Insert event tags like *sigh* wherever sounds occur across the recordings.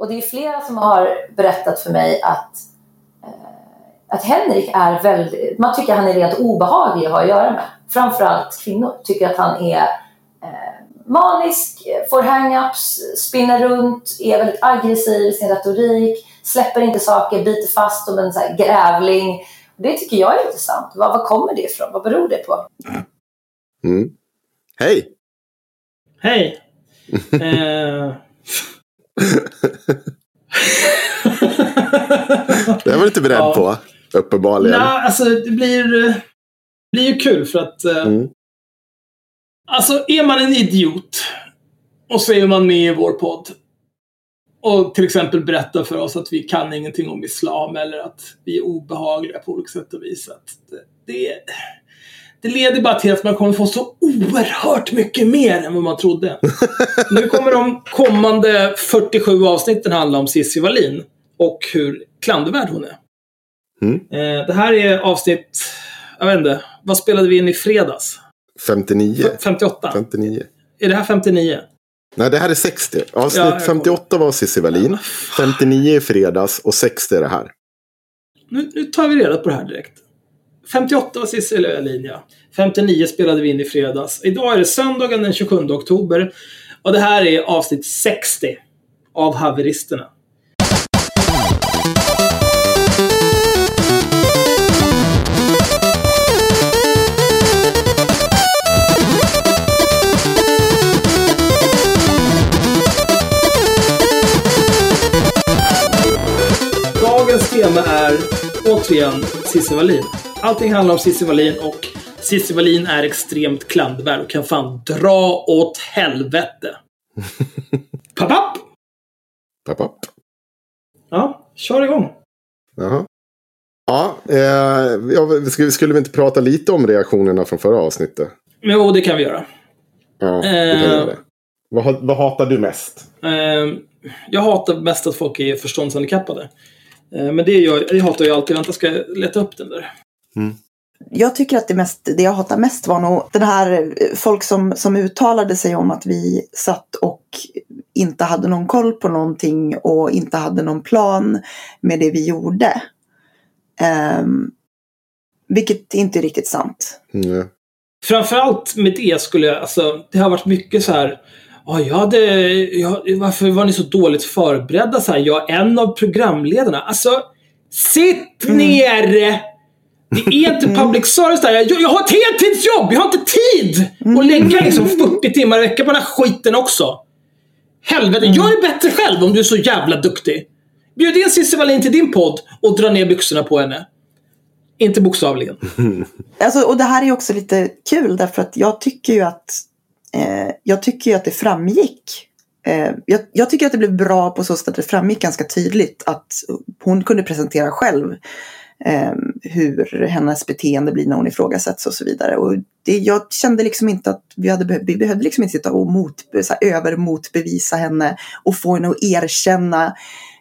Och det är flera som har berättat för mig att, eh, att Henrik är väldigt, man tycker att han är rent obehaglig att ha att göra med. Framförallt kvinnor tycker att han är eh, manisk, får hang-ups, spinner runt, är väldigt aggressiv i sin retorik, släpper inte saker, biter fast som en så här grävling. Det tycker jag är intressant. Var, var kommer det ifrån? Vad beror det på? Mm. Hej! Hej! *laughs* eh... *laughs* det var du inte beredd ja. på, uppenbarligen. Nej, alltså det blir, det blir ju kul för att... Eh, mm. Alltså, är man en idiot och så är man med i vår podd och till exempel berättar för oss att vi kan ingenting om islam eller att vi är obehagliga på olika sätt och vis. Att det, det, leder bara till att man kommer få så oerhört mycket mer än vad man trodde. *laughs* nu kommer de kommande 47 avsnitten handla om Cissi Wallin och hur klandervärd hon är. Mm. Eh, det här är avsnitt, jag vet inte, vad spelade vi in i fredags? 59. 58. 59. Är det här 59? Nej, det här är 60. Avsnitt ja, 58 var Cissi Wallin. 59 i fredags och 60 är det här. Nu, nu tar vi reda på det här direkt. 58 var Cissi Wallin, ja. 59 spelade vi in i fredags. Idag är det söndagen den 27 oktober. Och det här är avsnitt 60 av Haveristerna. Dagens tema är återigen Cissi Wallin. Allting handlar om Cissi Wallin och Cissi Wallin är extremt klandervärd och kan fan dra åt helvete. *laughs* Papapp! Papapp. Ja, kör igång. Jaha. Ja, eh, ja skulle, vi inte prata lite om reaktionerna från förra avsnittet? Jo, det kan vi göra. Ja, det kan vi göra det. Vad, vad hatar du mest? Eh, jag hatar mest att folk är förståndshandikappade. Eh, men det, gör, det hatar jag alltid. Vänta, ska jag leta upp den där. Mm. Jag tycker att det, mest, det jag hatar mest var nog den här eh, folk som, som uttalade sig om att vi satt och inte hade någon koll på någonting och inte hade någon plan med det vi gjorde. Um, vilket inte är riktigt sant. Mm. Framförallt med det skulle jag, alltså det har varit mycket så här Oh, jag hade, jag, varför var ni så dåligt förberedda? Så här, jag är en av programledarna. Alltså, sitt mm. ner! Det är inte mm. public service där. Jag, jag har ett heltidsjobb! Jag har inte tid mm. att lägga liksom 40 timmar i veckan på den här skiten också. Helvete, mm. gör det bättre själv om du är så jävla duktig. Bjud in Cissi Wallin till din podd och dra ner byxorna på henne. Inte bokstavligen. *laughs* Alltså, och det här är också lite kul därför att jag tycker ju att eh, jag tycker att det framgick. Eh, jag, jag, tycker att det blev bra på så sätt att det framgick ganska tydligt att hon kunde presentera själv eh, hur hennes beteende blir när hon ifrågasätts och så vidare. Och det, jag kände liksom inte att vi, hade, vi behövde liksom inte sitta och mot, så här, övermotbevisa henne och få henne att erkänna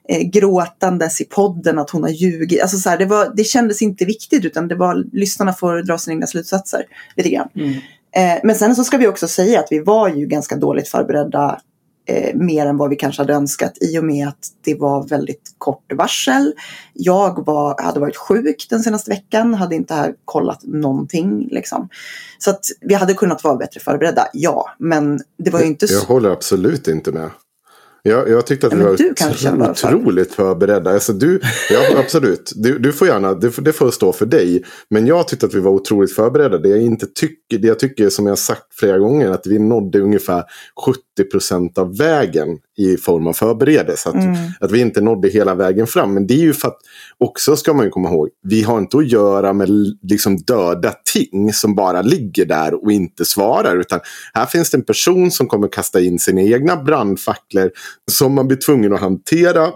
eh, gråtandes i podden att hon har ljugit. Alltså så här, det, var, det kändes inte viktigt utan det var lyssnarna får dra sina egna slutsatser lite grann. Mm. Eh, men sen så ska vi också säga att vi var ju ganska dåligt förberedda eh, mer än vad vi kanske hade önskat i och med att det var väldigt kort varsel. Jag var, hade varit sjuk den senaste veckan, hade inte här kollat någonting. Liksom. Så att vi hade kunnat vara bättre förberedda, ja. Men det var ju inte så. Jag håller absolut inte med. Jag, jag tyckte att vi var otroligt förberedda. Alltså du, ja, absolut, du, du får gärna, det, det får stå för dig. Men jag tyckte att vi var otroligt förberedda. Det jag, inte tycker, det jag tycker, som jag sagt flera gånger, att vi nådde ungefär 70% av vägen i form av förberedelse. Att, mm. att vi inte nådde hela vägen fram. Men det är ju för att, också ska man komma ihåg, vi har inte att göra med liksom döda ting som bara ligger där och inte svarar. Utan här finns det en person som kommer kasta in sina egna brandfacklor som man blir tvungen att hantera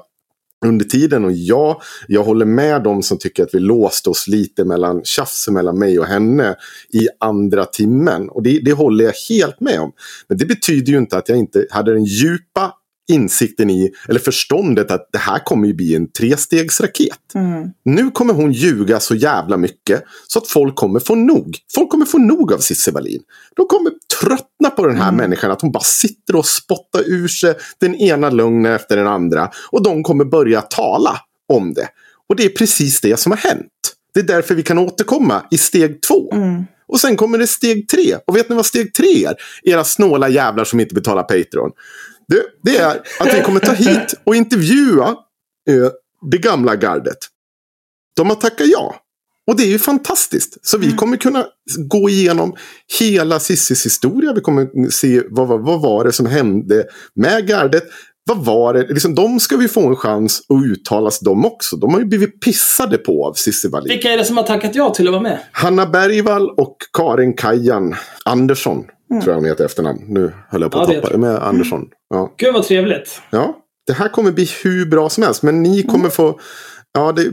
under tiden. Och ja, jag håller med dem som tycker att vi låste oss lite mellan tjafs mellan mig och henne i andra timmen. Och det, det håller jag helt med om. Men det betyder ju inte att jag inte hade den djupa insikten i, eller förståndet att det här kommer ju bli en trestegsraket. Mm. Nu kommer hon ljuga så jävla mycket så att folk kommer få nog. Folk kommer få nog av Cissi Wallin. De kommer tröttna på den här mm. människan, att hon bara sitter och spottar ur sig den ena lögnen efter den andra. Och de kommer börja tala om det. Och det är precis det som har hänt. Det är därför vi kan återkomma i steg två. Mm. Och sen kommer det steg tre. Och vet ni vad steg tre är? Era snåla jävlar som inte betalar Patreon. Det, det är att vi kommer ta hit och intervjua eh, det gamla gardet. De har tackat ja. Och det är ju fantastiskt. Så vi mm. kommer kunna gå igenom hela Sissis historia. Vi kommer se vad, vad, vad var det som hände med gardet vad var det? Liksom, de ska vi få en chans att uttalas de också. De har ju blivit pissade på av Cissi Wallin. Vilka är det som har tackat ja till att vara med? Hanna Bergvall och Karin Kajan Andersson. Mm. Tror jag hon heter efternamn. Nu höll jag på att ja, tappa. Med Andersson. Mm. Ja. Gud vad trevligt. Ja. Det här kommer bli hur bra som helst. Men ni kommer mm. få... Ja, det,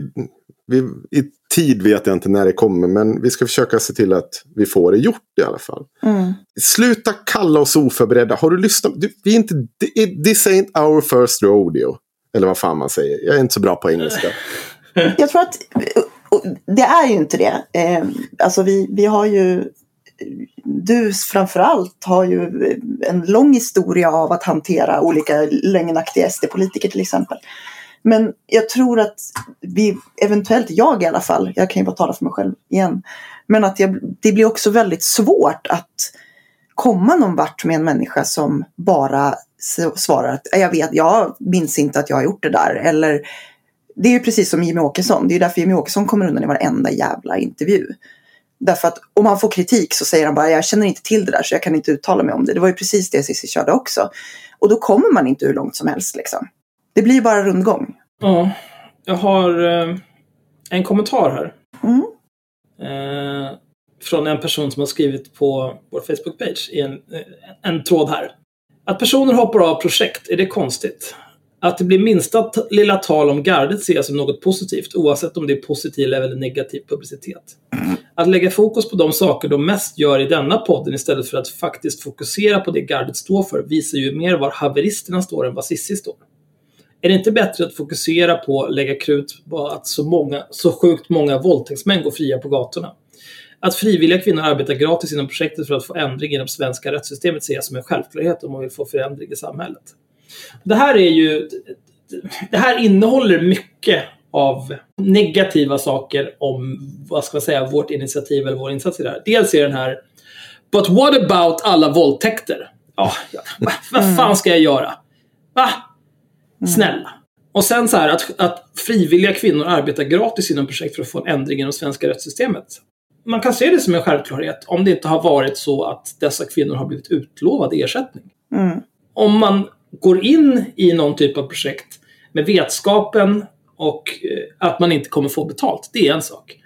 vi, I tid vet jag inte när det kommer. Men vi ska försöka se till att vi får det gjort i alla fall. Mm. Sluta kalla oss oförberedda. Har du lyssnat? Du, vi är inte, this ain't our first rodeo. Eller vad fan man säger. Jag är inte så bra på engelska. *laughs* Jag tror att det är ju inte det. Eh, alltså vi, vi har ju du framförallt har ju en lång historia av att hantera olika lögnaktiga SD-politiker till exempel. Men jag tror att vi, eventuellt jag i alla fall, jag kan ju bara tala för mig själv igen. Men att jag, det blir också väldigt svårt att komma någon vart med en människa som bara svarar att jag vet, jag minns inte att jag har gjort det där. Eller det är ju precis som Jimmy Åkesson. Det är därför Jimmy Åkesson kommer undan i varenda jävla intervju. Därför att om han får kritik så säger han bara jag känner inte till det där så jag kan inte uttala mig om det. Det var ju precis det Cissi körde också. Och då kommer man inte hur långt som helst liksom. Det blir bara rundgång. Ja, jag har eh, en kommentar här. Mm. Eh, från en person som har skrivit på vår Facebook-page i en, en tråd här. Att personer hoppar av projekt, är det konstigt? Att det blir minsta lilla tal om gardet ser jag som något positivt oavsett om det är positiv eller negativ publicitet. Att lägga fokus på de saker de mest gör i denna podden istället för att faktiskt fokusera på det gardet står för visar ju mer var haveristerna står än vad Sissi står. Är det inte bättre att fokusera på att lägga krut på att så, många, så sjukt många våldtäktsmän går fria på gatorna? Att frivilliga kvinnor arbetar gratis inom projektet för att få ändring inom svenska rättssystemet ser jag som en självklarhet om man vill få förändring i samhället. Det här är ju... Det här innehåller mycket av negativa saker om, vad ska man säga, vårt initiativ eller vår insats i det här. Dels är den här But what about alla våldtäkter? Ja, ja vad fan ska jag göra? Va? Mm. Snälla. Och sen så här att, att frivilliga kvinnor arbetar gratis inom projekt för att få en ändring inom svenska rättssystemet. Man kan se det som en självklarhet om det inte har varit så att dessa kvinnor har blivit utlovade ersättning. Mm. Om man går in i någon typ av projekt med vetskapen och eh, att man inte kommer få betalt, det är en sak.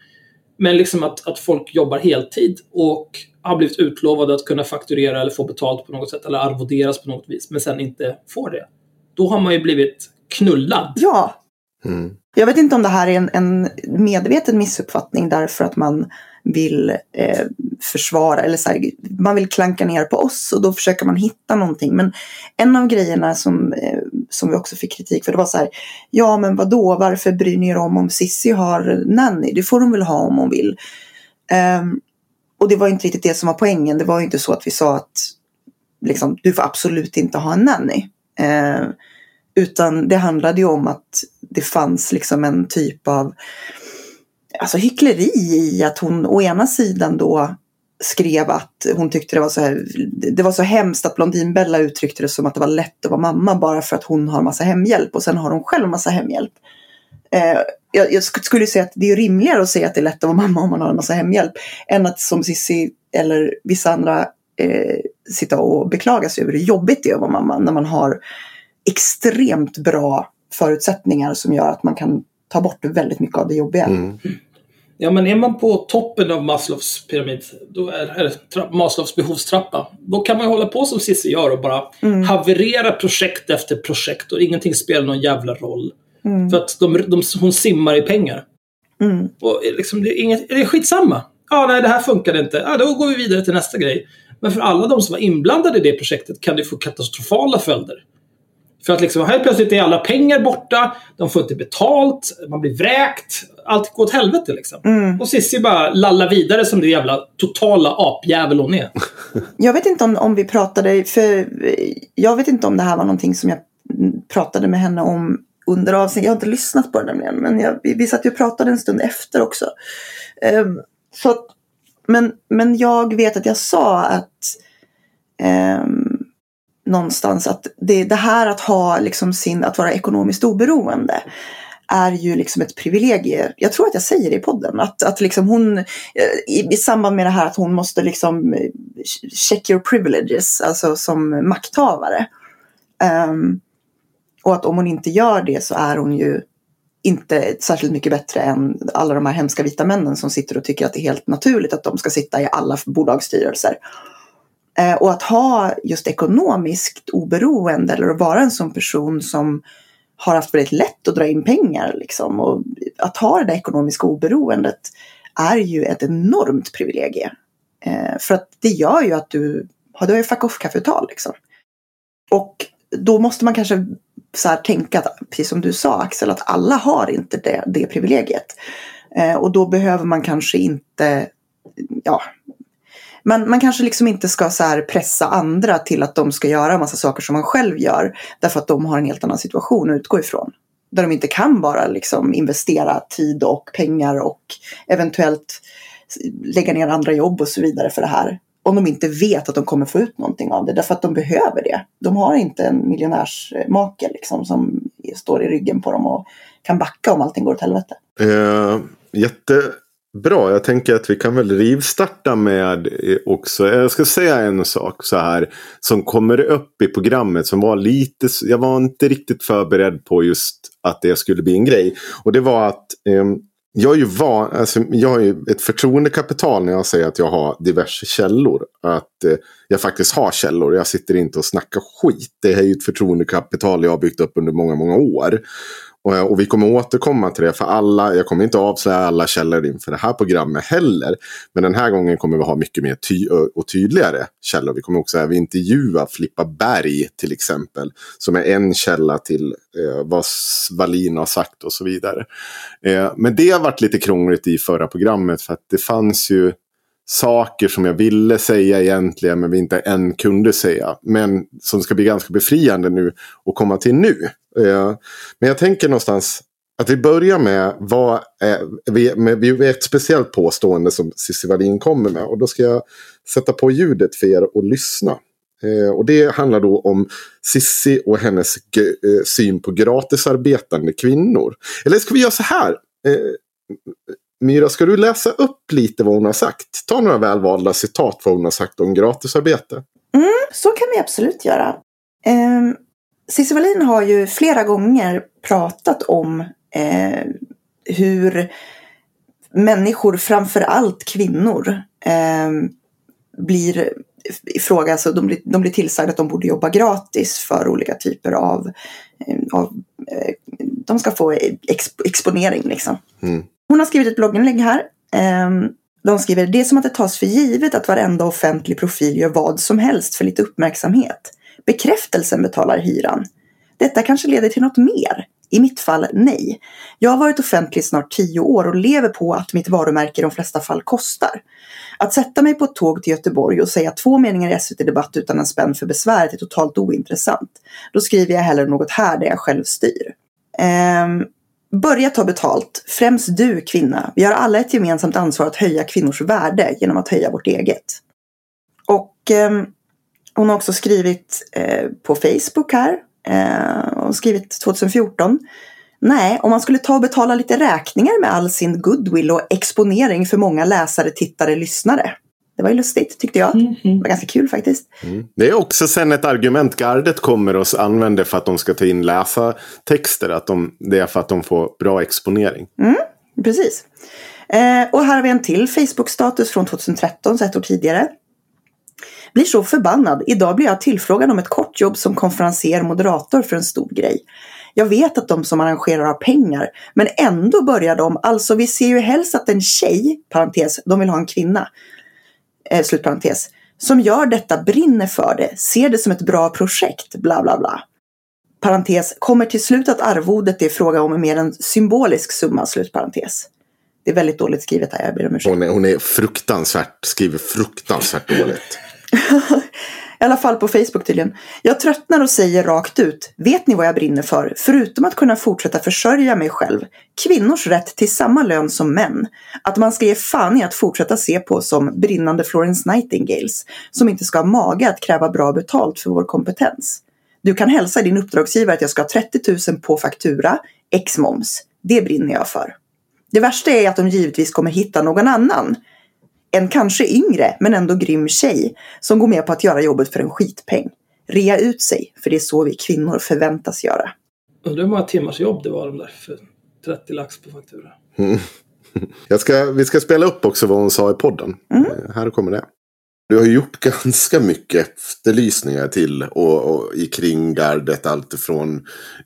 Men liksom att, att folk jobbar heltid och har blivit utlovade att kunna fakturera eller få betalt på något sätt eller arvoderas på något vis, men sen inte får det då har man ju blivit knullad. Ja. Mm. Jag vet inte om det här är en, en medveten missuppfattning därför att man vill eh, försvara eller så här, man vill klanka ner på oss och då försöker man hitta någonting. Men en av grejerna som, eh, som vi också fick kritik för det var så här, ja men vadå, varför bryr ni er om om Sissi har nanny? Det får hon väl ha om hon vill. Um, och det var inte riktigt det som var poängen. Det var ju inte så att vi sa att liksom, du får absolut inte ha en nanny. Eh, utan det handlade ju om att det fanns liksom en typ av alltså hyckleri i att hon å ena sidan då skrev att hon tyckte det var så här, det var så hemskt att Blondinbella uttryckte det som att det var lätt att vara mamma bara för att hon har massa hemhjälp och sen har hon själv massa hemhjälp. Eh, jag, jag, skulle säga att det är rimligare att säga att det är lätt att vara mamma om man har en massa hemhjälp än att som Cissi eller vissa andra eh, sitta och beklaga sig över hur jobbigt det är att vara mamma när man har extremt bra förutsättningar som gör att man kan ta bort väldigt mycket av det jobbiga. Mm. Ja, men är man på toppen av Maslows pyramid, då är, eller Maslows behovstrappa, då kan man hålla på som Cissi gör och bara mm. haverera projekt efter projekt och ingenting spelar någon jävla roll. Mm. För att de, de, hon simmar i pengar. Mm. Och liksom, det, är inget, det är skitsamma. Ja, nej, det här funkade inte. Ja, då går vi vidare till nästa grej. Men för alla de som var inblandade i det projektet kan det få katastrofala följder. För att liksom helt plötsligt är alla pengar borta, de får inte betalt, man blir vräkt. Allt går åt helvete liksom. Mm. Och Cissi bara lallar vidare som det jävla totala apjävel hon är. *laughs* Jag vet inte om, om vi pratade, för jag vet inte om det här var någonting som jag pratade med henne om under avsnittet. Jag har inte lyssnat på det nämligen, men jag, vi, vi satt ju och pratade en stund efter också. Um, så att, men, men jag vet att jag sa att um, någonstans att det, det här att ha liksom sin, att vara ekonomiskt oberoende är ju liksom ett privilegie. Jag tror att jag säger det i podden. Att, att liksom hon, eh, i, i samband med det här att hon måste liksom eh, check your privileges, alltså som makthavare. Um, och att om hon inte gör det så är hon ju inte särskilt mycket bättre än alla de här hemska vita männen som sitter och tycker att det är helt naturligt att de ska sitta i alla bolagsstyrelser. Eh, och att ha just ekonomiskt oberoende eller att vara en sån person som har haft väldigt lätt att dra in pengar. Liksom. Och att ha det där ekonomiska oberoendet är ju ett enormt privilegie. Eh, för att det gör ju att du har, du har ju fuck off-kapital. Liksom. Och då måste man kanske så här tänka, precis som du sa Axel, att alla har inte det, det privilegiet. Eh, och då behöver man kanske inte, ja, man, man kanske liksom inte ska så här pressa andra till att de ska göra massa saker som man själv gör. Därför att de har en helt annan situation att utgå ifrån. Där de inte kan bara liksom investera tid och pengar och eventuellt lägga ner andra jobb och så vidare för det här. Om de inte vet att de kommer få ut någonting av det. Därför att de behöver det. De har inte en miljonärsmake liksom, som står i ryggen på dem och kan backa om allting går åt helvete. Uh, jätte Bra, jag tänker att vi kan väl rivstarta med eh, också. Jag ska säga en sak så här. Som kommer upp i programmet som var lite, jag var inte riktigt förberedd på just att det skulle bli en grej. Och det var att eh, jag är ju van, alltså, jag har ju ett förtroendekapital när jag säger att jag har diverse källor. Att eh, jag faktiskt har källor. Jag sitter inte och snackar skit. Det här är ju ett förtroendekapital jag har byggt upp under många, många år. Eh, och, vi kommer återkomma till det. För alla, jag kommer inte avslöja alla källor inför det här programmet heller. Men den här gången kommer vi ha mycket mer ty och tydligare källor. Vi kommer också även intervjua Flippa Berg till exempel. Som är en källa till eh, vad Wallin har sagt och så vidare. Eh, men det har varit lite krångligt i förra programmet. För att det fanns ju saker som jag ville säga egentligen men vi inte än kunde säga. Men som ska bli ganska befriande nu och komma till nu. Men jag tänker någonstans att vi börjar med, vad eh, är, med, ett speciellt påstående som Cissi Wallin kommer med. Och då ska jag sätta på ljudet för er och lyssna. Eh, och det handlar då om Sissi och hennes eh, syn på gratisarbetande kvinnor. Eller ska vi göra så här? Myra, ska du läsa upp lite vad hon har sagt? Ta några välvalda citat vad hon har sagt om gratisarbete. Mm, så kan vi absolut göra. Um, Cissi Wallin har ju flera gånger pratat om eh, hur människor, framför allt kvinnor, eh, blir fråga, alltså de, blir, de blir tillsagda att de borde jobba gratis för olika typer av, eh, av eh, de ska få exp exponering liksom. Mm. Hon har skrivit ett blogginlägg här. Ehm, de skriver, det är som att det tas för givet att varenda offentlig profil gör vad som helst för lite uppmärksamhet. Bekräftelsen betalar hyran. Detta kanske leder till något mer. I mitt fall, nej. Jag har varit offentlig i snart tio år och lever på att mitt varumärke i de flesta fall kostar. Att sätta mig på ett tåg till Göteborg och säga två meningar i SVT Debatt utan en spänn för besväret är totalt ointressant. Då skriver jag hellre något här där jag själv styr. Ehm, Börja ta betalt, främst du kvinna. Vi har alla ett gemensamt ansvar att höja kvinnors värde genom att höja vårt eget. Och ehm, hon har också skrivit eh, på Facebook här. Eh, hon har skrivit 2014. Nej, om man skulle ta och betala lite räkningar med all sin goodwill och exponering för många läsare, tittare, lyssnare. Det var ju lustigt tyckte jag. Mm, Det var ganska kul faktiskt. Mm. Det är också sen ett argument gardet kommer och använder för att de ska ta in läsa-texter. Att de, det är för att de får bra exponering. Mm, precis. Eh, och här har vi en till Facebook-status från 2013, så ett år tidigare. Blir så förbannad. Idag blir jag tillfrågad om ett kort jobb som konferenser moderator för en stor grej. Jag vet att de som arrangerar har pengar, men ändå börjar de, alltså vi ser ju helst att en tjej, parentes, de vill ha en kvinna, eh, slutparentes, som gör detta brinner för det, ser det som ett bra projekt, bla bla bla. parentes, kommer till slut att arvodet är fråga om mer en symbolisk summa, slutparentes. Det är väldigt dåligt skrivet här, jag ber om ursäkt. Hon är, hon är fruktansvärt, skriver fruktansvärt dåligt. *laughs* I alla fall på Facebook tydligen. Jag tröttnar och säger rakt ut. Vet ni vad jag brinner för? Förutom att kunna fortsätta försörja mig själv. Kvinnors rätt till samma lön som män. Att man ska ge fan i att fortsätta se på som brinnande Florence Nightingales. Som inte ska ha mage att kräva bra betalt för vår kompetens. Du kan hälsa din uppdragsgivare att jag ska ha 30 000 på faktura, ex moms. Det brinner jag för. Det värsta är att de givetvis kommer hitta någon annan en kanske yngre men ändå grym tjej som går med på att göra jobbet för en skitpeng. Rea ut sig, för det är så vi kvinnor förväntas göra. Undrar hur många timmars jobb det var de där för 30 lax på faktura. Mm. *laughs* Jag ska, vi ska spela upp också vad hon sa i podden. Mm. Här kommer det. Du har gjort *laughs* ganska mycket efterlysningar till och, och i kring gardet. Allt ifrån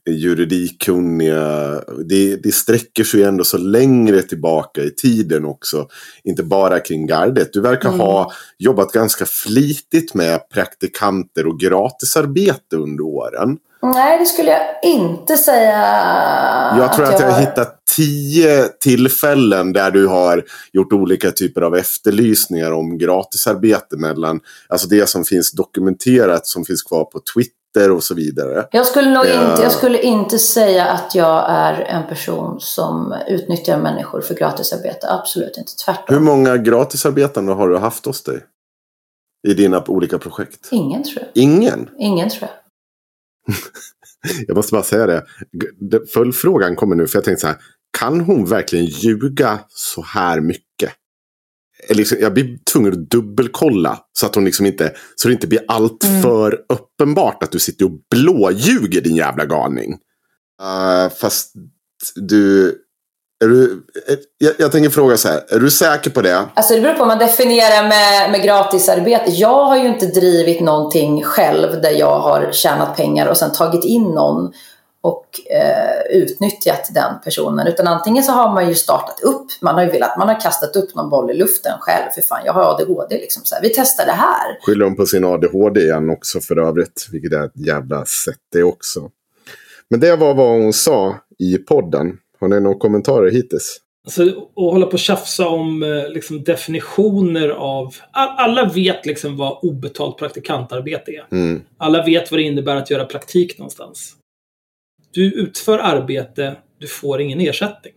juridikkunniga. Det, det sträcker sig ändå så längre tillbaka i tiden också. Inte bara kring gardet. Du verkar mm. ha jobbat ganska flitigt med praktikanter och gratisarbete under åren. Nej, det skulle jag inte säga. Jag tror att, att jag har hittat tio tillfällen där du har gjort olika typer av efterlysningar om gratisarbete mellan, alltså det som finns dokumenterat som finns kvar på Twitter och så vidare. Jag skulle nog uh, inte, jag skulle inte säga att jag är en person som utnyttjar människor för gratisarbete. Absolut inte, tvärtom. Hur många gratisarbetande har du haft hos dig? I dina olika projekt? Ingen tror jag. Ingen? Ingen tror jag. *laughs* jag måste bara säga det. Följdfrågan kommer nu, för jag tänkte så här. Kan hon verkligen ljuga så här mycket? Liksom, jag blir tvungen att dubbelkolla så att hon liksom inte, så det inte blir allt mm. för uppenbart att du sitter och blåljuger din jävla galning. Uh, fast du, är du, jag, jag tänker fråga så här, är du säker på det? Alltså det beror på vad man definierar med, med gratisarbete. Jag har ju inte drivit någonting själv där jag har tjänat pengar och sen tagit in någon och eh, utnyttjat den personen. Utan antingen så har man ju startat upp, man har ju velat, man har kastat upp någon boll i luften själv. För fan, jag har ADHD liksom. Så här, vi testar det här. Skyller hon på sin ADHD igen också för övrigt. Vilket är ett jävla sätt det också. Men det var vad hon sa i podden. Har ni några kommentarer hittills? Alltså, att hålla på och tjafsa om eh, liksom, definitioner av... Alla vet liksom vad obetalt praktikantarbete är. Mm. Alla vet vad det innebär att göra praktik någonstans. Du utför arbete, du får ingen ersättning.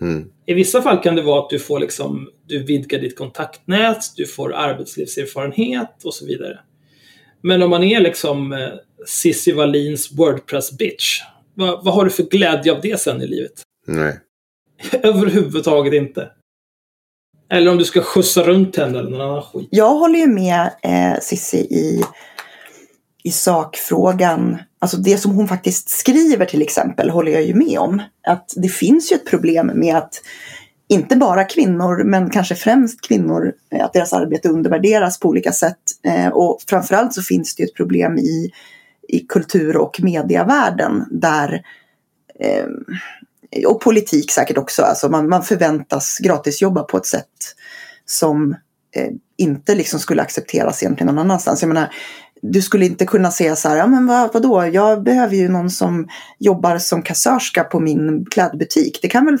Mm. I vissa fall kan det vara att du får liksom, du vidgar ditt kontaktnät, du får arbetslivserfarenhet och så vidare. Men om man är liksom eh, Cissi Wallins Wordpress-bitch, vad, vad har du för glädje av det sen i livet? Nej. *laughs* Överhuvudtaget inte. Eller om du ska skjutsa runt henne eller någon annan skit. Jag håller ju med eh, i, i sakfrågan. Alltså det som hon faktiskt skriver till exempel håller jag ju med om. Att det finns ju ett problem med att inte bara kvinnor, men kanske främst kvinnor, eh, att deras arbete undervärderas på olika sätt. Eh, och framförallt så finns det ju ett problem i i kultur och medievärlden där eh, och politik säkert också. Alltså man, man förväntas gratisjobba på ett sätt som eh, inte liksom skulle accepteras egentligen någon annanstans. Jag menar, du skulle inte kunna säga så här, ja men vad, vadå, jag behöver ju någon som jobbar som kassörska på min klädbutik. Det kan väl,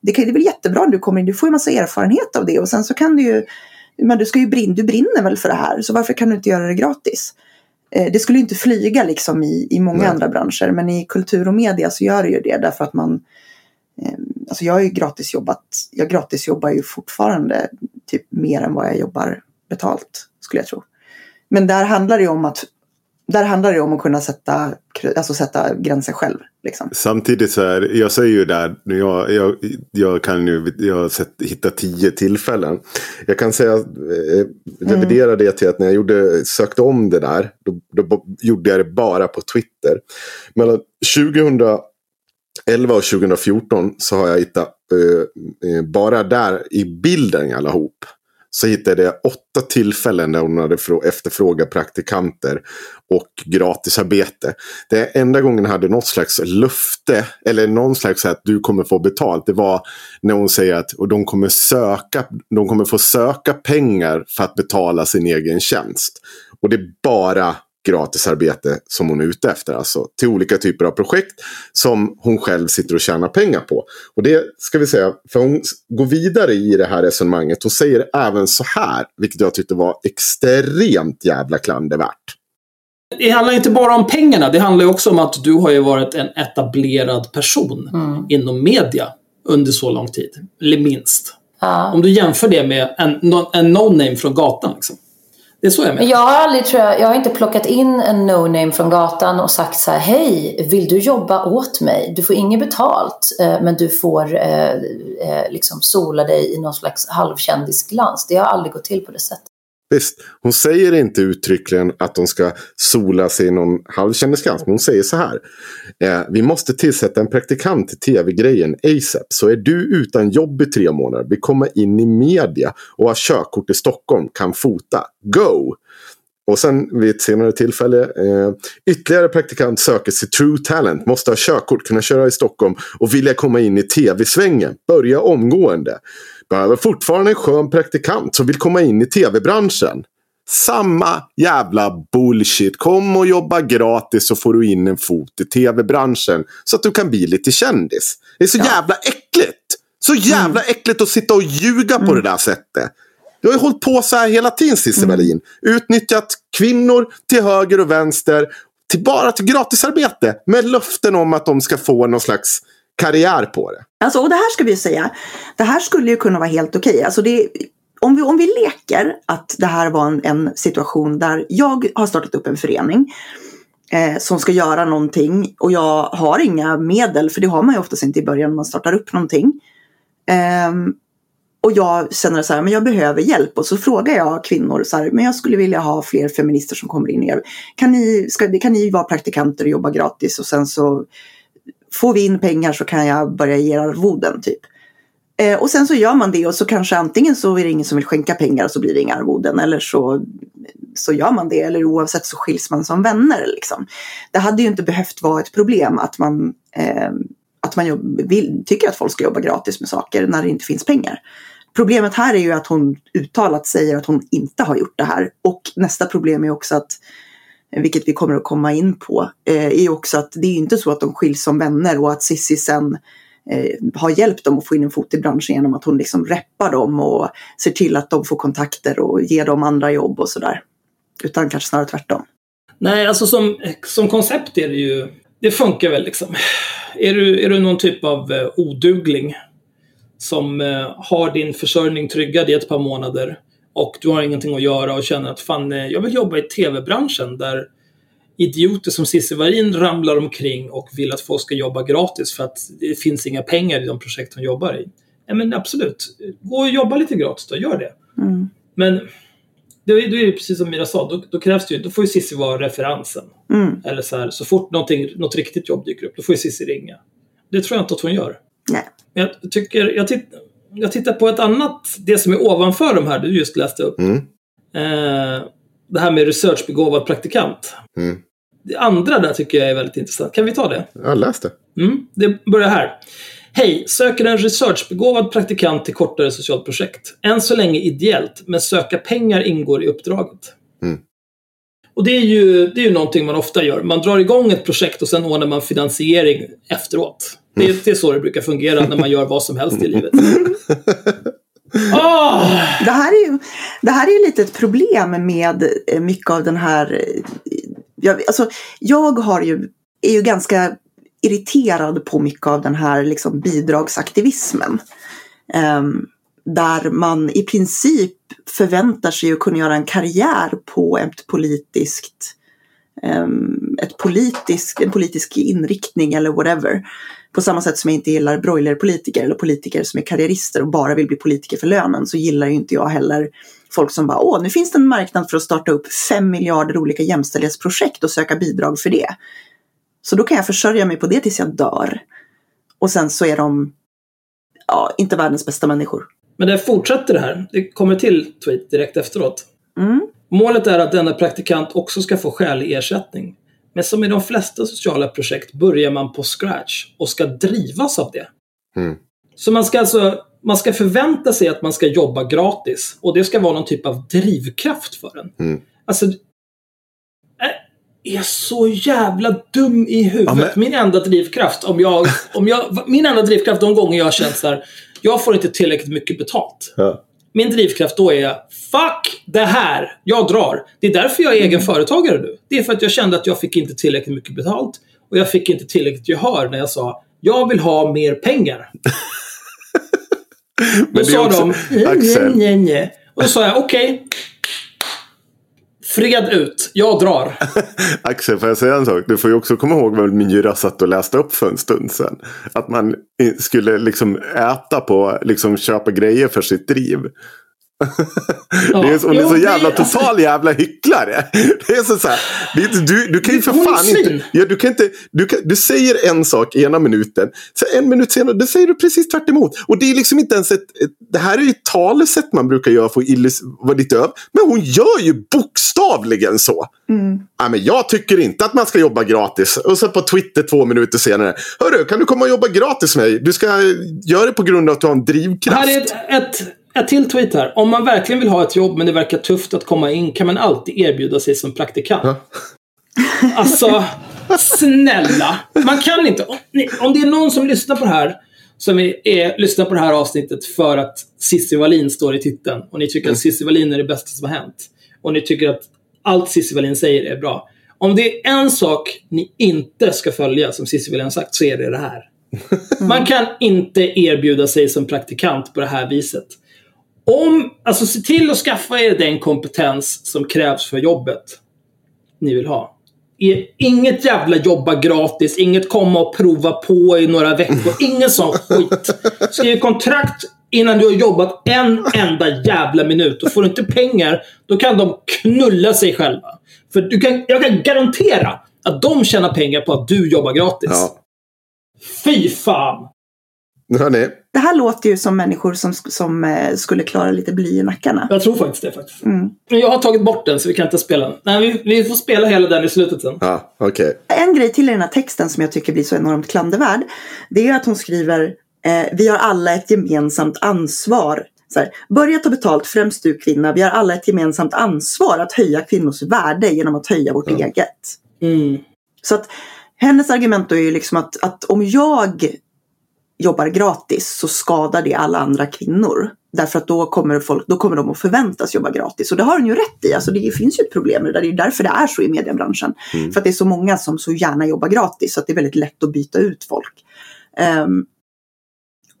det, kan, det är väl jättebra, du, kommer, in. du får ju massa erfarenhet av det och sen så kan du ju, men du ska ju brinna, du brinner väl för det här, så varför kan du inte göra det gratis? Eh, det skulle inte flyga liksom i, i många Nej. andra branscher men i kultur och media så gör det ju det därför att man eh, Alltså jag har ju gratis jobbat, jag gratis jobbar ju fortfarande typ mer än vad jag jobbar betalt skulle jag tro. Men där handlar det ju om att där handlar det om att kunna sätta, alltså sätta gränser själv. Liksom. Samtidigt så är, jag säger ju där, jag, jag, jag kan ju, jag har sett, hittat tio tillfällen. Jag kan säga, eh, revidera mm. det till att när jag gjorde, sökte om det där, då, då gjorde jag det bara på Twitter. Mellan 2011 och 2014 så har jag hittat, eh, eh, bara där i bilden allihop, så hittade jag åtta tillfällen där hon hade efterfrågat praktikanter och gratisarbete. Det enda gången hon hade något slags löfte, eller någon slags att du kommer få betalt, det var när hon säger att och de, kommer söka, de kommer få söka pengar för att betala sin egen tjänst. Och det är bara gratisarbete som hon är ute efter. Alltså till olika typer av projekt som hon själv sitter och tjänar pengar på. Och det ska vi säga, för hon går vidare i det här resonemanget. Hon säger även så här, vilket jag tyckte var extremt jävla klandervärt. Det handlar inte bara om pengarna, det handlar också om att du har ju varit en etablerad person mm. inom media under så lång tid. Eller minst. Ja. Om du jämför det med en, en no-name från gatan. Liksom. Det är så jag menar. Jag har aldrig, tror jag, jag har inte plockat in en no-name från gatan och sagt så här, hej, vill du jobba åt mig? Du får inget betalt, eh, men du får eh, eh, liksom sola dig i någon slags halvkändisglans. Det har aldrig gått till på det sättet. Visst, hon säger inte uttryckligen att de ska sola sig i någon halvkändisglans. Men hon säger så här. Eh, vi måste tillsätta en praktikant till tv-grejen ASAP. Så är du utan jobb i tre månader, vill komma in i media och har körkort i Stockholm, kan fota. Go! Och sen vid ett senare tillfälle, eh, ytterligare praktikant söker sig True Talent, måste ha körkort, kunna köra i Stockholm och vilja komma in i tv-svängen. Börja omgående. Behöver fortfarande en skön praktikant som vill komma in i tv-branschen. Samma jävla bullshit. Kom och jobba gratis så får du in en fot i tv-branschen. Så att du kan bli lite kändis. Det är så ja. jävla äckligt. Så jävla mm. äckligt att sitta och ljuga mm. på det där sättet. Du har ju hållit på så här hela tiden Cissi mm. Wallin. Utnyttjat kvinnor till höger och vänster. Till bara till gratisarbete. Med löften om att de ska få någon slags karriär på det. Alltså, och det här ska vi säga, det här skulle ju kunna vara helt okej. Alltså det, om, vi, om vi leker att det här var en, en situation där jag har startat upp en förening eh, som ska göra någonting och jag har inga medel, för det har man ju oftast inte i början när man startar upp någonting. Eh, och jag känner så här, men jag behöver hjälp och så frågar jag kvinnor så här, men jag skulle vilja ha fler feminister som kommer in. Kan ni, ska, kan ni vara praktikanter och jobba gratis och sen så får vi in pengar så kan jag börja ge arvoden typ. Eh, och sen så gör man det och så kanske antingen så är det ingen som vill skänka pengar och så blir det inga arvoden eller så, så gör man det eller oavsett så skiljs man som vänner. Liksom. Det hade ju inte behövt vara ett problem att man, eh, att man vill, tycker att folk ska jobba gratis med saker när det inte finns pengar. Problemet här är ju att hon uttalat säger att hon inte har gjort det här. Och nästa problem är också att vilket vi kommer att komma in på, eh, är också att det är inte så att de skiljs som vänner och att Sissi sen eh, har hjälpt dem att få in en fot i branschen genom att hon liksom reppar dem och ser till att de får kontakter och ger dem andra jobb och sådär. Utan kanske snarare tvärtom. Nej, alltså som, som koncept är det ju, det funkar väl liksom. Är du, är du någon typ av eh, odugling som eh, har din försörjning tryggad i ett par månader och du har ingenting att göra och känner att fan, eh, jag vill jobba i tv-branschen där idioter som Cissi Warin ramlar omkring och vill att folk ska jobba gratis för att det finns inga pengar i de projekt hon jobbar i. Ja, men absolut, gå och jobba lite gratis då, gör det. Mm. Men då är det precis som Mira sa, då, då, krävs det ju, då får ju Cissi vara referensen. Mm. Eller så här, så fort något riktigt jobb dyker upp, då får ju Cissi ringa. Det tror jag inte att hon gör. Nej. Jag tycker, jag tittar jag tittar på ett annat, det som är ovanför de här du just läste upp. Mm. Eh, det här med researchbegåvad praktikant. Mm. Det andra där tycker jag är väldigt intressant. Kan vi ta det? Ja, läs det. Mm, det börjar här. Hej! Söker en researchbegåvad praktikant till kortare socialt projekt. Än så länge ideellt, men söka pengar ingår i uppdraget. Mm. Och det är, ju, det är ju någonting man ofta gör. Man drar igång ett projekt och sen ordnar man finansiering efteråt. Det är, det är så det brukar fungera när man gör vad som helst i livet. Oh! *laughs* Det, här är ju, det här är ju lite ett problem med eh, mycket av den här... Eh, jag, alltså, jag har ju, är ju ganska irriterad på mycket av den här liksom, bidragsaktivismen. Um, där man i princip förväntar sig att kunna göra en karriär på ett politiskt, um, politisk, en politisk inriktning eller whatever. På samma sätt som jag inte gillar broilerpolitiker eller politiker som är karriärister och bara vill bli politiker för lönen så gillar ju inte jag heller folk som bara åh, nu finns det en marknad för att starta upp fem miljarder olika jämställdhetsprojekt och söka bidrag för det. Så då kan jag försörja mig på det tills jag dör. Och sen så är de ja, inte världens bästa människor. Men det fortsätter det här. Det kommer till tweet direkt efteråt. Mm. Målet är att denna praktikant också ska få skälig ersättning. Men som i de flesta sociala projekt börjar man på scratch och ska drivas av det. Mm. Så man ska alltså man ska förvänta sig att man ska jobba gratis och det ska vara någon typ av drivkraft för en. Mm. Alltså, är så jävla dum i huvudet. Ja, men... Min enda drivkraft, om jag, om jag, min enda drivkraft de gånger jag har känt så här, jag får inte tillräckligt mycket betalt. Ja. Min drivkraft då är Fuck det här! Jag drar. Det är därför jag är egen företagare nu. Det är för att jag kände att jag fick inte tillräckligt mycket betalt. Och jag fick inte tillräckligt gehör när jag sa jag vill ha mer pengar. *laughs* då sa också... de nej, nej, nej. Och då sa jag okej. Okay. Fred ut, jag drar. *laughs* Axel, får jag säga en sak? Du får ju också komma ihåg vad Myra satt och läste upp för en stund sedan. Att man skulle liksom äta på, liksom köpa grejer för sitt driv. Ja. Det är, hon är så jävla total jävla hycklare. Det är så, så här, du, du kan ju för fan inte... Ja, du, kan inte du, kan, du säger en sak ena minuten. Så en minut senare, det säger du precis tvärt emot. Och det är liksom inte ens ett... Det här är ju ett talesätt man brukar göra för att vara lite öv. Men hon gör ju bokstavligen så. Mm. Ja, men jag tycker inte att man ska jobba gratis. Och så på Twitter två minuter senare. Hörru, kan du komma och jobba gratis med mig? Du ska göra det på grund av att du har en drivkraft. Det här är ett, ett ett till tweet här. Om man verkligen vill ha ett jobb men det verkar tufft att komma in kan man alltid erbjuda sig som praktikant. Ja. *laughs* Alltså, snälla. Man kan inte. Om det är någon som lyssnar på det här som är, är, lyssnar på det här avsnittet för att Cissi Wallin står i titeln och ni tycker mm. att Cissi Wallin är det bästa som har hänt. Och ni tycker att allt Cissi Wallin säger är bra. Om det är en sak ni inte ska följa som Cissi Wallin har sagt så är det det här. *laughs* Man kan inte erbjuda sig som praktikant på det här viset. Om, alltså se till att skaffa er den kompetens som krävs för jobbet ni vill ha. Inget jävla jobba gratis, inget komma och prova på i några veckor, *laughs* ingen sån skit. Skriv kontrakt innan du har jobbat en enda jävla minut. Och får du inte pengar, då kan de knulla sig själva. För du kan, jag kan garantera att de tjänar pengar på att du jobbar gratis. Ja. Fy fan! Hörrni. Det här låter ju som människor som, som eh, skulle klara lite bly i nackarna. Jag tror faktiskt det. faktiskt. Mm. Men jag har tagit bort den så vi kan inte spela den. Nej, vi, vi får spela hela den i slutet sen. Ja, okay. En grej till i den här texten som jag tycker blir så enormt klandervärd. Det är att hon skriver eh, Vi har alla ett gemensamt ansvar. Så här, Börja ta betalt, främst du kvinna. Vi har alla ett gemensamt ansvar att höja kvinnors värde genom att höja vårt ja. eget. Mm. Så att hennes argument är ju liksom att, att om jag jobbar gratis så skadar det alla andra kvinnor. Därför att då kommer, folk, då kommer de att förväntas jobba gratis. Och det har hon ju rätt i. Alltså det finns ju ett problem med det. Det är därför det är så i mediebranschen. Mm. För att det är så många som så gärna jobbar gratis. Så att det är väldigt lätt att byta ut folk. Um,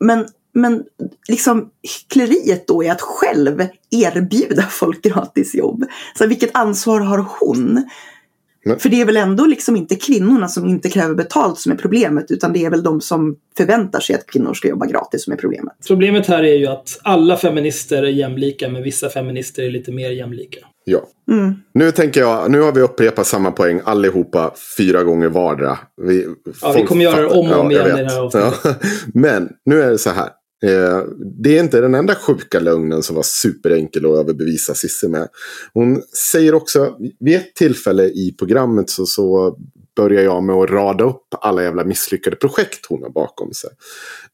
men, men liksom hyckleriet då är att själv erbjuda folk gratis jobb. Så vilket ansvar har hon? Nej. För det är väl ändå liksom inte kvinnorna som inte kräver betalt som är problemet utan det är väl de som förväntar sig att kvinnor ska jobba gratis som är problemet. Problemet här är ju att alla feminister är jämlika men vissa feminister är lite mer jämlika. Ja. Mm. Nu tänker jag, nu har vi upprepat samma poäng allihopa fyra gånger vardera. Vi, ja, vi kommer göra det om och om ja, igen i det här avsnittet. Ja. *laughs* Men nu är det så här. Eh, det är inte den enda sjuka lögnen som var superenkel att överbevisa Cissi med. Hon säger också, vid ett tillfälle i programmet så, så börjar jag med att rada upp alla jävla misslyckade projekt hon har bakom sig.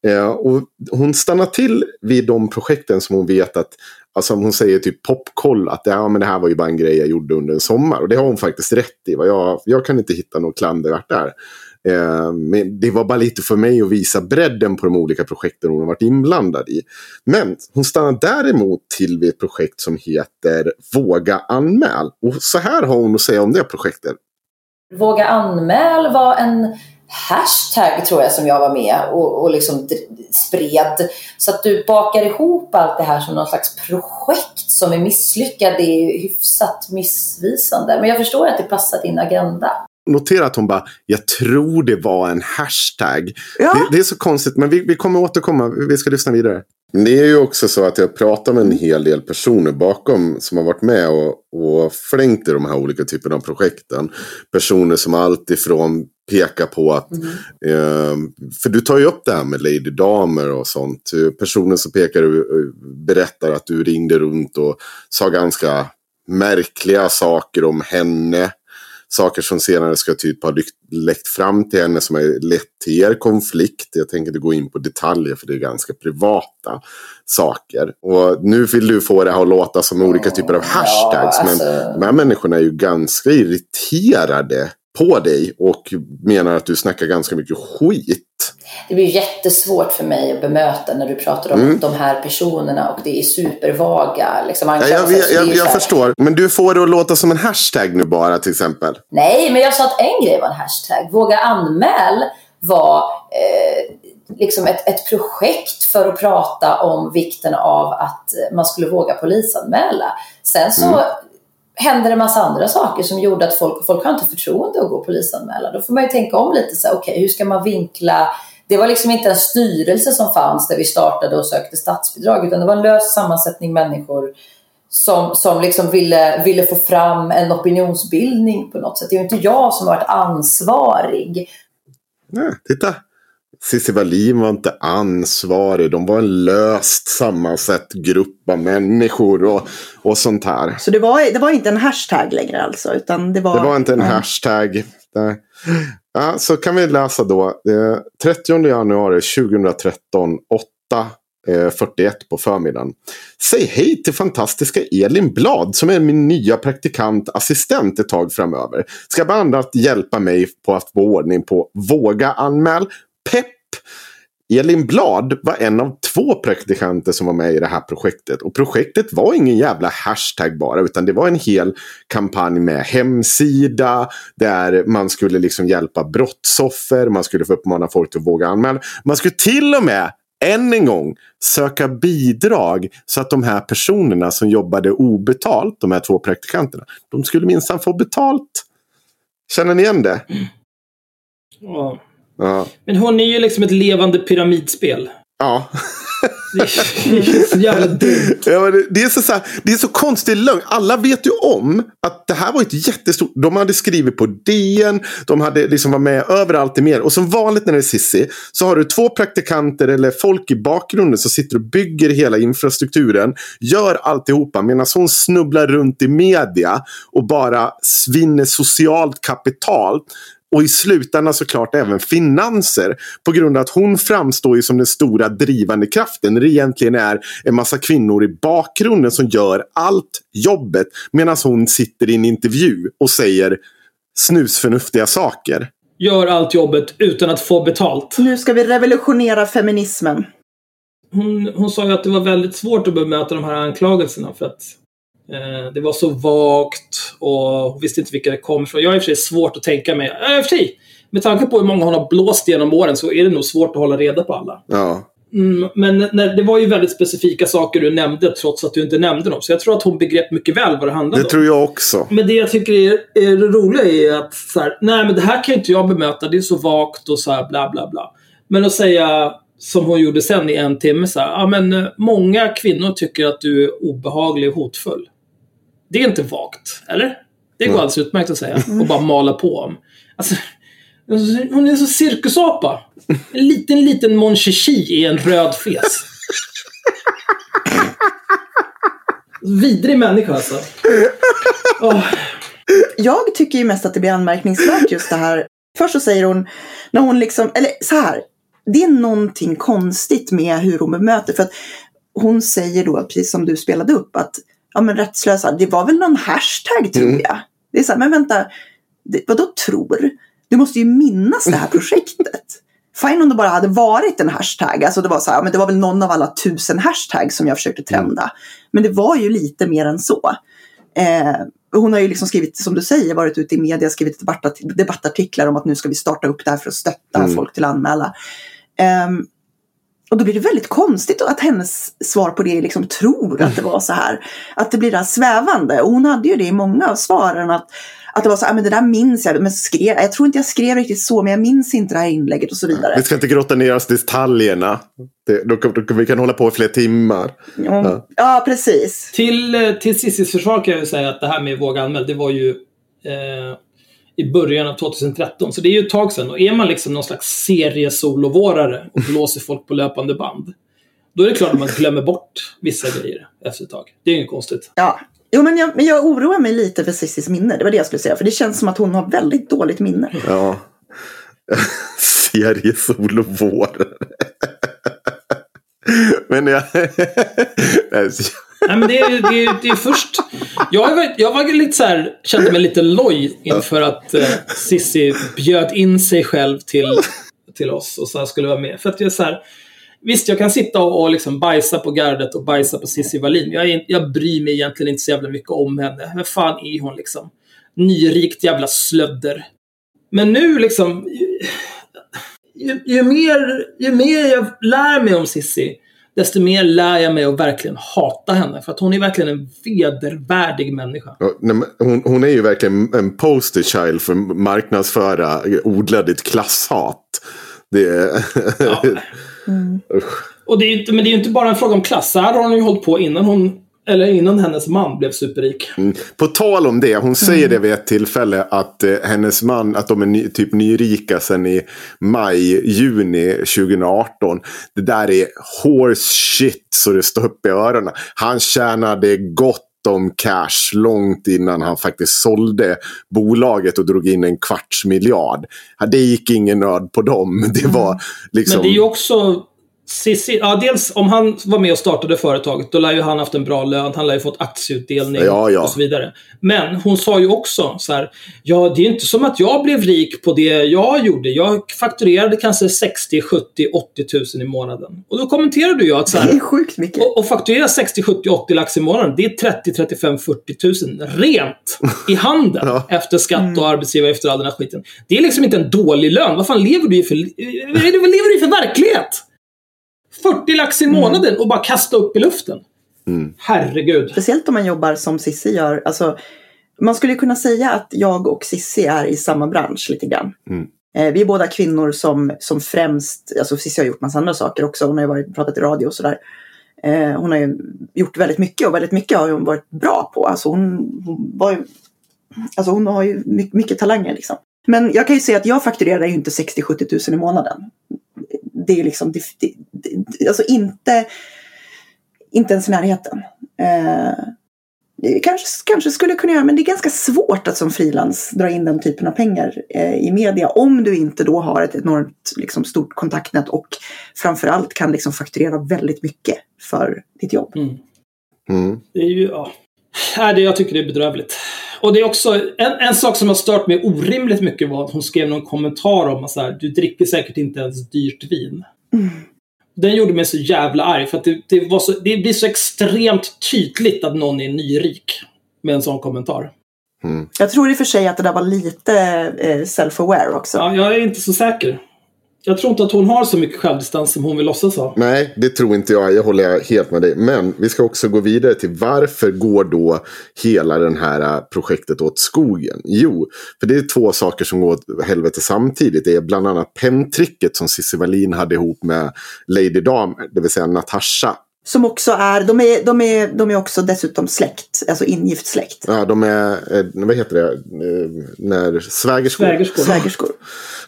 Eh, och hon stannar till vid de projekten som hon vet att, alltså hon säger typ popkoll, att ja, men det här var ju bara en grej jag gjorde under en sommar. Och det har hon faktiskt rätt i. Jag, jag kan inte hitta något klandervärt där. Eh, men det var bara lite för mig att visa bredden på de olika projekten hon har varit inblandad i. Men hon stannar däremot till vid ett projekt som heter Våga anmäl. Och så här har hon att säga om det projektet. Våga anmäl var en hashtag tror jag som jag var med och, och liksom spred. Så att du bakar ihop allt det här som någon slags projekt som är misslyckat det är hyfsat missvisande. Men jag förstår att det passar din agenda. Notera att hon bara, jag tror det var en hashtag. Ja. Det, det, är så konstigt, men vi, vi kommer återkomma. Vi ska lyssna vidare. Det är ju också så att jag pratar med en hel del personer bakom som har varit med och, och flängt i de här olika typerna av projekten. Personer som alltifrån pekar på att, mm. eh, för du tar ju upp det här med Lady Damer och sånt. Personer som pekar och berättar att du ringde runt och sa ganska märkliga saker om henne saker som senare ska typ ha läckt fram till henne som har lett till er konflikt. Jag tänker inte gå in på detaljer för det är ganska privata saker. Och nu vill du få det här att låta som olika typer av hashtags. Ja, alltså... Men de här människorna är ju ganska irriterade på dig och menar att du snackar ganska mycket skit. Det blir jättesvårt för mig att bemöta när du pratar om mm. de här personerna och det är supervaga liksom, ja, jag, jag, jag, jag förstår, men du får det att låta som en hashtag nu bara till exempel. Nej, men jag sa att en grej var en hashtag. Våga anmäl var eh, liksom ett, ett projekt för att prata om vikten av att man skulle våga polisanmäla. Sen så mm hände det massa andra saker som gjorde att folk, folk har inte förtroende att gå och polisanmäla. Då får man ju tänka om lite så okej, okay, hur ska man vinkla det var liksom inte en styrelse som fanns där vi startade och sökte statsbidrag utan det var en lös sammansättning människor som, som liksom ville, ville få fram en opinionsbildning på något sätt. Det är ju inte jag som har varit ansvarig. Nej, titta. Cissi Wallin var inte ansvarig. De var en löst sammansatt grupp av människor och, och sånt här. Så det var, det var inte en hashtag längre alltså? Utan det, var, det var inte en nej. hashtag. Ja, så kan vi läsa då. Eh, 30 januari 2013, 8 41 på förmiddagen. Säg hej till fantastiska Elin Blad som är min nya praktikantassistent ett tag framöver. Ska bland annat hjälpa mig på att få ordning på Våga anmäl, Pepp Elin Blad var en av två praktikanter som var med i det här projektet. Och projektet var ingen jävla hashtag bara. Utan det var en hel kampanj med hemsida. Där man skulle liksom hjälpa brottsoffer. Man skulle få uppmana folk att våga anmäla. Man skulle till och med än en gång söka bidrag så att de här personerna som jobbade obetalt, de här två praktikanterna, de skulle minsann få betalt. Känner ni igen det? Mm. Ja. Ja. Men hon är ju liksom ett levande pyramidspel. Ja. Det är så jävla dumt. Ja, det, är så, så här, det är så konstig lögn. Alla vet ju om att det här var ett jättestort... De hade skrivit på DN. De hade liksom varit med överallt i mer. Och som vanligt när det är Sissi så har du två praktikanter eller folk i bakgrunden som sitter och bygger hela infrastrukturen. Gör alltihopa medan hon snubblar runt i media och bara svinner socialt kapital och i slutändan såklart även finanser. På grund av att hon framstår ju som den stora drivande kraften. När det egentligen är en massa kvinnor i bakgrunden som gör allt jobbet. Medan hon sitter i en intervju och säger snusförnuftiga saker. Gör allt jobbet utan att få betalt. Nu ska vi revolutionera feminismen. Hon, hon sa ju att det var väldigt svårt att bemöta de här anklagelserna för att det var så vagt och visste inte vilka det kom ifrån. Jag har i och för sig svårt att tänka mig, äh, i och för sig, med tanke på hur många hon har blåst genom åren så är det nog svårt att hålla reda på alla. Ja. Mm, men när, det var ju väldigt specifika saker du nämnde trots att du inte nämnde dem. Så jag tror att hon begrep mycket väl vad det handlade om. Det tror jag också. Men det jag tycker är, är det roliga är att så här, nej men det här kan inte jag bemöta. Det är så vagt och så här bla bla bla. Men att säga som hon gjorde sen i en timme så här, ja men eh, många kvinnor tycker att du är obehaglig och hotfull. Det är inte vagt, eller? Det går mm. alldeles utmärkt att säga. Och bara mala på om. Alltså, hon är sån cirkusapa. En liten, liten Mon i en röd fes. Vidrig människa alltså. Oh. Jag tycker ju mest att det blir anmärkningsvärt just det här. Först så säger hon, när hon liksom, eller så här. Det är någonting konstigt med hur hon bemöter. För att hon säger då, precis som du spelade upp, att ja men rättslösa, det var väl någon hashtag tror mm. jag. Det är så här, men vänta, det, vadå tror? Du måste ju minnas det här projektet. *laughs* Fine om det bara hade varit en hashtag, alltså det var så här, men det var väl någon av alla tusen hashtags som jag försökte trenda. Mm. Men det var ju lite mer än så. Eh, hon har ju liksom skrivit, som du säger, varit ute i media, skrivit debattartiklar om att nu ska vi starta upp det här för att stötta mm. folk till anmäla. Um, och då blir det väldigt konstigt att hennes svar på det liksom tror att det var så här. Att det blir det här svävande. Och hon hade ju det i många av svaren. Att, att det var så här, men det där minns jag. Men skrev, jag tror inte jag skrev riktigt så, men jag minns inte det här inlägget och så vidare. Vi ska inte grotta ner oss i detaljerna. Det, då, då, då, vi kan hålla på i flera timmar. Ja, ja. ja precis. Till, eh, till Cissis försvar kan jag säga att det här med våga anmäl, det var ju eh, i början av 2013. Så det är ju ett tag sedan. Och är man liksom någon slags seriesolovårare och blåser folk på löpande band. Då är det klart att man glömmer bort vissa grejer efter ett tag. Det är inget konstigt. Ja, Jo, men jag, men jag oroar mig lite för Cissis minne. Det var det jag skulle säga. För det känns som att hon har väldigt dåligt minne. Ja. *laughs* Seriesol och vår. *laughs* men jag... *laughs* Nej, men det är, det är, det är först... Jag var, jag var lite så här, kände mig lite loj inför att eh, Sissi bjöd in sig själv till, till oss och så här skulle vara med. För att jag så här, Visst, jag kan sitta och, och liksom bajsa på gardet och bajsa på Cissi Wallin. Jag, är, jag bryr mig egentligen inte så jävla mycket om henne. Vem fan är hon liksom? Nyrikt jävla slödder. Men nu liksom... Ju, ju, mer, ju mer jag lär mig om Cissi, desto mer lär jag mig att verkligen hata henne. För att hon är verkligen en vedervärdig människa. hon, hon är ju verkligen en poster child för marknadsföra, odla ditt klasshat. Det är... Ja. *laughs* Mm. Och det är men det är ju inte bara en fråga om klass. Så här har hon ju hållit på innan hon eller innan hennes man blev superrik. Mm. På tal om det, hon säger mm. det vid ett tillfälle att eh, hennes man, att de är ny, typ nyrika sedan i maj, juni 2018. Det där är horse shit så det står upp i öronen. Han tjänade gott om cash långt innan han faktiskt sålde bolaget och drog in en kvarts miljard. Det gick ingen nöd på dem. *laughs* Det var liksom... Men det är också Cissi, ja, dels om han var med och startade företaget, då lär ju han haft en bra lön, han lär ju fått aktieutdelning ja, ja. och så vidare. Men hon sa ju också så här, ja det är inte som att jag blev rik på det jag gjorde. Jag fakturerade kanske 60, 70, 80 tusen i månaden. Och då kommenterade jag att så här, Det är sjukt mycket. Och, och fakturera 60, 70, 80 lax i månaden, det är 30, 35, 40 tusen rent i handen *laughs* ja. efter skatt och mm. arbetsgivaravgifter och all den här skiten. Det är liksom inte en dålig lön. Vad fan lever du i för, vad lever du i för verklighet? 40 lax i månaden mm. och bara kasta upp i luften. Mm. Herregud. Speciellt om man jobbar som Sissi gör. Alltså, man skulle kunna säga att jag och Sissi är i samma bransch lite grann. Mm. Eh, vi är båda kvinnor som, som främst, alltså Cissi har gjort massa andra saker också. Hon har ju varit, pratat i radio och sådär. Eh, hon har ju gjort väldigt mycket och väldigt mycket har hon varit bra på. Alltså hon, hon, var ju, alltså hon har ju mycket, mycket talanger liksom. Men jag kan ju säga att jag fakturerar ju inte 60-70 tusen i månaden det är liksom, det, det, det, alltså inte, inte ens i närheten. Eh, kanske, kanske skulle kunna göra, men det är ganska svårt att som frilans dra in den typen av pengar eh, i media om du inte då har ett enormt liksom, stort kontaktnät och framförallt kan liksom, fakturera väldigt mycket för ditt jobb. Mm. Mm. Det är ju, ja. Nej, det, jag tycker det är bedrövligt. Och det är också en, en sak som har stört mig orimligt mycket var att hon skrev någon kommentar om att du dricker säkert inte ens dyrt vin. Mm. Den gjorde mig så jävla arg för att det, det, var så, det blir så extremt tydligt att någon är nyrik med en sån kommentar. Mm. Jag tror i och för sig att det där var lite eh, self-aware också. Ja, jag är inte så säker. Jag tror inte att hon har så mycket självdistans som hon vill låtsas ha. Nej, det tror inte jag. Jag håller helt med dig. Men vi ska också gå vidare till varför går då hela det här äh, projektet åt skogen? Jo, för det är två saker som går åt helvete samtidigt. Det är bland annat penntricket som Cissi Wallin hade ihop med Lady Damer, det vill säga Natasha. Som också är, de är, de är, de är också dessutom släkt, alltså ingift släkt. Ja, de är, eh, vad heter det, eh, när svägerskor. Svägerskor. svägerskor.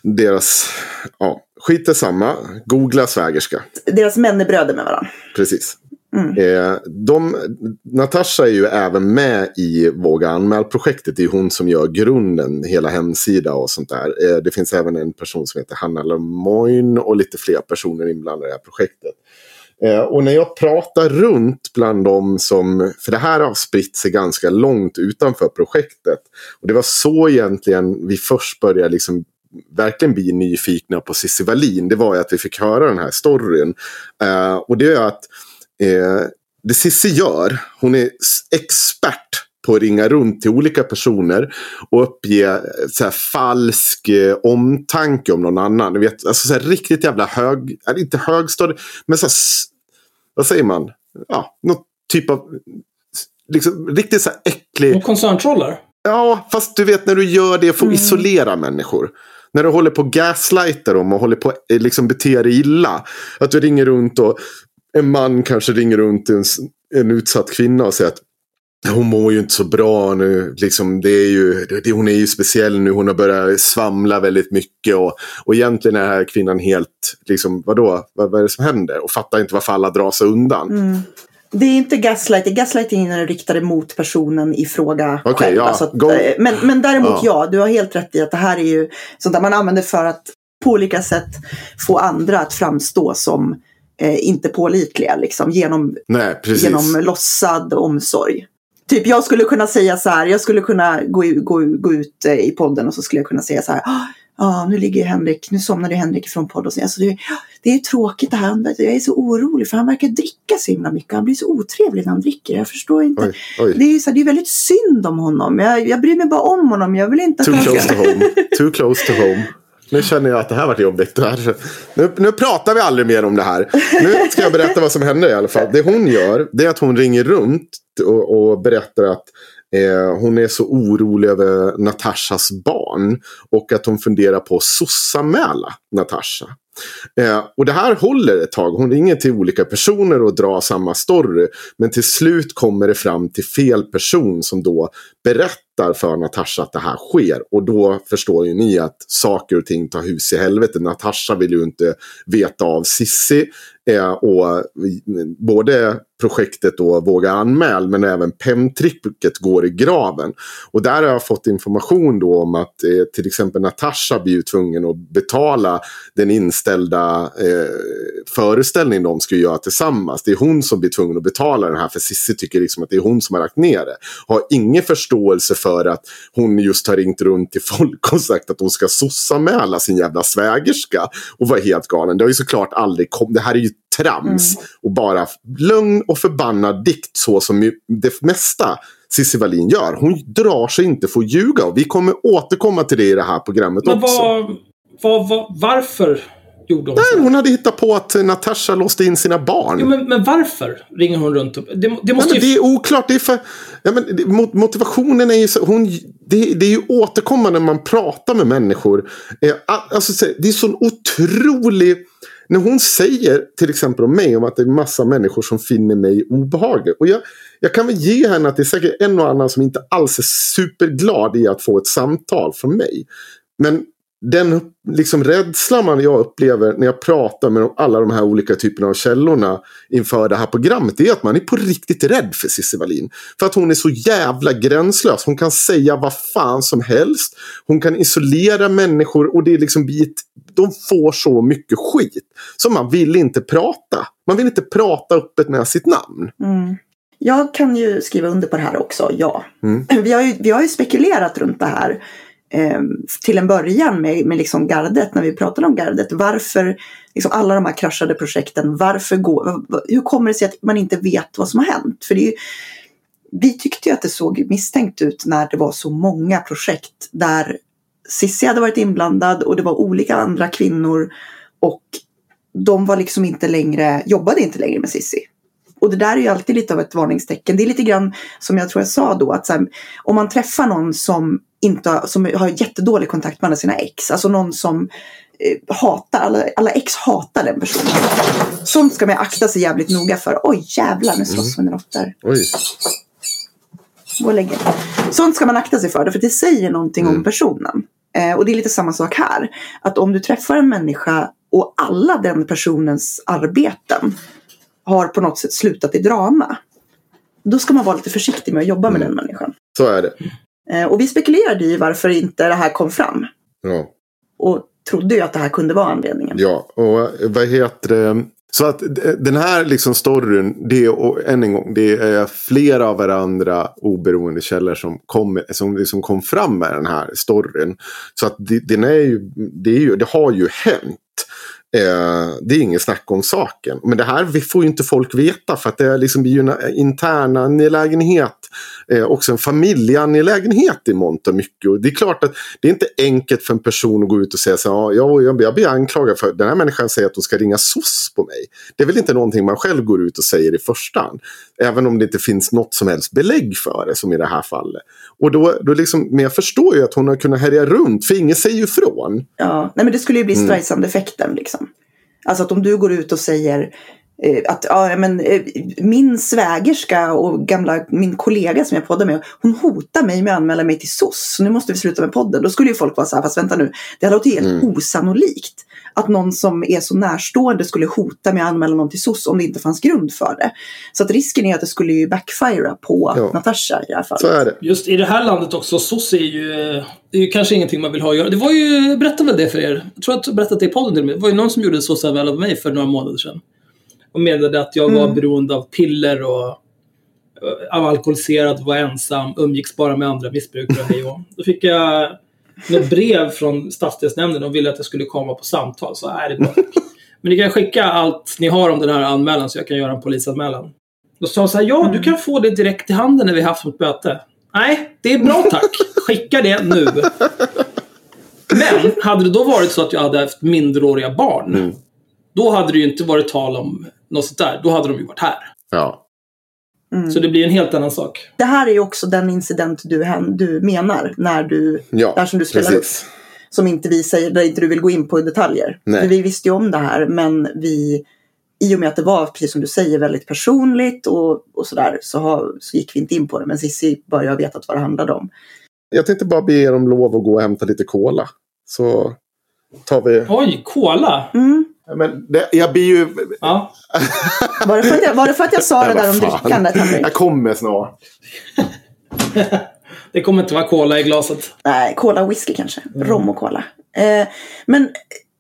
Deras, ja, skit samma. Googla svägerska. Deras män är bröder med varandra. Precis. Mm. Eh, de, Natasha är ju även med i Våga anmäl-projektet. Det är hon som gör grunden, hela hemsida och sånt där. Eh, det finns även en person som heter Hanna Lemoyne och lite fler personer inblandade i det här projektet. Eh, och när jag pratar runt bland dem som, för det här har spritt sig ganska långt utanför projektet. Och det var så egentligen vi först började liksom verkligen bli nyfikna på Cissi Wallin. Det var ju att vi fick höra den här storyn. Uh, och det är att uh, det Cissi gör, hon är expert på att ringa runt till olika personer och uppge så här, falsk eh, omtanke om någon annan. Du vet, alltså, så här, riktigt jävla hög, inte högstadie, men så här, vad säger man? Ja, något typ av liksom, riktigt så här äcklig... Koncerntrollar? Ja, fast du vet när du gör det för att mm. isolera människor. När du håller på att gaslighta dem och håller på eh, liksom, beter dig illa. Att du ringer runt och en man kanske ringer runt en, en utsatt kvinna och säger att hon mår ju inte så bra nu. Liksom, det är ju, det, hon är ju speciell nu. Hon har börjat svamla väldigt mycket. Och, och egentligen är den här kvinnan helt, liksom, vadå? Vad, vad är det som händer? Och fattar inte varför alla drar sig undan. Mm. Det är inte gaslighting. Gaslighting är riktade mot personen i fråga okay, själv. Ja, alltså eh, men, men däremot ja. ja, du har helt rätt i att det här är ju sånt där man använder för att på olika sätt få andra att framstå som eh, inte pålitliga liksom, genom, Nej, genom låtsad omsorg. Typ jag skulle kunna säga så här, jag skulle kunna gå, gå, gå ut eh, i podden och så skulle jag kunna säga så här, ah, ja nu ligger Henrik, nu somnade Henrik från podden. Alltså det, det är tråkigt det här, jag är så orolig för han verkar dricka så himla mycket. Han blir så otrevlig när han dricker. Jag förstår inte. Oj, oj. Det, är så här, det är väldigt synd om honom. Jag, jag bryr mig bara om honom. Jag vill inte Too close to home. *laughs* Too close to home. Nu känner jag att det här vart jobbigt. Nu, nu pratar vi aldrig mer om det här. Nu ska jag berätta vad som händer i alla fall. Det hon gör det är att hon ringer runt och, och berättar att eh, hon är så orolig över Natashas barn. Och att hon funderar på att sossamäla Natasha. Eh, och det här håller ett tag. Hon ringer till olika personer och drar samma story. Men till slut kommer det fram till fel person som då berättar för Natasha att det här sker. Och då förstår ju ni att saker och ting tar hus i helvete. Natasha vill ju inte veta av Sissi. Eh, och både projektet då Våga anmäl men även PEM-tricket går i graven. Och där har jag fått information då om att eh, till exempel Natasha blir tvungen att betala den inställda eh, föreställningen de ska göra tillsammans. Det är hon som blir tvungen att betala den här för Cissi tycker liksom att det är hon som har lagt ner det. Har ingen förståelse för att hon just har ringt runt till folk och sagt att hon ska sossamäla sin jävla svägerska och var helt galen. Det har ju såklart aldrig kommit. Det här är ju trams mm. och bara lögn och förbannad dikt så som det mesta Cissi Wallin gör. Hon drar sig inte för att ljuga och vi kommer återkomma till det i det här programmet Men också. Var, var, var, varför gjorde hon Nej? Hon hade hittat på att Natasha låste in sina barn. Ja, men, men varför ringer hon runt? Det, det måste Nej, ju... det är oklart. Det är för, ja, men, motivationen är ju så, hon, det, det, är ju återkommande när man pratar med människor. Eh, alltså, det är sån otrolig när hon säger till exempel om mig om att det är massa människor som finner mig obehaglig. Och jag, jag kan väl ge henne att det är säkert en och annan som inte alls är superglad i att få ett samtal från mig. Men den liksom rädslan man jag upplever när jag pratar med alla de här olika typerna av källorna inför det här programmet är att man är på riktigt rädd för Cissi Wallin. För att hon är så jävla gränslös. Hon kan säga vad fan som helst. Hon kan isolera människor och det är liksom bit, de får så mycket skit. Så man vill inte prata. Man vill inte prata öppet med sitt namn. Mm. Jag kan ju skriva under på det här också, ja. Mm. Vi, har ju, vi har ju spekulerat runt det här eh, till en början med, med liksom gardet, när vi pratade om gardet. Varför, liksom alla de här kraschade projekten, varför går, hur kommer det sig att man inte vet vad som har hänt? För det är ju, vi tyckte ju att det såg misstänkt ut när det var så många projekt där Cissi hade varit inblandad och det var olika andra kvinnor och de var liksom inte längre, jobbade inte längre med Cissi. Och det där är ju alltid lite av ett varningstecken. Det är lite grann som jag tror jag sa då att här, om man träffar någon som, inte, som har jättedålig kontakt med alla sina ex, alltså någon som eh, hatar, alla, alla ex hatar den personen. Sånt ska man akta sig jävligt noga för. Oj jävlar, nu slåss mm. mina råttor. Gå och lägg Sånt ska man akta sig för, för det säger någonting mm. om personen. Eh, och det är lite samma sak här. Att om du träffar en människa och alla den personens arbeten har på något sätt slutat i drama. Då ska man vara lite försiktig med att jobba med mm. den människan. Så är det. Eh, och vi spekulerade i varför inte det här kom fram. Ja. Och trodde ju att det här kunde vara anledningen. Ja, och vad heter det? Så att den här liksom storyn, det är, än en gång, det är flera av varandra oberoende källor som kom, som liksom kom fram med den här storyn. Så att det, den är ju, det, är ju, det har ju hänt. Eh, det är inget snack om saken. Men det här får ju inte folk veta för att det är liksom ju en eh, intern angelägenhet. Eh, också en familjeangelägenhet i mångt och mycket. Och det är klart att det är inte enkelt för en person att gå ut och säga så här, ja, jag, jag blir anklagad för den här människan säger att hon ska ringa SOS på mig. Det är väl inte någonting man själv går ut och säger i första hand. Även om det inte finns något som helst belägg för det som i det här fallet. Och då, då liksom, men jag förstår ju att hon har kunnat härja runt för ingen säger ju ifrån. Ja, nej men det skulle ju bli mm. Streisand-effekten liksom. Alltså att om du går ut och säger eh, att ja, men, eh, min svägerska och gamla, min kollega som jag poddar med, hon hotar mig med att anmäla mig till SOS. Så nu måste vi sluta med podden. Då skulle ju folk vara så här, fast vänta nu, det här låter helt mm. osannolikt att någon som är så närstående skulle hota med att anmäla någon till SOS om det inte fanns grund för det. Så att risken är att det skulle ju backfira på ja. Natasha i det här fallet. Så är det. Just i det här landet också, SOS är ju, det är ju kanske ingenting man vill ha att göra. Det var ju, berätta väl det för er. Jag tror att jag berättat det i podden. Det var ju någon som gjorde en SOS-anmälan av mig för några månader sedan. Och menade att jag var mm. beroende av piller och av alkoholiserad, var ensam, umgicks bara med andra missbrukare. Hej och. Då fick jag något brev från stadsdelsnämnden och ville att jag skulle komma på samtal. Så är det bra. *laughs* Men ni kan skicka allt ni har om den här anmälan så jag kan göra en polisanmälan. Då sa hon så här, ja du kan få det direkt i handen när vi haft ett möte. Nej, det är bra tack. Skicka det nu. Men hade det då varit så att jag hade haft minderåriga barn. Mm. Då hade det ju inte varit tal om något sånt där. Då hade de ju varit här. Ja. Mm. Så det blir en helt annan sak. Det här är ju också den incident du, du menar när du, ja, där som du spelar precis. upp. Som inte vi säger, där inte du vill gå in på i detaljer. Nej. För vi visste ju om det här men vi, i och med att det var, precis som du säger, väldigt personligt och, och sådär så, har, så gick vi inte in på det. Men Cissi började ha vetat vad det handlade om. Jag tänkte bara be er om lov att gå och hämta lite cola. Så tar vi... Oj, cola! Mm. Men det, jag blir ju... Ja. *laughs* Var, det för att jag, var det för att jag sa det där om drickandet? Jag kommer snart. *laughs* det kommer inte vara cola i glaset. Nej, cola och whisky kanske. Mm. Rom och cola. Eh, men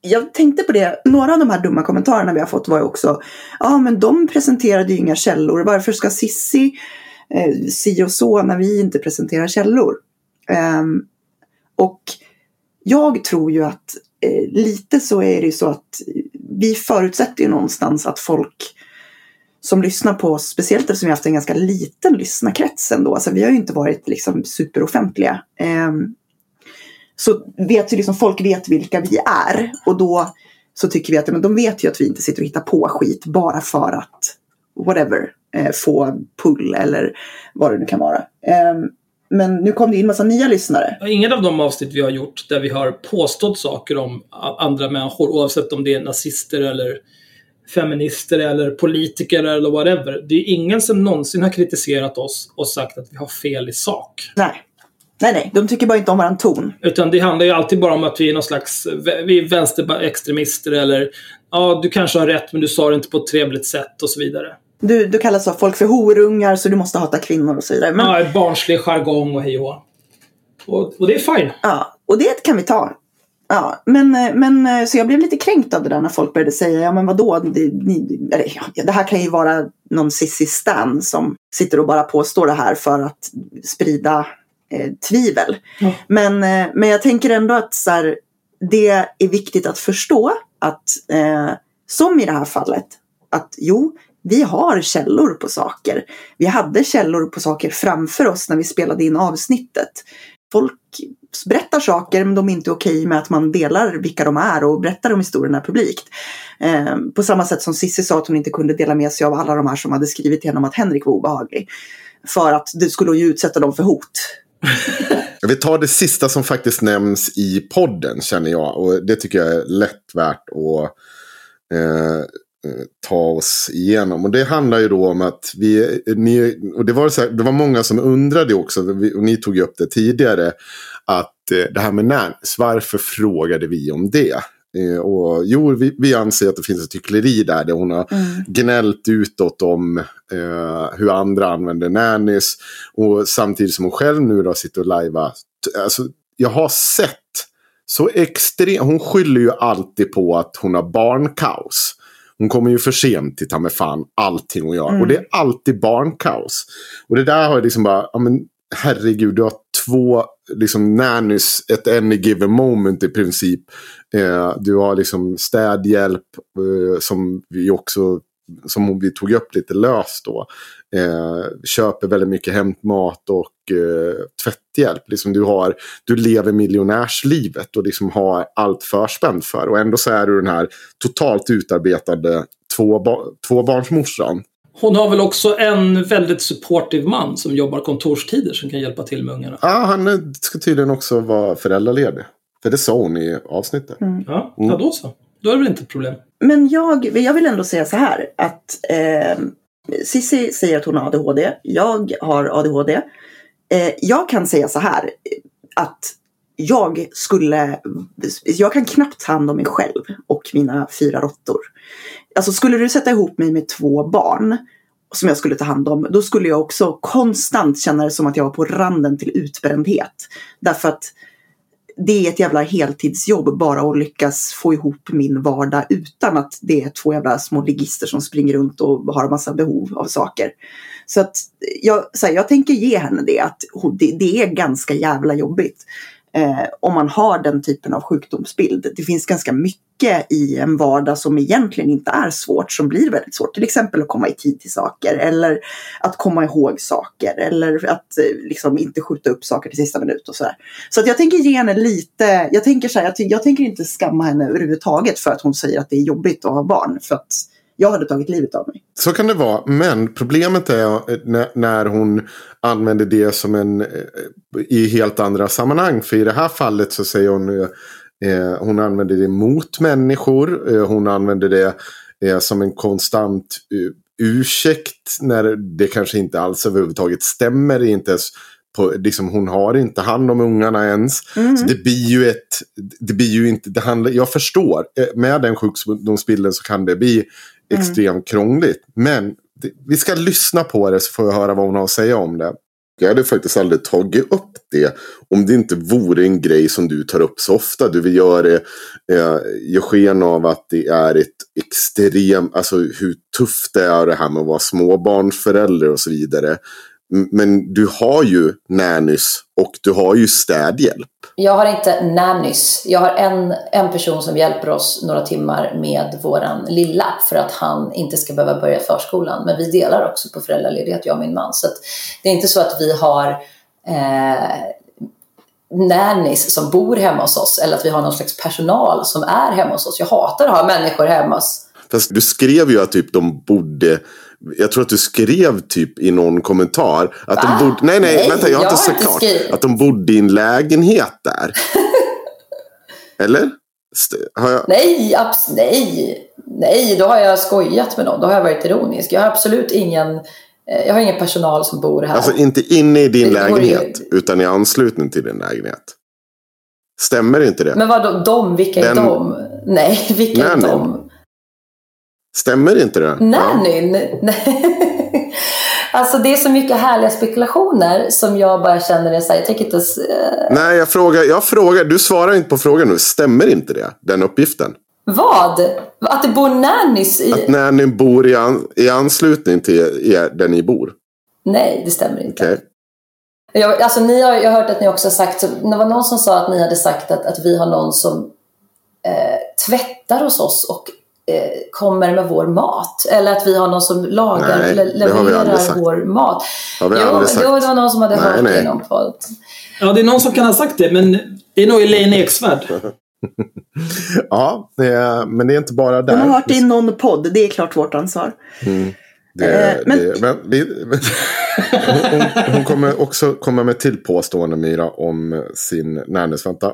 jag tänkte på det, några av de här dumma kommentarerna vi har fått var ju också, ja men de presenterade ju inga källor, varför ska Sissi eh, si och så när vi inte presenterar källor? Eh, och jag tror ju att eh, lite så är det ju så att vi förutsätter ju någonstans att folk som lyssnar på oss, speciellt eftersom vi har haft en ganska liten lyssnarkrets ändå, alltså vi har ju inte varit liksom superoffentliga. Eh, så vet ju liksom, folk vet vilka vi är och då så tycker vi att men de vet ju att vi inte sitter och hittar på skit bara för att whatever, eh, få pull eller vad det nu kan vara. Eh, men nu kom det in massa nya lyssnare. Ingen av de avsnitt vi har gjort där vi har påstått saker om andra människor, oavsett om det är nazister eller feminister eller politiker eller whatever. Det är ingen som någonsin har kritiserat oss och sagt att vi har fel i sak. Nej. Nej, nej. De tycker bara inte om våran ton. Utan det handlar ju alltid bara om att vi är någon slags vi är vänsterextremister eller ja, du kanske har rätt men du sa det inte på ett trevligt sätt och så vidare. Du, du kallas av folk för horungar så du måste hata kvinnor och så vidare. Men... Ja, barnslig jargong och hej och, och, och det är fine. Ja, och det kan vi ta. Ja, men, men så jag blev lite kränkt av det där när folk började säga, ja men vadå, det, ni, eller, ja, det här kan ju vara någon sissi stan som sitter och bara påstår det här för att sprida eh, tvivel. Mm. Men, eh, men jag tänker ändå att så här, det är viktigt att förstå att, eh, som i det här fallet, att jo, vi har källor på saker. Vi hade källor på saker framför oss när vi spelade in avsnittet. Folk berättar saker men de är inte okej med att man delar vilka de är och berättar om historierna publikt. Eh, på samma sätt som Sissi sa att hon inte kunde dela med sig av alla de här som hade skrivit till henne om att Henrik var obehaglig. För att det skulle ju utsätta dem för hot. *laughs* Vi tar det sista som faktiskt nämns i podden känner jag. Och det tycker jag är lätt värt att eh, ta oss igenom. Och det handlar ju då om att vi, ni, och det var, så här, det var många som undrade också, och ni tog ju upp det tidigare, att eh, det här med Nans, varför frågade vi om det? Eh, och jo, vi, vi anser att det finns ett hyckleri där, där hon har mm. gnällt utåt om eh, hur andra använder nannies. Och samtidigt som hon själv nu då sitter och lajvar. Alltså, jag har sett så extremt, hon skyller ju alltid på att hon har barnkaos. Hon kommer ju för sent till ta med fan allting hon gör. Mm. Och det är alltid barnkaos. Och det där har jag liksom bara, ja men herregud, du har två liksom nannies ett any given moment i princip. Eh, du har liksom städhjälp eh, som vi också som vi tog upp lite löst då. Eh, köper väldigt mycket hämtmat och eh, tvätthjälp. Liksom du, har, du lever miljonärslivet och liksom har allt förspänt för. Och ändå så är du den här totalt utarbetade två, tvåbarnsmorsan. Hon har väl också en väldigt supportive man som jobbar kontorstider som kan hjälpa till med ungarna. Ja, han ska tydligen också vara föräldraledig. För det sa hon i avsnittet. Mm. Ja, ja, då så. Då är det väl inte ett problem. Men jag, jag vill ändå säga så här att eh, Sissi säger att hon har ADHD. Jag har ADHD. Eh, jag kan säga så här att jag skulle, jag kan knappt ta hand om mig själv och mina fyra råttor. Alltså skulle du sätta ihop mig med två barn som jag skulle ta hand om, då skulle jag också konstant känna det som att jag var på randen till utbrändhet. Därför att det är ett jävla heltidsjobb bara att lyckas få ihop min vardag utan att det är två jävla små ligister som springer runt och har massa behov av saker. Så att jag, så här, jag tänker ge henne det, att det, det är ganska jävla jobbigt eh, om man har den typen av sjukdomsbild. Det finns ganska mycket i en vardag som egentligen inte är svårt som blir väldigt svårt. Till exempel att komma i tid till saker eller att komma ihåg saker eller att eh, liksom inte skjuta upp saker till sista minut och sådär. Så att jag tänker ge henne lite, jag tänker så här, jag, jag tänker inte skamma henne överhuvudtaget för att hon säger att det är jobbigt att ha barn. För att jag hade tagit livet av mig. Så kan det vara. Men problemet är eh, när hon använder det som en eh, i helt andra sammanhang. För i det här fallet så säger hon eh, hon använder det mot människor. Eh, hon använder det eh, som en konstant ursäkt när det kanske inte alls överhuvudtaget stämmer. Inte ens på, liksom, hon har inte hand om ungarna ens. Mm. Så det blir ju ett... Det blir ju inte... Det handlar, jag förstår. Med den sjukdomsbilden så kan det bli. Mm. extremt krångligt. Men det, vi ska lyssna på det så får vi höra vad hon har att säga om det. Jag hade faktiskt aldrig tagit upp det om det inte vore en grej som du tar upp så ofta. Du vill göra det, eh, gör sken av att det är ett extremt, alltså hur tufft det är det här med att vara småbarnsförälder och så vidare. Men du har ju nannys och du har ju städhjälp. Jag har inte nannys. Jag har en, en person som hjälper oss några timmar med våran lilla för att han inte ska behöva börja förskolan. Men vi delar också på föräldraledighet, jag och min man. Så det är inte så att vi har eh, nannys som bor hemma hos oss eller att vi har någon slags personal som är hemma hos oss. Jag hatar att ha människor hemma hos Fast du skrev ju att typ de bodde jag tror att du skrev typ i någon kommentar att Va? de bodde, nej, nej, nej vänta, jag har jag inte sett klart. Att de bodde i en lägenhet där. *laughs* Eller? Jag... Nej, abs nej, nej, då har jag skojat med någon. Då har jag varit ironisk. Jag har absolut ingen, eh, jag har ingen personal som bor här. Alltså inte inne i din det lägenhet, ju... utan i anslutning till din lägenhet. Stämmer inte det? Men vadå, de? Vilka är Den... de? Nej, vilka är de? Stämmer inte det? Nannyn? Ja. *laughs* alltså det är så mycket härliga spekulationer som jag bara känner är så här, jag tänker inte... Uh... Nej, jag frågar, jag frågar, du svarar inte på frågan nu. Stämmer inte det, den uppgiften? Vad? Att det bor nannys i... Att nannyn bor i, an, i anslutning till er, där ni bor? Nej, det stämmer inte. Okay. Jag, alltså, ni har, jag har hört att ni också har sagt, det var någon som sa att ni hade sagt att, att vi har någon som eh, tvättar hos oss och Eh, kommer med vår mat. Eller att vi har någon som lagar, nej, le levererar vår mat. Har vi jo, aldrig sagt. Jo, det var någon som hade nej, hört nej. det i någon podd. Ja, det är någon som kan ha sagt det, men det är nog Elaine Eksvärd. *laughs* ja, men det är inte bara där. Hon har hört det i någon podd, det är klart vårt ansvar. Mm. Det, eh, men... Det, men, vi, hon, *laughs* hon, hon, kommer också komma med till påstående Mira om sin närnes. Vänta.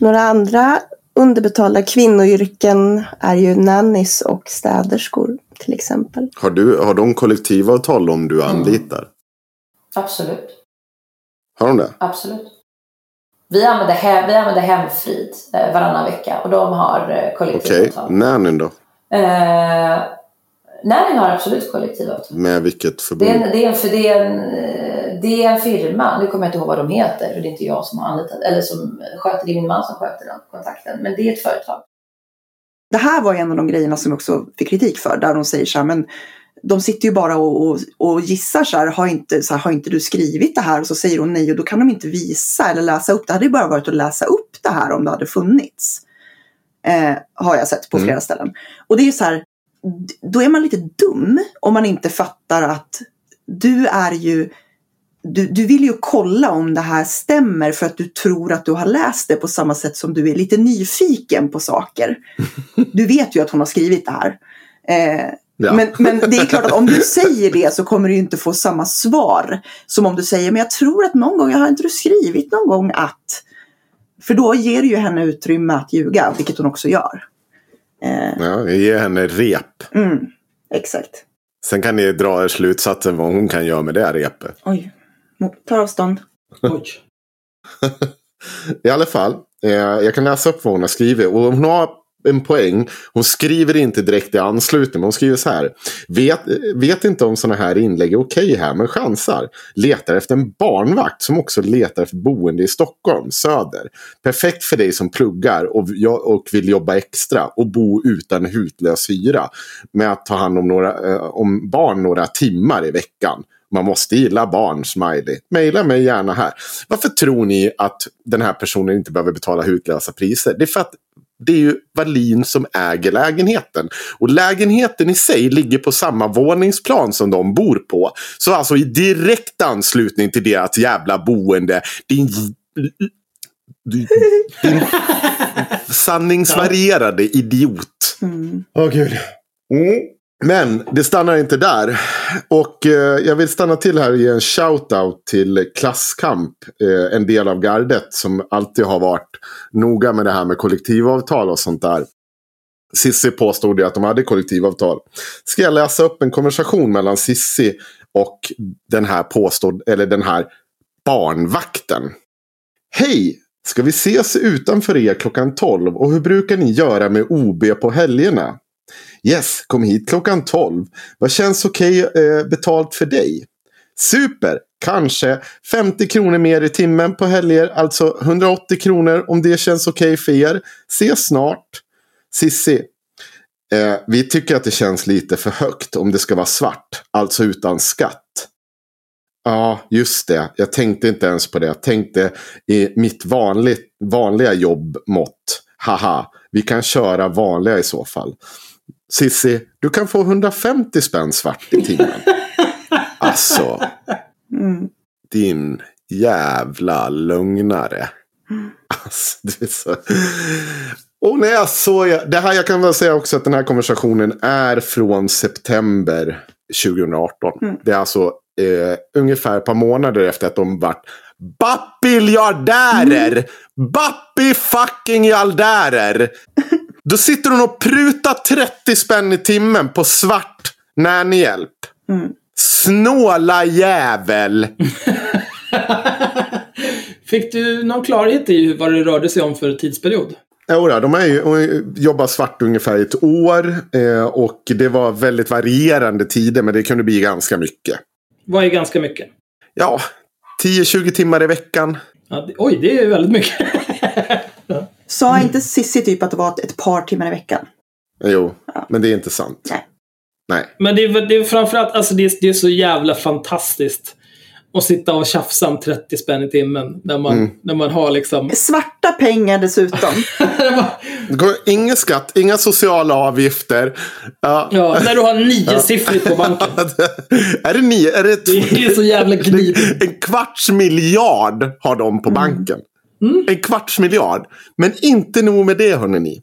Några andra underbetalda kvinnoyrken är ju nannies och städerskor till exempel. Har, du, har de kollektivavtal om du anlitar? Mm. Absolut. Har de det? Absolut. Vi använder, he, vi använder Hemfrid eh, varannan vecka och de har eh, kollektivavtal. Okej, okay. nannyn då? Eh, nannyn har absolut kollektivavtal. Med vilket förbund? Det är, en, det, är en, för det, är en, det är en firma, nu kommer jag inte ihåg vad de heter, för det är inte jag som har anlitat, eller som sköter, det är min man som sköter den kontakten, men det är ett företag. Det här var en av de grejerna som jag också fick kritik för, där de säger så här, men de sitter ju bara och, och, och gissar så här har, inte, så här, har inte du skrivit det här? Och så säger hon nej och då kan de inte visa eller läsa upp. Det hade ju bara varit att läsa upp det här om det hade funnits. Eh, har jag sett på mm. flera ställen. Och det är så här, då är man lite dum om man inte fattar att du är ju du, du vill ju kolla om det här stämmer för att du tror att du har läst det på samma sätt som du är lite nyfiken på saker. *laughs* Du vet ju att hon har skrivit det här. Eh, ja. men, men det är klart att om du *laughs* säger det så kommer du inte få samma svar som om du säger men jag tror att någon gång, har inte du skrivit någon gång att? För då ger du ju henne utrymme att ljuga, vilket hon också gör. Eh, ja, det ger henne rep. Mm, exakt. Sen kan ni dra er slutsatsen vad hon kan göra med det repet. Oj tar avstånd. Oj. *laughs* I alla fall, eh, jag kan läsa upp vad hon har skrivit. Och hon har en poäng. Hon skriver inte direkt i anslutning, men hon skriver så här. Vet, vet inte om sådana här inlägg är okej okay här, men chansar. Letar efter en barnvakt som också letar efter boende i Stockholm, söder. Perfekt för dig som pluggar och, och vill jobba extra och bo utan hutlös hyra. Med att ta hand om, några, eh, om barn några timmar i veckan. Man måste gilla barn, smiley. Maila mig gärna här. Varför tror ni att den här personen inte behöver betala hutlösa priser? Det är för att det är ju Wallin som äger lägenheten. Och lägenheten i sig ligger på samma våningsplan som de bor på. Så alltså i direkt anslutning till deras jävla boende. Din, din, din *laughs* sanningsvarierade idiot. Åh mm. oh, gud. Mm. Men det stannar inte där. Och eh, jag vill stanna till här och ge en shout-out till Klasskamp. Eh, en del av gardet som alltid har varit noga med det här med kollektivavtal och sånt där. Sissi påstod ju att de hade kollektivavtal. Ska jag läsa upp en konversation mellan Sissi och den här påstådd, eller den här barnvakten. Hej! Ska vi ses utanför er klockan 12 och hur brukar ni göra med OB på helgerna? Yes, kom hit klockan 12. Vad känns okej okay, eh, betalt för dig? Super! Kanske 50 kronor mer i timmen på helger. Alltså 180 kronor om det känns okej okay för er. Ses snart. Sissi. Eh, vi tycker att det känns lite för högt om det ska vara svart. Alltså utan skatt. Ja, just det. Jag tänkte inte ens på det. Jag tänkte i mitt vanligt, vanliga jobbmått. Haha, vi kan köra vanliga i så fall. Sissi, du kan få 150 spänn svart i timmen. *laughs* alltså. Mm. Din jävla lögnare. Alltså, det är så... Och när jag såg, det här jag kan väl säga också att den här konversationen är från september 2018. Mm. Det är alltså eh, ungefär ett par månader efter att de vart Bappiljardärer! Mm. Bappi fucking jaldärer! *laughs* Då sitter hon och prutar 30 spänn i timmen på svart närnhjälp. Mm. Snåla jävel! *laughs* Fick du någon klarhet i vad det rörde sig om för tidsperiod? Jo, de är ju, jobbar svart ungefär ett år. Eh, och det var väldigt varierande tider, men det kunde bli ganska mycket. Vad är ganska mycket? Ja, 10-20 timmar i veckan. Ja, oj, det är väldigt mycket. *laughs* Sa inte Sissi typ att det var ett par timmar i veckan? Jo, ja. men det är inte sant. Nej. Nej. Men det är, det är framförallt, alltså det är, det är så jävla fantastiskt. Att sitta och tjafsa om 30 spänn i timmen. När man, mm. när man har liksom... *laughs* Svarta pengar dessutom. *laughs* ingen skatt, inga sociala avgifter. Ja, ja när du har nio siffrigt på banken. *laughs* är det nio? Är det, det är så jävla glidigt. En kvarts miljard har de på mm. banken. Mm. En kvarts miljard. Men inte nog med det hörni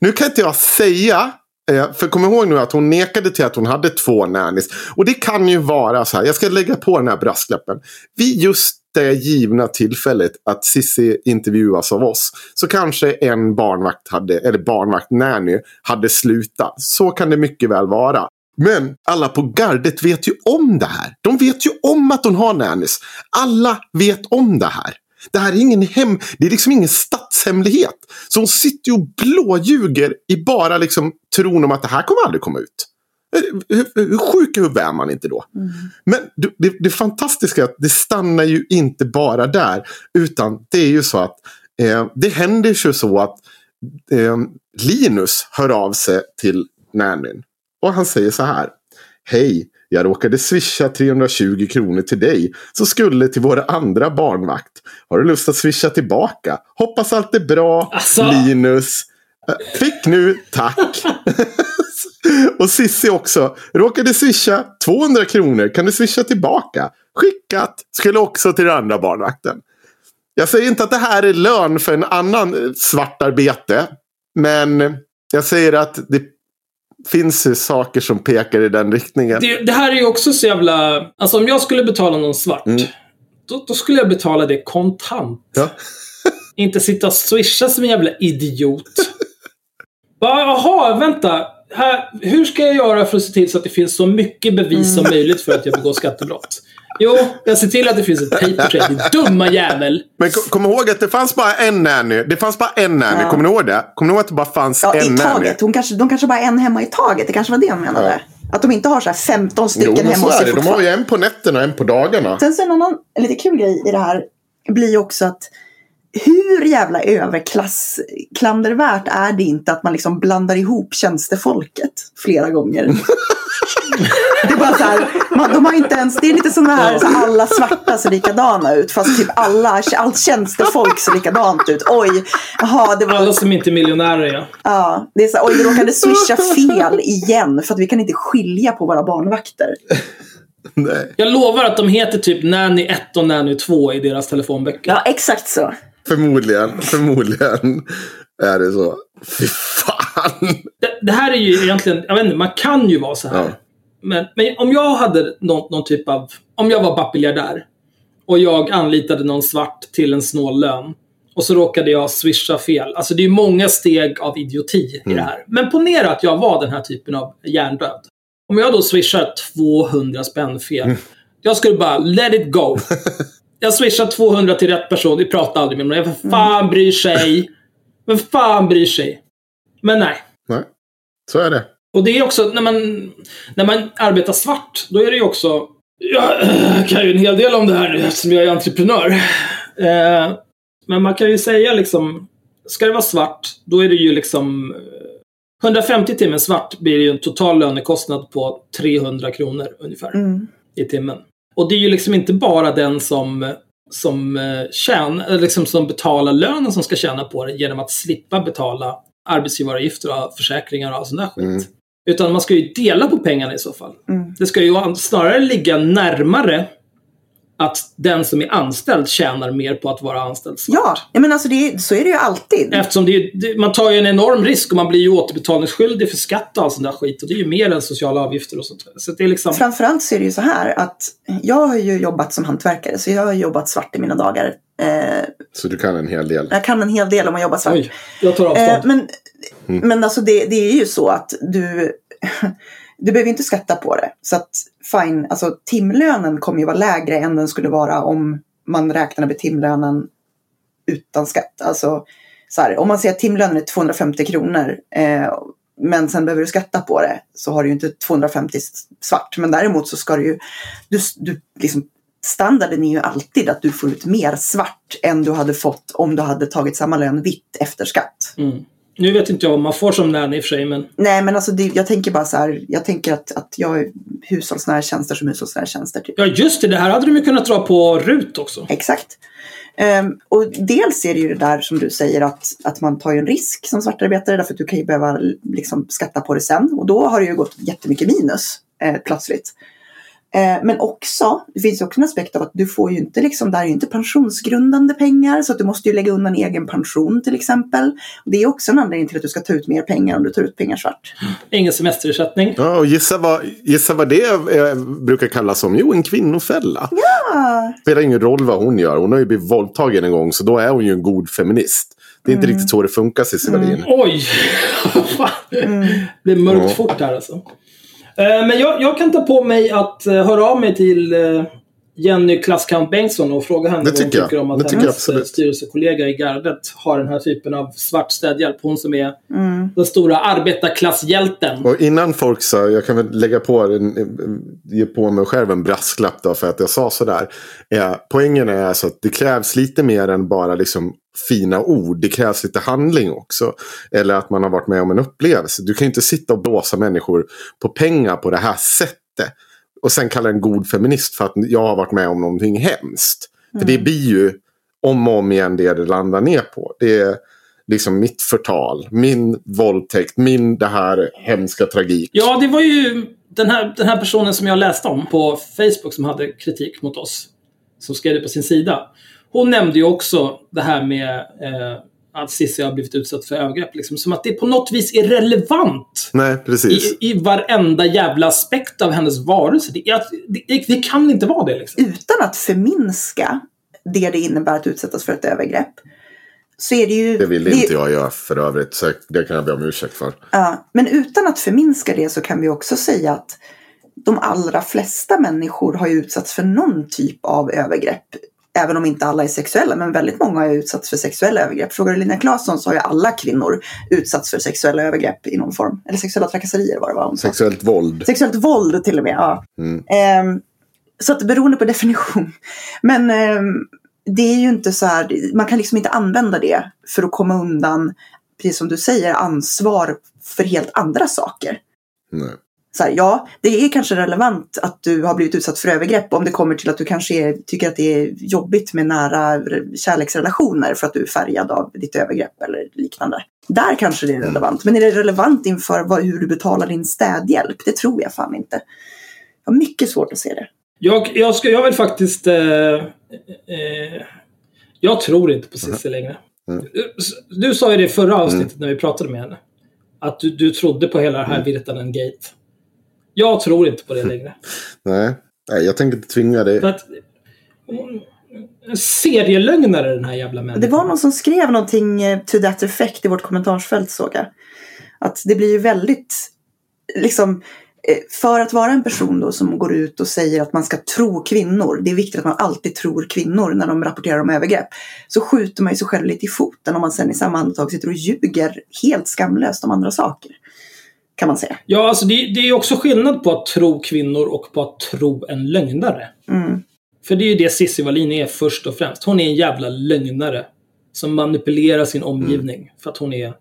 Nu kan inte jag säga eh, för kom ihåg nu att hon nekade till att hon hade två nannies. Och det kan ju vara så här. Jag ska lägga på den här brasklappen. Vid just det givna tillfället att Sissi intervjuas av oss. Så kanske en barnvakt hade, eller barnvakt nanny hade slutat. Så kan det mycket väl vara. Men alla på gardet vet ju om det här. De vet ju om att hon har nannies. Alla vet om det här. Det här är ingen hem, det är liksom ingen statshemlighet. Så hon sitter ju och blåljuger i bara liksom tron om att det här kommer aldrig komma ut. Eh, hur, hur sjuk i huvudet är man inte då? Mm. Men det, det, fantastiska är att det stannar ju inte bara där. Utan det är ju så att eh, det händer ju så att eh, Linus hör av sig till nannyn. Och han säger så här. Hej, jag råkade swisha 320 kronor till dig. Så skulle till vår andra barnvakt. Har du lust att swisha tillbaka? Hoppas allt är bra. Alltså... Linus. Äh, fick nu, tack. *laughs* och Sissi också. Råkade swisha 200 kronor. Kan du swisha tillbaka? Skickat. Skulle också till den andra barnvakten. Jag säger inte att det här är lön för en annan svartarbete. Men jag säger att det finns det saker som pekar i den riktningen. Det, det, här är ju också så jävla... Alltså om jag skulle betala någon svart. Mm. Då, då, skulle jag betala det kontant. Ja. *laughs* Inte sitta och swisha som en jävla idiot. *laughs* Jaha, vänta. Här, hur ska jag göra för att se till så att det finns så mycket bevis som mm. möjligt för att jag begår skattebrott? Jo, jag ser till att det finns ett paper trail. Din dumma jävel. Men kom, kom ihåg att det fanns bara en nanny. Det fanns bara en nanny. Ja. Kommer ni ihåg det? Kommer ni ihåg att det bara fanns ja, en nanny? I taget. Hon kanske, de kanske bara är en hemma i taget. Det kanske var det hon menade. Ja. Att de inte har så 15 stycken jo, hemma hos sig De har ju en på nätterna och en på dagarna. Sen så en annan lite kul grej i det här blir ju också att hur jävla överklassklandervärt är det inte att man liksom blandar ihop tjänstefolket flera gånger? det är bara så här, man, de har inte ens, det är lite som det här, så alla svarta ser likadana ut fast typ alla, allt tjänstefolk ser likadant ut. Oj, aha, det var... Alla som inte är miljonärer ja. Ja, det är så oj vi råkade swisha fel igen för att vi kan inte skilja på våra barnvakter. Nej. Jag lovar att de heter typ Nanny 1 och Nanny 2 i deras telefonböcker. Ja, exakt så. Förmodligen, förmodligen är det så. Fy fan. Det, det, här är ju egentligen, jag vet inte, man kan ju vara så här. Ja. Men, men om jag hade någon, någon typ av, om jag var bappmiljardär och jag anlitade någon svart till en snål lön och så råkade jag swisha fel. Alltså det är många steg av idioti mm. i det här. Men ponera att jag var den här typen av hjärndöd. Om jag då swishar 200 spänn fel. Mm. Jag skulle bara let it go. *laughs* Jag swishar 200 till rätt person. Vi pratar aldrig med någon. Vem fan bryr sig? Vem fan bryr sig? Men nej. Nej, så är det. Och det är också, när man, när man arbetar svart, då är det ju också... Jag kan ju en hel del om det här nu eftersom jag är entreprenör. Eh, men man kan ju säga liksom, ska det vara svart, då är det ju liksom 150 timmar svart blir ju en total lönekostnad på 300 kronor ungefär mm. i timmen. Och det är ju liksom inte bara den som, som, eh, tjän, liksom som betalar lönen som ska tjäna på det genom att slippa betala arbetsgivaravgifter och försäkringar och all sån där skit. Mm. Utan man ska ju dela på pengarna i så fall. Mm. Det ska ju snarare ligga närmare att den som är anställd tjänar mer på att vara anställd svart. Ja, men alltså det, så är det ju alltid. Eftersom det, det, man tar ju en enorm risk och man blir ju återbetalningsskyldig för skatt och all sån där skit. Och det är ju mer än sociala avgifter och sånt. Så det är liksom... Framförallt så är det ju så här att jag har ju jobbat som hantverkare så jag har jobbat svart i mina dagar. Eh, så du kan en hel del? Jag kan en hel del om att jobba svart. Oj, jag tar avstånd. Eh, men, mm. men alltså det, det är ju så att du du behöver inte skatta på det. Så att fine, alltså timlönen kommer ju vara lägre än den skulle vara om man räknar med timlönen utan skatt. Alltså så här, om man säger att timlönen är 250 kronor eh, men sen behöver du skatta på det så har du ju inte 250 svart. Men däremot så ska du ju, du, du liksom, standarden är ju alltid att du får ut mer svart än du hade fått om du hade tagit samma lön vitt efter skatt. Mm. Nu vet inte jag om man får som nanny i och för sig, men... Nej, men alltså det, jag tänker bara så här. Jag tänker att, att jag hushållsnära tjänster som hushållsnära tjänster. Typ. Ja, just det. Det här hade de ju kunnat dra på RUT också. Exakt. Um, och dels är det ju det där som du säger att, att man tar ju en risk som svartarbetare därför att du kan ju behöva liksom, skatta på det sen. Och då har det ju gått jättemycket minus eh, plötsligt. Eh, men också, det finns också en aspekt av att du får ju inte liksom, där är ju inte pensionsgrundande pengar så att du måste ju lägga undan egen pension till exempel. Och det är också en anledning till att du ska ta ut mer pengar om du tar ut pengar svart. Ingen semesterersättning. Ja, och gissa vad, gissa vad det är, brukar kallas som? Jo, en kvinnofälla. Ja! Det spelar ingen roll vad hon gör. Hon har ju blivit våldtagen en gång så då är hon ju en god feminist. Det är inte mm. riktigt så det funkar Cissi mm. Oj! *laughs* mm. Det är mörkt ja. fort här alltså. Eh, men jag, jag, kan ta på mig att uh, höra av mig till uh, Jenny Klasskamp Bengtsson och fråga henne vad hon tycker jag. om att hennes styrelsekollega i gardet har den här typen av svart städhjälp. Hon som är mm. den stora arbetarklasshjälten. Och innan folk sa, jag kan väl lägga på, ge på mig själv en brasklapp då för att jag sa sådär. Eh, poängen är alltså att det krävs lite mer än bara liksom fina ord. Det krävs lite handling också. Eller att man har varit med om en upplevelse. Du kan inte sitta och blåsa människor på pengar på det här sättet. Och sen kalla en god feminist för att jag har varit med om någonting hemskt. Mm. För det blir ju om och om igen det det landar ner på. Det är liksom mitt förtal, min våldtäkt, min det här hemska tragik. Ja, det var ju den här, den här personen som jag läste om på Facebook som hade kritik mot oss. Som skrev det på sin sida. Hon nämnde ju också det här med eh, att Cissi har blivit utsatt för övergrepp. Liksom, som att det på något vis är relevant. Nej, precis. I, i varenda jävla aspekt av hennes varelse. Det, det, det kan inte vara det. Liksom. Utan att förminska det det innebär att utsättas för ett övergrepp. Så är det ju... Det vill det, inte jag göra för övrigt. Så det kan jag be om ursäkt för. Ja, men utan att förminska det så kan vi också säga att de allra flesta människor har ju utsatts för någon typ av övergrepp. Även om inte alla är sexuella, men väldigt många har utsatts för sexuella övergrepp. Frågar du Linnea Claesson så har ju alla kvinnor utsatts för sexuella övergrepp i någon form. Eller sexuella trakasserier var det var Sexuellt våld. Sexuellt våld till och med, ja. Mm. Eh, så att beroende på definition. Men eh, det är ju inte så här, man kan liksom inte använda det för att komma undan, precis som du säger, ansvar för helt andra saker. Nej. Så här, ja, det är kanske relevant att du har blivit utsatt för övergrepp om det kommer till att du kanske är, tycker att det är jobbigt med nära kärleksrelationer för att du är färgad av ditt övergrepp eller liknande. Där kanske det är relevant. Men är det relevant inför vad, hur du betalar din städhjälp? Det tror jag fan inte. Jag har mycket svårt att se det. Jag, jag, ska, jag vill faktiskt... Eh, eh, jag tror inte på Cissi längre. Mm. Du, du, sa ju det i förra avsnittet mm. när vi pratade med henne. Att du, du trodde på hela det här mm. Virtanen Gate. Jag tror inte på det längre. *laughs* Nej, Nej jag tänker inte tvinga dig. Att, serielögnare den här jävla människan. Det var någon som skrev någonting eh, to that effect i vårt kommentarsfält såg jag. Att det blir ju väldigt, liksom, Eh, för att vara en person då som går ut och säger att man ska tro kvinnor, det är viktigt att man alltid tror kvinnor när de rapporterar om övergrepp, så skjuter man ju sig själv lite i foten om man sen i samma andetag sitter och ljuger helt skamlöst om andra saker. Kan man säga. Ja, alltså det, det är också skillnad på att tro kvinnor och på att tro en lögnare. Mm. För det är ju det Cissi Wallin är först och främst. Hon är en jävla lögnare. Som manipulerar sin omgivning. Mm. För att hon är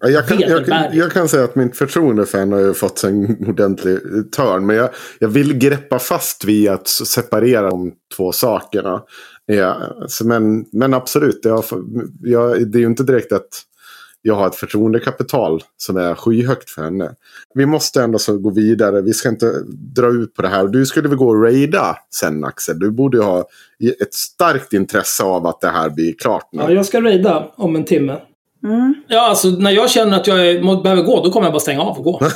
jag kan, jag, jag, kan säga att mitt förtroende för henne har fått en *laughs* ordentlig törn. Men jag, jag vill greppa fast vid att separera de två sakerna. Ja, men, men absolut, jag, jag, det är ju inte direkt att jag har ett förtroendekapital som är skyhögt för henne. Vi måste ändå så gå vidare. Vi ska inte dra ut på det här. Du skulle väl gå och raida sen Axel? Du borde ju ha ett starkt intresse av att det här blir klart nu. Ja, jag ska raida om en timme. Mm. Ja, alltså när jag känner att jag behöver gå, då kommer jag bara stänga av och gå. *laughs*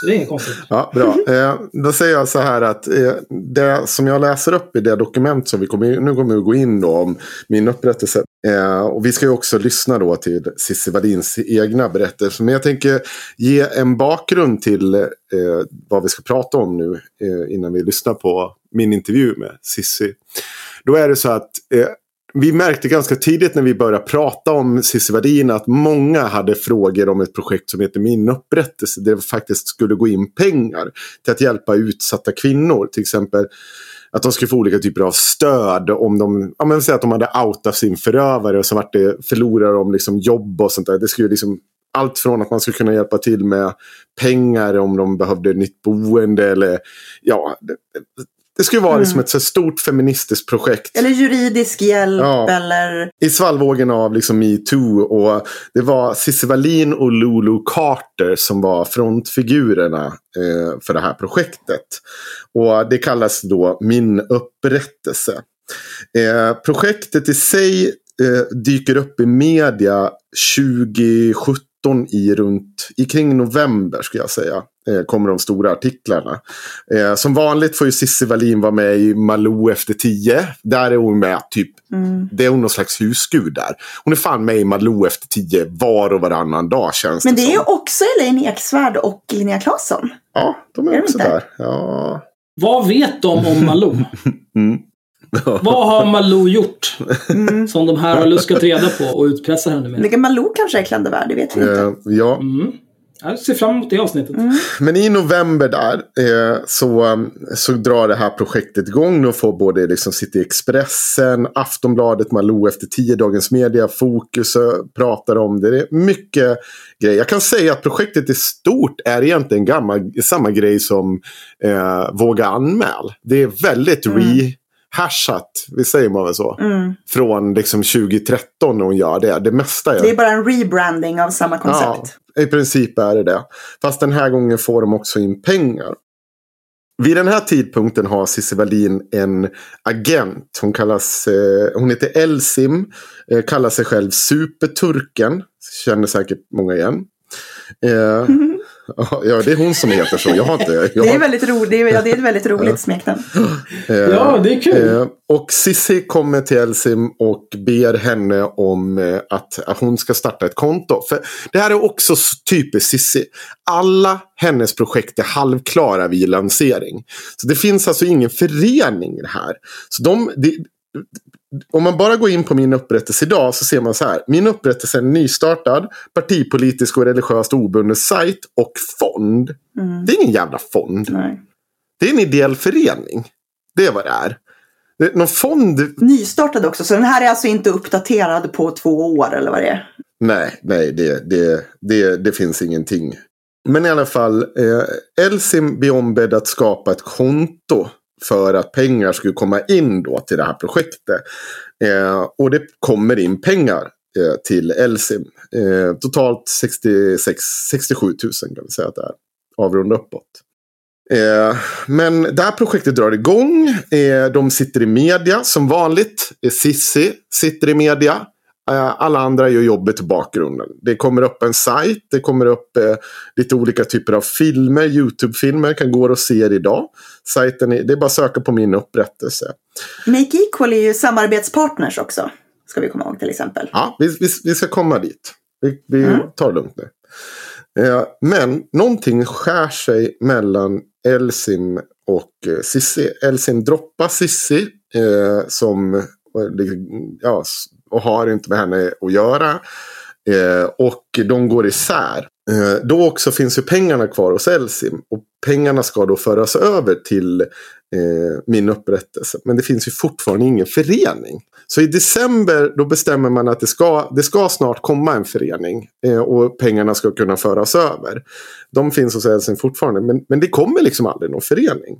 Så det är inget konstigt. Ja, bra. Eh, då säger jag så här att eh, det som jag läser upp i det dokument som vi kommer, nu kommer vi gå in då om min upprättelse. Eh, och vi ska ju också lyssna då till Cissi Wallins egna berättelse. Men jag tänker ge en bakgrund till eh, vad vi ska prata om nu eh, innan vi lyssnar på min intervju med Cissi. Då är det så att eh, vi märkte ganska tidigt när vi började prata om Cissi Wallin att många hade frågor om ett projekt som heter Min upprättelse. Där det faktiskt skulle gå in pengar till att hjälpa utsatta kvinnor. Till exempel att de skulle få olika typer av stöd om de, ja men säg att de hade outat sin förövare och så vart det förlorade de liksom jobb och sånt där. Det skulle liksom allt från att man skulle kunna hjälpa till med pengar om de behövde nytt boende eller ja, det skulle vara liksom mm. ett så stort feministiskt projekt. Eller juridisk hjälp ja. eller... I svallvågen av liksom metoo. Och det var Cissi Wallin och Lulu Carter som var frontfigurerna eh, för det här projektet. Och det kallas då Min upprättelse. Eh, projektet i sig eh, dyker upp i media 2017 i runt, i kring november skulle jag säga. Eh, kommer de stora artiklarna. Eh, som vanligt får ju Cissi Wallin vara med i Malou efter tio. Där är hon med typ, mm. det är hon någon slags husgud där. Hon är fan med i Malou efter tio var och varannan dag känns Men det Men det är ju också Elaine Eksvärd och Linnea Claesson. Ja, de är, är också de där. Ja. Vad vet de om Malou? *laughs* mm. *laughs* Vad har Malou gjort mm. som de här har luskat reda på och utpressar henne med? Malou kanske är klandervärd, det vet vi inte. Uh, ja. Mm. Jag ser fram emot det avsnittet. Mm. Men i november där eh, så, så drar det här projektet igång. Och får både liksom City Expressen, Aftonbladet, Malou efter tio Dagens Media, Fokus pratar om det. Det är mycket grejer. Jag kan säga att projektet i stort är egentligen gammal, samma grej som eh, Våga anmäl. Det är väldigt mm. re hashat, vi säger man väl så. Mm. Från liksom 2013 när hon gör det. Det mesta är... Det är bara en rebranding av samma koncept. I princip är det det. Fast den här gången får de också in pengar. Vid den här tidpunkten har Cissi Wallin en agent. Hon, kallas, eh, hon heter Elsim. Eh, kallar sig själv Superturken. Känner säkert många igen. Eh, *laughs* *laughs* Ja, det är hon som heter så. Jag har inte... Jag... Det, är väldigt ro, det, är, ja, det är ett väldigt roligt smeknamn. ja, det är kul. Eh, och Sissi kommer till Elsim och ber henne om eh, att, att hon ska starta ett konto. För det här är också typiskt Sissi. Alla hennes projekt är halvklara vid lansering. Så det finns alltså ingen förening i det här. Så de, de, om man bara går in på min upprättelse idag så ser man så här. Min upprättelse är en nystartad partipolitisk och religiöst obunden sajt och fond. Mm. Det är ingen jävla fond. Nej. Det är en ideell förening. Det är vad det är. Det, någon fond... Nystartad också, så den här är alltså inte uppdaterad på två år eller vad det är? Nej, nej det, det, det, det finns ingenting. Men i alla fall, eh, Elsim blir ombedd att skapa ett konto för att pengar skulle komma in då till det här projektet. Eh, och det kommer in pengar eh, till Elsim. Eh, totalt 66, 67 000 kan vi säga att det är. Avrunda uppåt. Eh, men det här projektet drar igång. Eh, de sitter i media som vanligt. Eh, Sissi sitter i media. Eh, alla andra gör jobbet i bakgrunden. Det kommer upp en sajt, det kommer upp eh, lite olika typer av filmer, YouTube-filmer, kan gå och se idag. Sajten är, det är bara att söka på min upprättelse. Make Equal är ju samarbetspartners också, ska vi komma ihåg till exempel. Ja, vi, vi, vi ska komma dit. Vi, vi mm. tar det lugnt nu. Eh, men någonting skär sig mellan Elsim och eh, Sissi. Elsim droppar Sissi eh, som ja, och har inte med henne att göra. Eh, och de går isär. Eh, då också finns ju pengarna kvar hos Elsim. Och pengarna ska då föras över till eh, min upprättelse. Men det finns ju fortfarande ingen förening. Så i december då bestämmer man att det ska, det ska snart komma en förening. Eh, och pengarna ska kunna föras över. De finns hos Elsim fortfarande. Men, men det kommer liksom aldrig någon förening.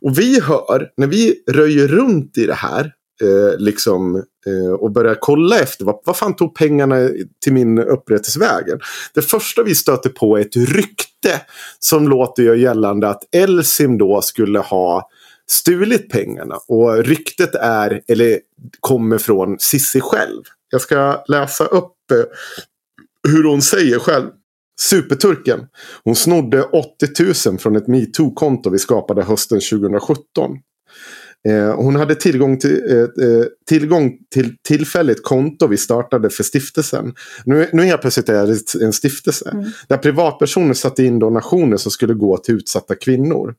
Och vi hör, när vi röjer runt i det här eh, liksom, eh, och börjar kolla efter vad, vad fan tog pengarna till min upprättelsevägen. Det första vi stöter på är ett rykte som låter göra gällande att Elsim då skulle ha stulit pengarna. Och ryktet är, eller kommer från Sissi själv. Jag ska läsa upp eh, hur hon säger själv. Superturken. Hon snodde 80 000 från ett metoo-konto vi skapade hösten 2017. Eh, hon hade tillgång till, eh, eh, tillgång till tillfälligt konto vi startade för stiftelsen. Nu, nu helt plötsligt är det en stiftelse. Mm. Där privatpersoner satte in donationer som skulle gå till utsatta kvinnor.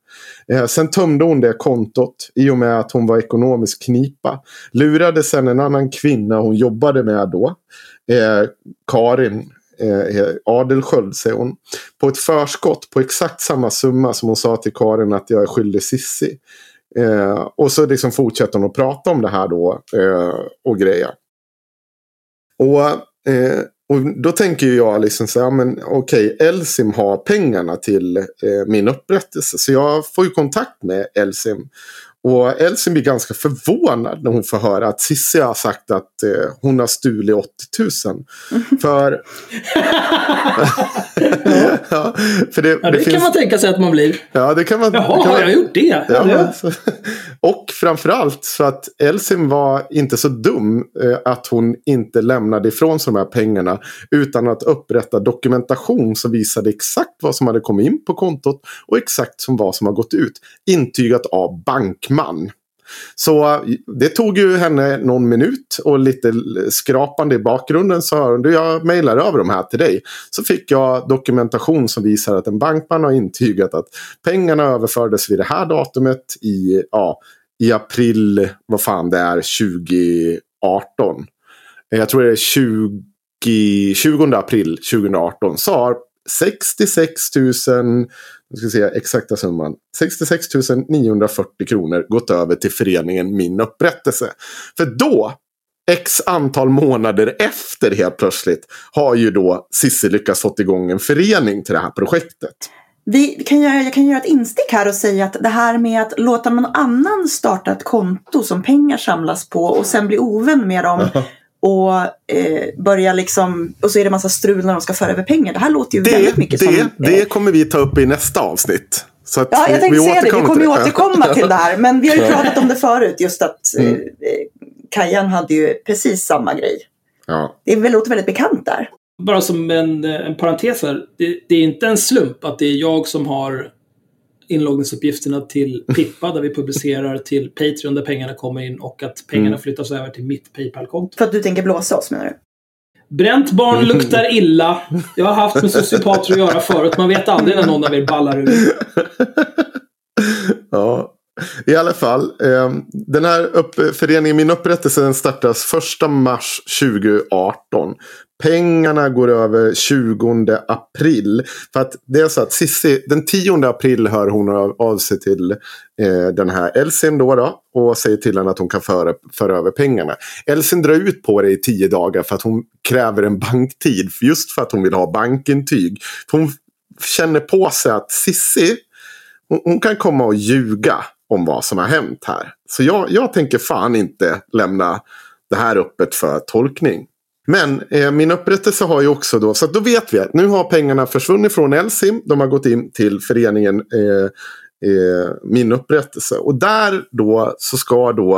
Sen tömde hon det kontot i och med att hon var ekonomisk knipa. Lurade sen en annan kvinna hon jobbade med då. Karin eh, Adelsköld säger hon. På ett förskott på exakt samma summa som hon sa till Karin att jag är skyldig Sissi. Eh, och så liksom fortsätter hon att prata om det här då eh, och grejer. Och, eh, och då tänker jag liksom så här, men okej, okay, Elsim har pengarna till eh, min upprättelse. Så jag får ju kontakt med Elsim. Och Elsie blir ganska förvånad när hon får höra att Cissi har sagt att eh, hon har stulit 80 000. För... *laughs* *laughs* ja, för det, ja, det, det kan man tänka sig att man blir. Ja, det kan man. Jaha, kan man... har jag gjort det? Ja, ja. *laughs* Så... Och framförallt så att Elsim var inte så dum eh, att hon inte lämnade ifrån sig de här pengarna utan att upprätta dokumentation som visade exakt vad som hade kommit in på kontot och exakt som vad som har gått ut. Intygat av bankman man. Så eh, det tog ju henne någon minut och lite skrapande i bakgrunden så hörde du jag mejlar över de här till dig. Så fick jag dokumentation som visar att en bankman har intygat att pengarna överfördes vid det här datumet i, ja, i april, vad fan det är, 2018. Eh, jag tror det är 20, 20 april 2018 så har 66 000 nu ska se exakta summan. 66 940 kronor gått över till föreningen Min Upprättelse. För då, x antal månader efter helt plötsligt, har ju då Cissi lyckats fått igång en förening till det här projektet. Vi kan göra, jag kan göra ett instick här och säga att det här med att låta någon annan starta ett konto som pengar samlas på och sen bli ovän med dem och eh, börja liksom, och så är det massa strul när de ska föra över pengar. Det här låter ju det, väldigt mycket det, som... Eh, det kommer vi ta upp i nästa avsnitt. Så ja, jag tänkte säga det. Vi kommer ju återkomma till det här. Men vi har ju pratat om det förut. Just att mm. eh, Kajan hade ju precis samma grej. Ja. Det låter väldigt bekant där. bara som en, en parentes här. Det, det, är inte en slump att det är jag som har inloggningsuppgifterna till Pippa där vi publicerar till Patreon där pengarna kommer in och att pengarna mm. flyttas över till mitt Paypal-konto. För att du tänker blåsa oss menar du? Bränt barn luktar illa. Jag har haft med sociopater att göra förut. Man vet aldrig när någon av er ballar ur. Ja, i alla fall. Eh, den här upp, föreningen Min upprättelse den startas 1 mars 2018. Pengarna går över 20 april. För att det är så att Sissi, den 10 april hör hon av, av sig till eh, den här Elsin då, då och säger till henne att hon kan föra, föra över pengarna. Elsin drar ut på det i tio dagar för att hon kräver en banktid. Just för att hon vill ha bankintyg. För hon känner på sig att Sissi, hon, hon kan komma och ljuga om vad som har hänt här. Så jag, jag tänker fan inte lämna det här öppet för tolkning. Men eh, min upprättelse har ju också då, så då vet vi att nu har pengarna försvunnit från Elsim. De har gått in till föreningen eh, eh, Min upprättelse. Och där då så ska då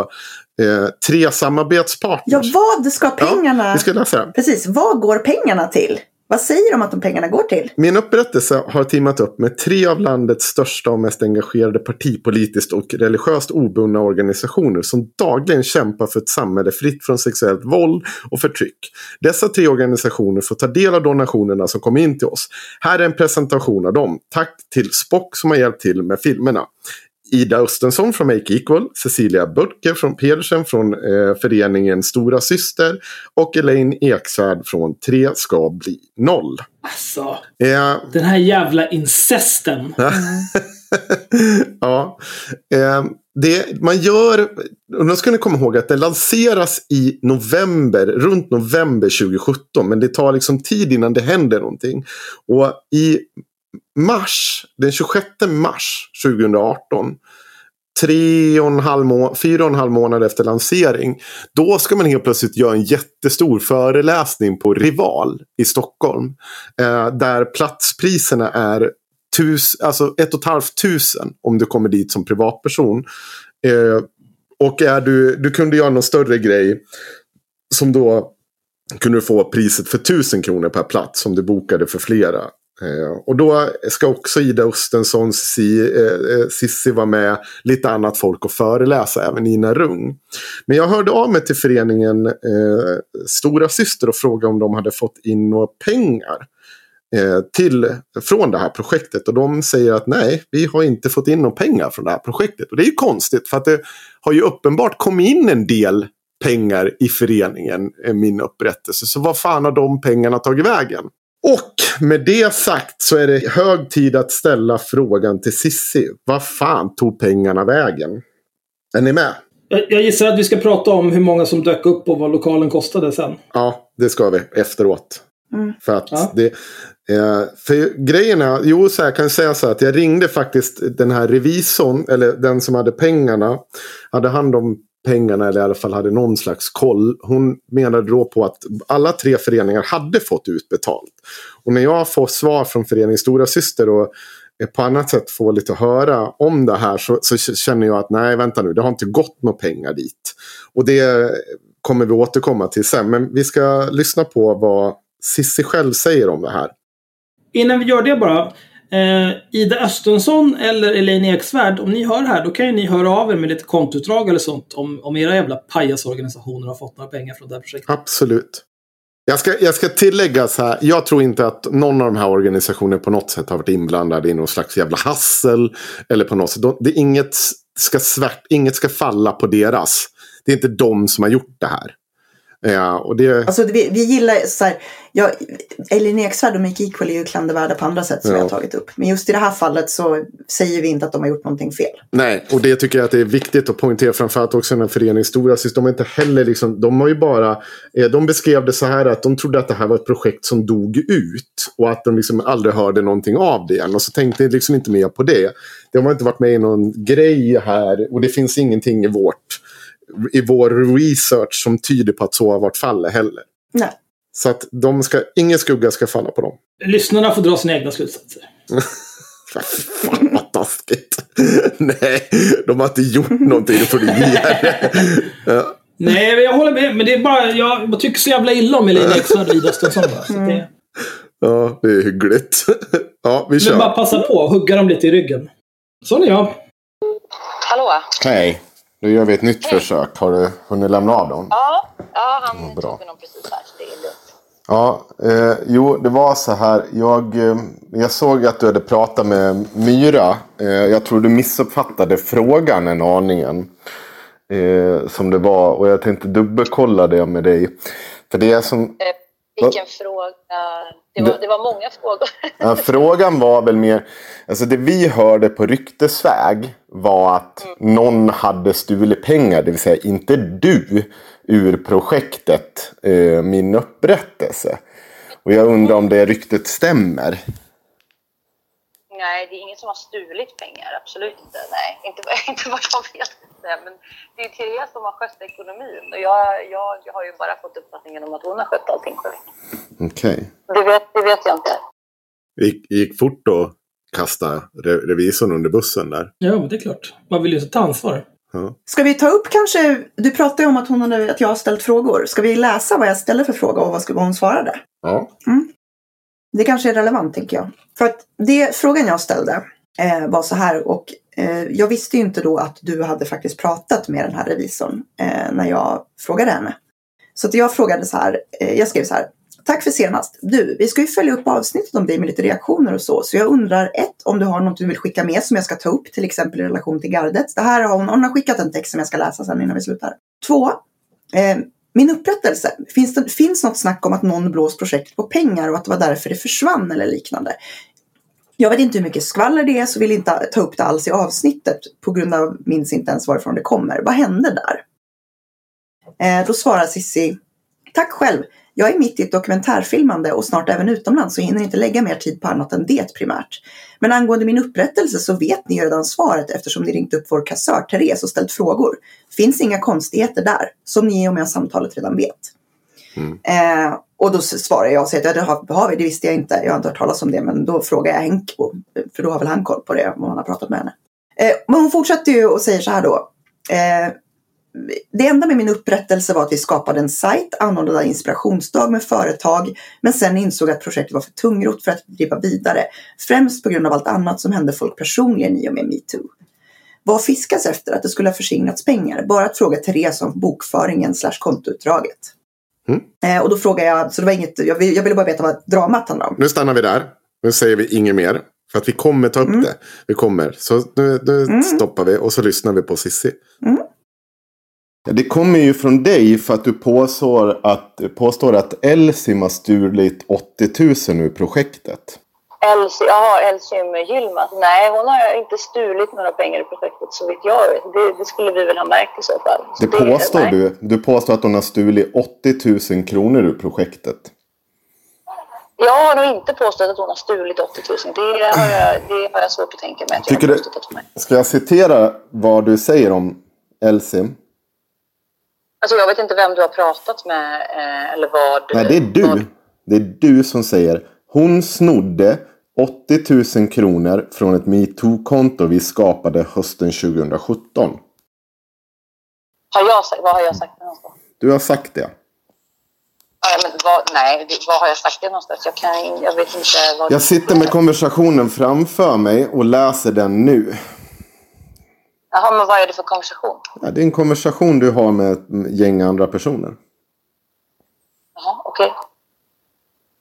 eh, tre samarbetspartners. Ja, vad ska pengarna... Ja, vi ska läsa. Precis, vad går pengarna till? Vad säger de att de pengarna går till? Min upprättelse har teamat upp med tre av landets största och mest engagerade partipolitiskt och religiöst obundna organisationer som dagligen kämpar för ett samhälle fritt från sexuellt våld och förtryck. Dessa tre organisationer får ta del av donationerna som kommer in till oss. Här är en presentation av dem. Tack till Spock som har hjälpt till med filmerna. Ida Östensson från Make Equal, Cecilia Börke från Pedersen från eh, föreningen Stora Syster och Elaine Eksvärd från Tre ska bli noll. Alltså, eh, den här jävla incesten. *laughs* ja. Eh, det man gör, och då ska ni komma ihåg att det lanseras i november, runt november 2017. Men det tar liksom tid innan det händer någonting. Och i mars, den 26 mars 2018. Tre och en halv må fyra och en halv månad efter lansering. Då ska man helt plötsligt göra en jättestor föreläsning på Rival i Stockholm. Eh, där platspriserna är tus, alltså ett och ett halvt tusen om du kommer dit som privatperson. Eh, och är du, du kunde göra någon större grej som då kunde du få priset för tusen kronor per plats om du bokade för flera. Eh, och då ska också Ida Östensson, Cissi eh, eh, vara med, lite annat folk och föreläsa, även Nina Rung. Men jag hörde av mig till föreningen eh, Stora Syster och frågade om de hade fått in några pengar eh, till, från det här projektet. Och de säger att nej, vi har inte fått in några pengar från det här projektet. Och det är ju konstigt, för att det har ju uppenbart kommit in en del pengar i föreningen, min upprättelse. Så vad fan har de pengarna tagit vägen? Och med det sagt så är det hög tid att ställa frågan till Sissi. Vad fan tog pengarna vägen? Är ni med? Jag gissar att vi ska prata om hur många som dök upp och vad lokalen kostade sen. Ja, det ska vi efteråt. Mm. För att ja. det... Eh, för grejen är, jo så här, kan jag säga så här att jag ringde faktiskt den här revisorn, eller den som hade pengarna, hade hand om pengarna eller i alla fall hade någon slags koll. Hon menade då på att alla tre föreningar hade fått utbetalt. Och när jag får svar från föreningen Stora Syster och på annat sätt får lite höra om det här så, så, känner jag att nej vänta nu det har inte gått några pengar dit. Och det kommer vi återkomma till sen. Men vi ska lyssna på vad Sissi själv säger om det här. Innan vi gör det bara. Eh, Ida Östensson eller Elaine Eksvärd, om ni hör här, då kan ju ni höra av er med lite kontoutdrag eller sånt om, om era jävla pajasorganisationer har fått några pengar från det här projektet. Absolut. Jag ska, jag ska tillägga så här, jag tror inte att någon av de här organisationerna på något sätt har varit inblandad i någon slags jävla hassel. Eller på något sätt, det är inget ska, svärt, inget ska falla på deras. Det är inte de som har gjort det här. Ja, och det... Alltså, vi, vi gillar så här, ja, Elin Eksvärd och Make Equal är ju klandervärda på andra sätt som ja. jag har tagit upp. Men just i det här fallet så säger vi inte att de har gjort någonting fel. Nej, och det tycker jag att det är viktigt att poängtera. Framförallt också när föreningen Stora de har inte heller liksom, de har ju bara, eh, de beskrev det så här att de trodde att det här var ett projekt som dog ut. Och att de liksom aldrig hörde någonting av det igen. Och så tänkte jag liksom inte mer på det. De har inte varit med i någon grej här och det finns ingenting i vårt i vår research som tyder på att så har varit fallet heller. Nej. Så att de ska, ingen skugga ska falla på dem. Lyssnarna får dra sina egna slutsatser. *laughs* Fan vad taskigt. Nej, de har inte gjort någonting. Då får du ge *laughs* det. Nej, jag håller med. Men det är bara, jag, jag tycker så jävla illa om Elina Eksvärd och Ida Östensson. Mm. Ja, det är hyggligt. *laughs* ja, vi kör. Men bara passa på att hugga dem lite i ryggen. Sån är jag. Hallå? Hej. Då gör vi ett nytt Hej. försök. Har du hunnit lämna av dem? Ja, ja han ja, bra. tog dem precis här. Det är lugnt. Ja, eh, jo, det var så här. Jag, eh, jag såg att du hade pratat med Myra. Eh, jag tror du missuppfattade frågan en aningen. Eh, som det var. Och jag tänkte dubbelkolla det med dig. För det är som... Vilken fråga? Det var, det var många frågor. *laughs* Ja, frågan var väl mer, alltså det vi hörde på ryktesväg var att mm. någon hade stulit pengar, det vill säga inte du, ur projektet eh, Min upprättelse. Och jag undrar om det ryktet stämmer. Nej, det är ingen som har stulit pengar. Absolut inte. Nej, inte, *laughs* inte vad jag vet. Men det är Therese som har skött ekonomin och jag, jag har ju bara fått uppfattningen om att hon har skött allting själv. Okej. Okay. Det, vet, det vet jag inte. Det gick, gick fort att kasta revisorn under bussen där. Ja, men det är klart. Man vill ju ta ansvar. Ja. Ska vi ta upp kanske, du pratade ju om att, hon hade, att jag har ställt frågor. Ska vi läsa vad jag ställde för fråga och vad, hon svarade? Ja. Mm. Det kanske är relevant tänker jag. För att det, frågan jag ställde eh, var så här och Eh, jag visste ju inte då att du hade faktiskt pratat med den här revisorn eh, när jag frågade henne. Så att jag frågade så här, eh, jag skrev så här. Tack för senast. Du, vi ska ju följa upp avsnittet om dig med lite reaktioner och så. Så jag undrar ett, om du har något du vill skicka med som jag ska ta upp, till exempel i relation till gardet. Det här har hon, hon har skickat en text som jag ska läsa sen innan vi slutar. Två, eh, min upprättelse. Finns det finns något snack om att någon blåst projektet på pengar och att det var därför det försvann eller liknande? Jag vet inte hur mycket skvaller det är så vill inte ta upp det alls i avsnittet på grund av minns inte ens varifrån det kommer. Vad hände där? Eh, då svarar Sissi Tack själv. Jag är mitt i ett dokumentärfilmande och snart även utomlands så hinner inte lägga mer tid på annat än det primärt. Men angående min upprättelse så vet ni redan svaret eftersom ni ringt upp vår kassör Therese och ställt frågor. Finns inga konstigheter där, som ni och med samtalet redan vet. Mm. Eh, och då svarar jag och säger att ja, det har, har vi, det visste jag inte. Jag har inte hört talas om det. Men då frågar jag Henk, för då har väl han koll på det om han har pratat med henne. Eh, men hon fortsätter ju och säger så här då. Eh, det enda med min upprättelse var att vi skapade en sajt, anordnade inspirationsdag med företag, men sen insåg att projektet var för tungrot för att driva vidare. Främst på grund av allt annat som hände folk personligen i och med metoo. Vad fiskas efter? Att det skulle ha försingrats pengar? Bara att fråga Therese om bokföringen slash kontoutdraget. Mm. Eh, och då frågar jag, så det var inget, jag, jag ville bara veta vad dramat handlar om. Nu stannar vi där. Nu säger vi inget mer. För att vi kommer ta upp mm. det. Vi kommer. Så nu, nu mm. stoppar vi och så lyssnar vi på Sissi. Mm. Det kommer ju från dig för att du påstår att, påstår att Elsim har stulit 80 000 ur projektet. Elsie, jaha, Elsim Yilmaz. Nej, hon har inte stulit några pengar i projektet så vitt jag vet. Det, det skulle vi väl ha märkt i så fall. Så det, det påstår nej. du. Du påstår att hon har stulit 80 000 kronor ur projektet. Jag har nog inte påstått att hon har stulit 80 000. Det har jag, det har jag svårt att tänka mig. Att Tycker jag du, ska jag citera vad du säger om Elsim? Alltså jag vet inte vem du har pratat med eh, eller vad... Nej, det är du. Vad... Det är du som säger. Hon snodde 80 000 kronor från ett metoo-konto vi skapade hösten 2017. Har jag vad har jag sagt någonstans? Du har sagt det. Ja, men vad, nej, vad har jag sagt det någonstans? Jag, kan, jag vet inte. Vad jag sitter med konversationen framför mig och läser den nu. Jaha, men vad är det för konversation? Ja, det är en konversation du har med ett gäng andra personer. Jaha, okej. Okay.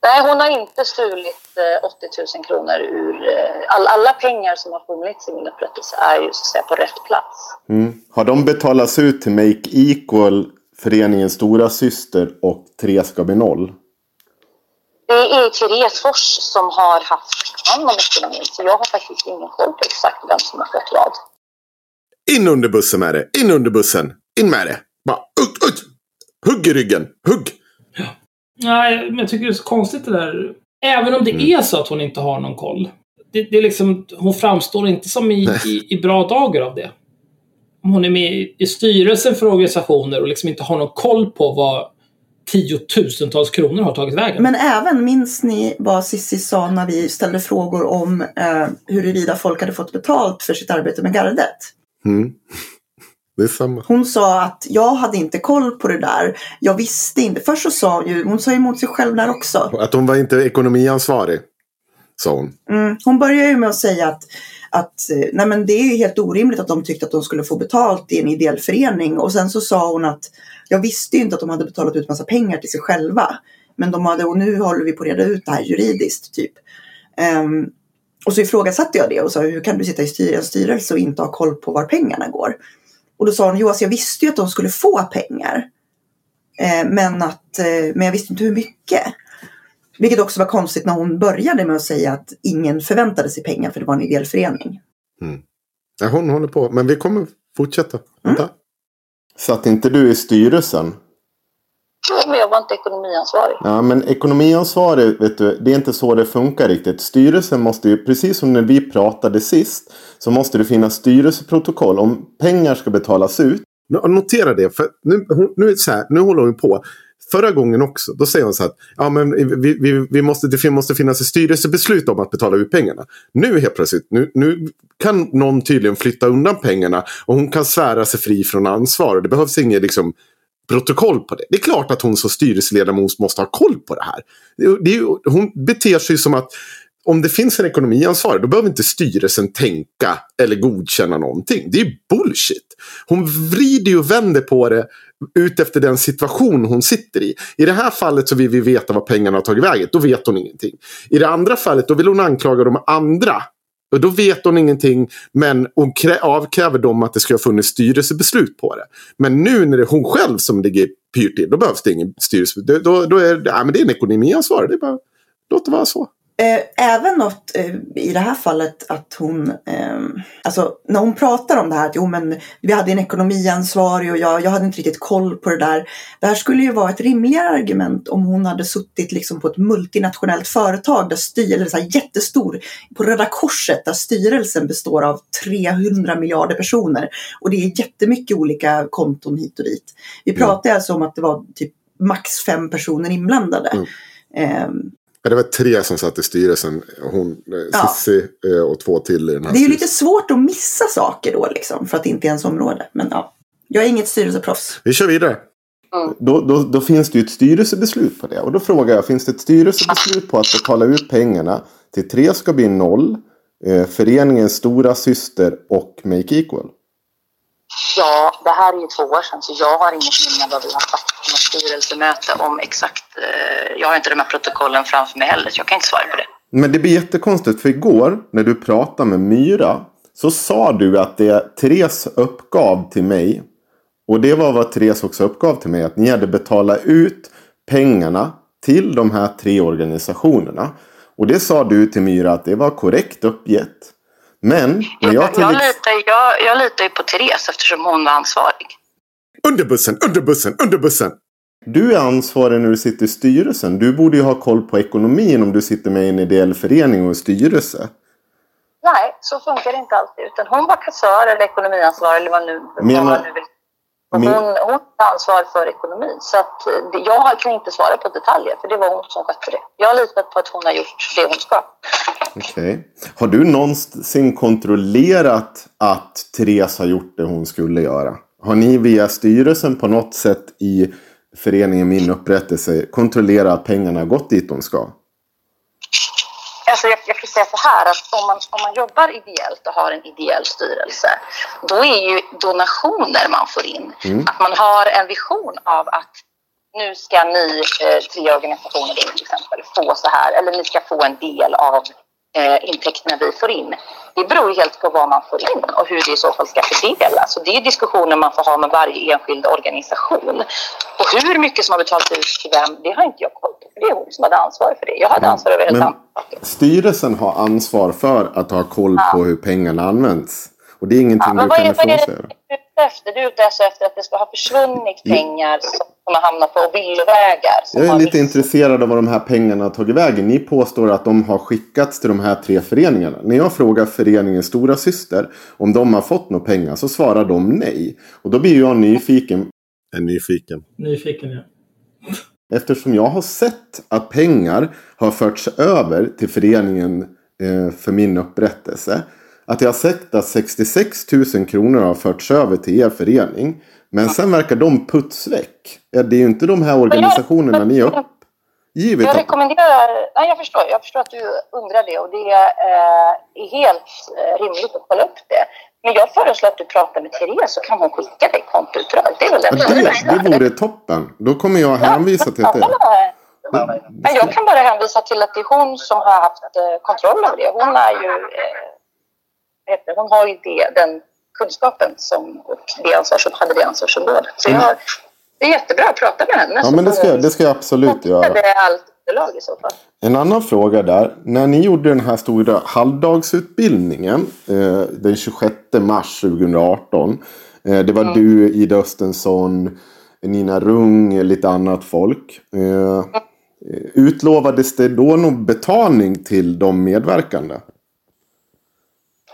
Nej, hon har inte stulit 80 eh, 000 kronor ur... Eh, all, alla pengar som har funnits i min upprättelse är ju så att säga på rätt plats. Mm. Har de betalats ut till Make Equal, föreningens stora syster och Tre ska bli noll? Det är Therese Fors som har haft hand om ekonomin. Så jag har faktiskt ingen koll på exakt vem som har skött vad. In under bussen med det. In under bussen. In med det. Bara, ut, ut. Hugg i ryggen. Hugg. Ja. Nej, men jag tycker det är så konstigt det där. Även om det mm. är så att hon inte har någon koll. Det, det är liksom, hon framstår inte som i, i, i, bra dagar av det. Om hon är med i, i styrelsen för organisationer och liksom inte har någon koll på vad tiotusentals kronor har tagit vägen. Men även, minns ni vad Cissi sa när vi ställde frågor om eh, huruvida folk hade fått betalt för sitt arbete med gardet? Mm. Hon sa att jag hade inte koll på det där. Jag visste inte. Först så sa hon ju, hon sa emot sig själv där också. Att hon var inte ekonomiansvarig. Sa hon. Mm, hon började ju med att säga att, att nej men det är helt orimligt att de tyckte att de skulle få betalt i en ideell förening. Och sen så sa hon att jag visste ju inte att de hade betalat ut massa pengar till sig själva. Men de hade, och nu håller vi på att reda ut det här juridiskt typ. Um, och så ifrågasatte jag det och sa hur kan du sitta i en styrelse och inte ha koll på var pengarna går? Och då sa hon, jo alltså jag visste ju att de skulle få pengar. Eh, men, att, eh, men jag visste inte hur mycket. Vilket också var konstigt när hon började med att säga att ingen förväntade sig pengar för det var en ideell förening. Mm. Ja, hon håller på, men vi kommer fortsätta. Mm. Satt inte du i styrelsen men jag var inte ekonomiansvarig. Ja, men ekonomiansvarig, vet du, det är inte så det funkar riktigt. Styrelsen måste ju, precis som när vi pratade sist, så måste det finnas styrelseprotokoll om pengar ska betalas ut. Notera det, för nu, nu, så här, nu håller hon på. Förra gången också, då säger hon så här att ja, men vi, vi, vi måste, det måste finnas ett styrelsebeslut om att betala ut pengarna. Nu helt plötsligt, nu, nu kan någon tydligen flytta undan pengarna och hon kan svära sig fri från ansvar. Det behövs inget liksom, protokoll på det. Det är klart att hon som styrelseledamot måste ha koll på det här. Det är, hon beter sig som att om det finns en ekonomiansvarig då behöver inte styrelsen tänka eller godkänna någonting. Det är bullshit. Hon vrider och vänder på det utefter den situation hon sitter i. I det här fallet så vill vi veta vad pengarna har tagit vägen. Då vet hon ingenting. I det andra fallet då vill hon anklaga de andra och då vet hon ingenting men hon avkräver dem att det ska ha funnits styrelsebeslut på det. Men nu när det är hon själv som ligger pyrt till, då behövs det ingen styrelsebeslut. Då, då är det, ja, men det är en ekonomiansvarig. Det är bara, låt det vara så. Eh, även något eh, i det här fallet att hon, eh, alltså när hon pratar om det här att jo men vi hade en ekonomiansvarig och jag, jag hade inte riktigt koll på det där. Det här skulle ju vara ett rimligare argument om hon hade suttit liksom på ett multinationellt företag där styrelsen, så jättestor, på Röda Korset där styrelsen består av 300 miljarder personer och det är jättemycket olika konton hit och dit. Vi pratar mm. alltså om att det var typ max fem personer inblandade. Mm. Det var tre som satt i styrelsen. Hon, eh, ja. Sissi eh, och två till i den här Det är ju lite svårt att missa saker då liksom. För att det inte är ens område. Men ja. Jag är inget styrelseproffs. Vi kör vidare. Mm. Då, då, då, finns det ju ett styrelsebeslut på det. Och då frågar jag, finns det ett styrelsebeslut på att betala ut pengarna till tre ska bli noll, eh, föreningens stora syster och Make Equal? Ja, det här är ju två år sedan så jag har inget minne vad vi har sagt på något styrelsemöte om exakt. Eh, jag har inte de här protokollen framför mig heller så jag kan inte svara på det. Men det blir jättekonstigt för igår när du pratade med Myra så sa du att det Therese uppgav till mig och det var vad Therese också uppgav till mig att ni hade betalat ut pengarna till de här tre organisationerna. Och det sa du till Myra att det var korrekt uppgett. Men när jag, jag, litar, jag, jag litar ju på Therese eftersom hon var ansvarig. Under bussen, under bussen, under bussen! Du är ansvarig när du sitter i styrelsen. Du borde ju ha koll på ekonomin om du sitter med i en ideell förening och en styrelse. Nej, så funkar det inte alltid. Utan hon var kassör eller ekonomiansvarig eller vad, nu, Menar, vad man nu vill och hon, hon har ansvar för ekonomin. Så att eh, jag kan inte svara på detaljer, för det var hon som skötte det. Jag har litat på att hon har gjort det hon ska. Okej. Okay. Har du någonsin kontrollerat att Therese har gjort det hon skulle göra? Har ni via styrelsen på något sätt i föreningen Min upprättelse kontrollerat att pengarna har gått dit de ska? Alltså jag, jag kan säga så här att om man, om man jobbar ideellt och har en ideell styrelse då är ju donationer man får in mm. att man har en vision av att nu ska ni eh, tre organisationer till exempel få så här eller ni ska få en del av eh, intäkterna vi får in. Det beror helt på vad man får in och hur det i så fall ska fördelas. Så det är diskussioner man får ha med varje enskild organisation. Och hur mycket som har betalats ut till vem, det har inte jag koll på. För det är hon som hade ansvar för det. Jag hade ansvar över annat. Styrelsen har ansvar för att ha koll ja. på hur pengarna används. Och det är ingenting ja, du kan ifrågasätta efter? Du är ute efter att det ska ha försvunnit pengar som har hamnat på villovägar. Jag är lite intresserad av vad de här pengarna har tagit vägen. Ni påstår att de har skickats till de här tre föreningarna. När jag frågar föreningen Stora Syster om de har fått några pengar så svarar de nej. Och då blir jag nyfiken. En nyfiken. Nyfiken ja. Eftersom jag har sett att pengar har förts över till föreningen eh, för min upprättelse att jag har sett att 66 000 kronor har förts över till er förening. Men sen verkar de putsväck. Ja, det är ju inte de här organisationerna ni har uppgivit. Jag rekommenderar, nej jag förstår, jag förstår att du undrar det och det eh, är helt eh, rimligt att kolla upp det. Men jag föreslår att du pratar med Therese så kan hon skicka dig kontoutdrag. Det är väl det, det, det vore toppen. Då kommer jag hänvisa till det. Men jag kan bara hänvisa till att det är hon som har haft eh, kontroll över det. Hon är ju, eh, hon har ju det, den kunskapen som, och det ansvars, hade det ansvarsområdet. Så jag, det är jättebra att prata med henne. Ja, men det ska, det ska jag absolut göra. Allt underlag i så fall. En annan fråga där. När ni gjorde den här stora halvdagsutbildningen eh, den 26 mars 2018. Eh, det var mm. du, Ida Östensson, Nina Rung, lite annat folk. Eh, mm. Utlovades det då någon betalning till de medverkande?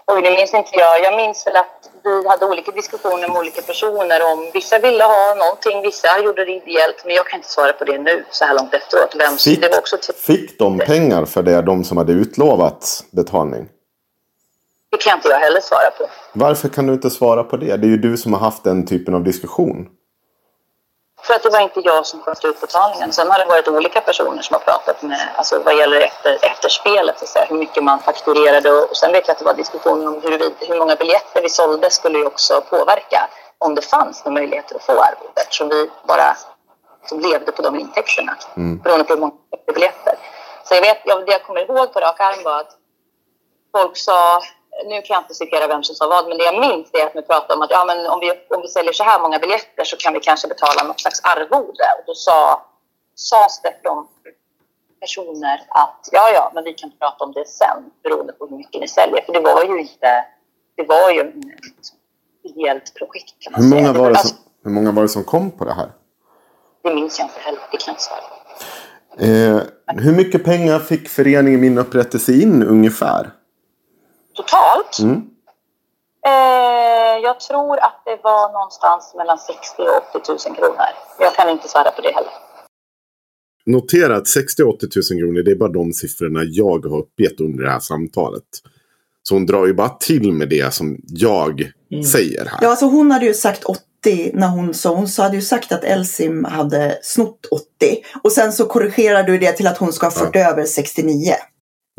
Oj, det minns inte jag. Jag minns väl att vi hade olika diskussioner med olika personer om vissa ville ha någonting, vissa gjorde det ideellt. Men jag kan inte svara på det nu så här långt efteråt. Vem, fick, det var också fick de pengar för det, de som hade utlovat betalning? Det kan inte jag heller svara på. Varför kan du inte svara på det? Det är ju du som har haft den typen av diskussion. För att det var inte jag som skötte utbetalningen. Sen har det varit olika personer som har pratat med, alltså vad gäller efter, efterspelet, så hur mycket man fakturerade. Och sen vet jag att det var diskussioner om hur, vi, hur många biljetter vi sålde skulle ju också påverka om det fanns några möjligheter att få arvode. Eftersom vi bara som levde på de intäkterna mm. beroende på hur många biljetter. Så jag vet, jag, det jag kommer ihåg på rak arm var att folk sa nu kan jag inte citera vem som sa vad, men det jag minns är att vi pratade om att ja, men om, vi, om vi säljer så här många biljetter så kan vi kanske betala något slags arvode. Och då sa, sades det från personer att ja, ja, men vi kan prata om det sen beroende på hur mycket ni säljer. För det var ju inte, det var ju ett helt projekt kan man hur många, säga. Var det som, hur många var det som kom på det här? Det minns jag inte heller, det kan jag inte svara eh, Hur mycket pengar fick föreningen Min Upprättelse in ungefär? Totalt. Mm. Eh, jag tror att det var någonstans mellan 60 och 80 000 kronor. Jag kan inte svära på det heller. Notera att 60 80 000 kronor det är bara de siffrorna jag har uppgett under det här samtalet. Så hon drar ju bara till med det som jag mm. säger här. Ja, alltså hon hade ju sagt 80 när hon sa, hon hade ju sagt att Elsim hade snott 80. Och sen så korrigerar du det till att hon ska ha fört ja. över 69.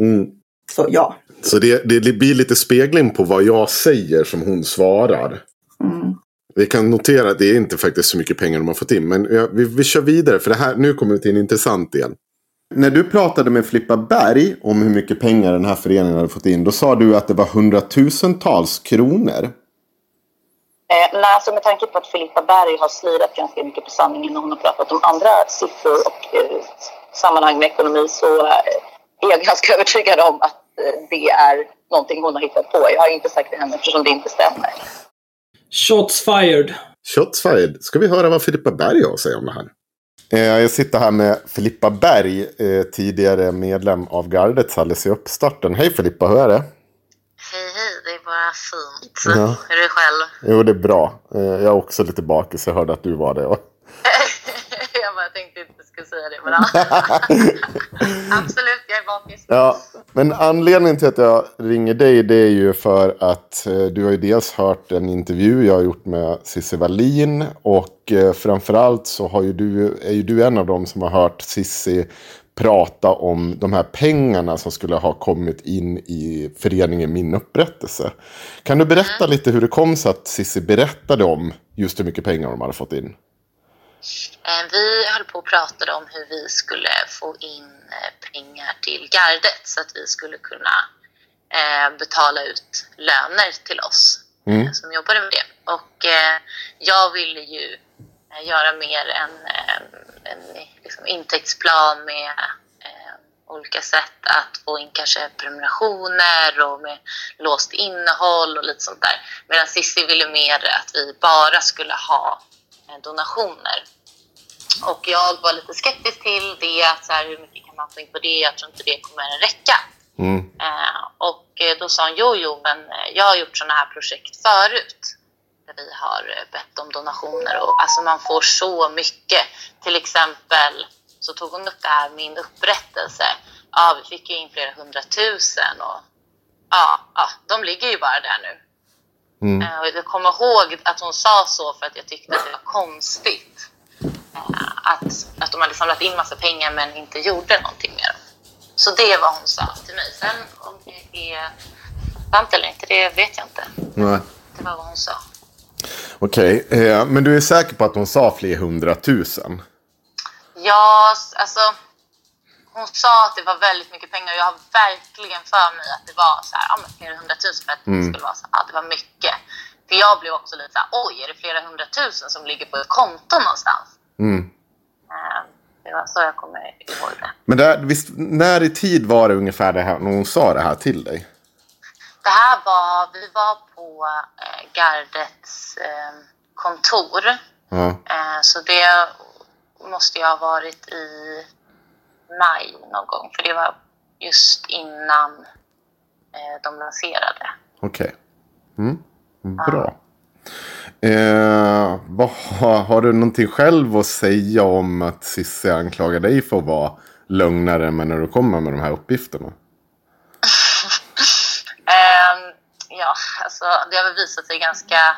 Mm. Så ja. Så det, det blir lite spegling på vad jag säger som hon svarar. Mm. Vi kan notera att det är inte faktiskt så mycket pengar de har fått in. Men vi, vi kör vidare för det här, nu kommer vi till en intressant del. När du pratade med Flippa Berg om hur mycket pengar den här föreningen hade fått in. Då sa du att det var hundratusentals kronor. Eh, nej, alltså med tanke på att Filippa Berg har slirat ganska mycket på sanningen när hon har pratat om andra siffror och eh, sammanhang med ekonomi så eh, är jag ganska övertygad om att eh, det är någonting hon har hittat på. Jag har inte sagt det henne eftersom det inte stämmer. Shots fired. Shots fired. Ska vi höra vad Filippa Berg har att säga om det här? Eh, jag sitter här med Filippa Berg, eh, tidigare medlem av gardet alldeles i uppstarten. Hej Filippa, hur är det? Hej, hej. Det är bara fint. Ja. Hur är det själv? Jo, det är bra. Jag är också lite bakis. Jag hörde att du var det. jag bara tänkte inte skulle säga det, men *laughs* absolut, jag är bakis. Ja, men anledningen till att jag ringer dig det är ju för att eh, du har ju dels hört en intervju jag har gjort med Cissi Wallin och eh, framförallt så har ju du, är ju du en av dem som har hört Cissi prata om de här pengarna som skulle ha kommit in i föreningen Min Upprättelse. Kan du berätta mm. lite hur det kom sig att Cissi berättade om just hur mycket pengar de hade fått in? Eh, vi höll på och pratade om hur vi skulle få in eh, pengar till gardet så att vi skulle kunna eh, betala ut löner till oss mm. som jobbade med det. Och jag ville ju göra mer en, en liksom intäktsplan med olika sätt att få in kanske prenumerationer och med låst innehåll och lite sånt där. Medan Cissi ville mer att vi bara skulle ha donationer. Och jag var lite skeptisk till det, så här, hur mycket kan man få in på det? Jag tror inte det kommer räcka. Mm. Eh, och då sa han, jo, jo, men jag har gjort sådana här projekt förut. Där vi har bett om donationer och alltså man får så mycket. Till exempel så tog hon upp det här min upprättelse. Ja, vi fick ju in flera hundratusen och ja, ja, de ligger ju bara där nu. Mm. Uh, och jag kommer ihåg att hon sa så för att jag tyckte att det var konstigt. Uh, att, att de hade samlat in massa pengar men inte gjorde någonting med dem. Så det var hon sa till mig. Sen om det är sant eller inte, det vet jag inte. Nej. Det var vad hon sa. Okej, okay. eh, men du är säker på att hon sa fler hundratusen? Ja, alltså. Hon sa att det var väldigt mycket pengar och jag har verkligen för mig att det var så här, ja, flera hundratusen för att mm. det skulle vara så ja, det var mycket. För jag blev också lite så här, oj, är det flera hundratusen som ligger på ett konto någonstans? Mm. Eh, det var så jag kommer ihåg det. Men där, visst, när i tid var det ungefär det här, när hon sa det här till dig? Det här var, vi var på eh, Gardets eh, kontor. Mm. Eh, så det måste jag ha varit i maj någon gång. För det var just innan eh, de lanserade. Okej. Okay. Mm. Bra. Ja. Eh, vad, har du någonting själv att säga om att Cissi anklagar dig för att vara lögnare men när du kommer med de här uppgifterna? Um, *laughs* ja, alltså det har väl visat sig ganska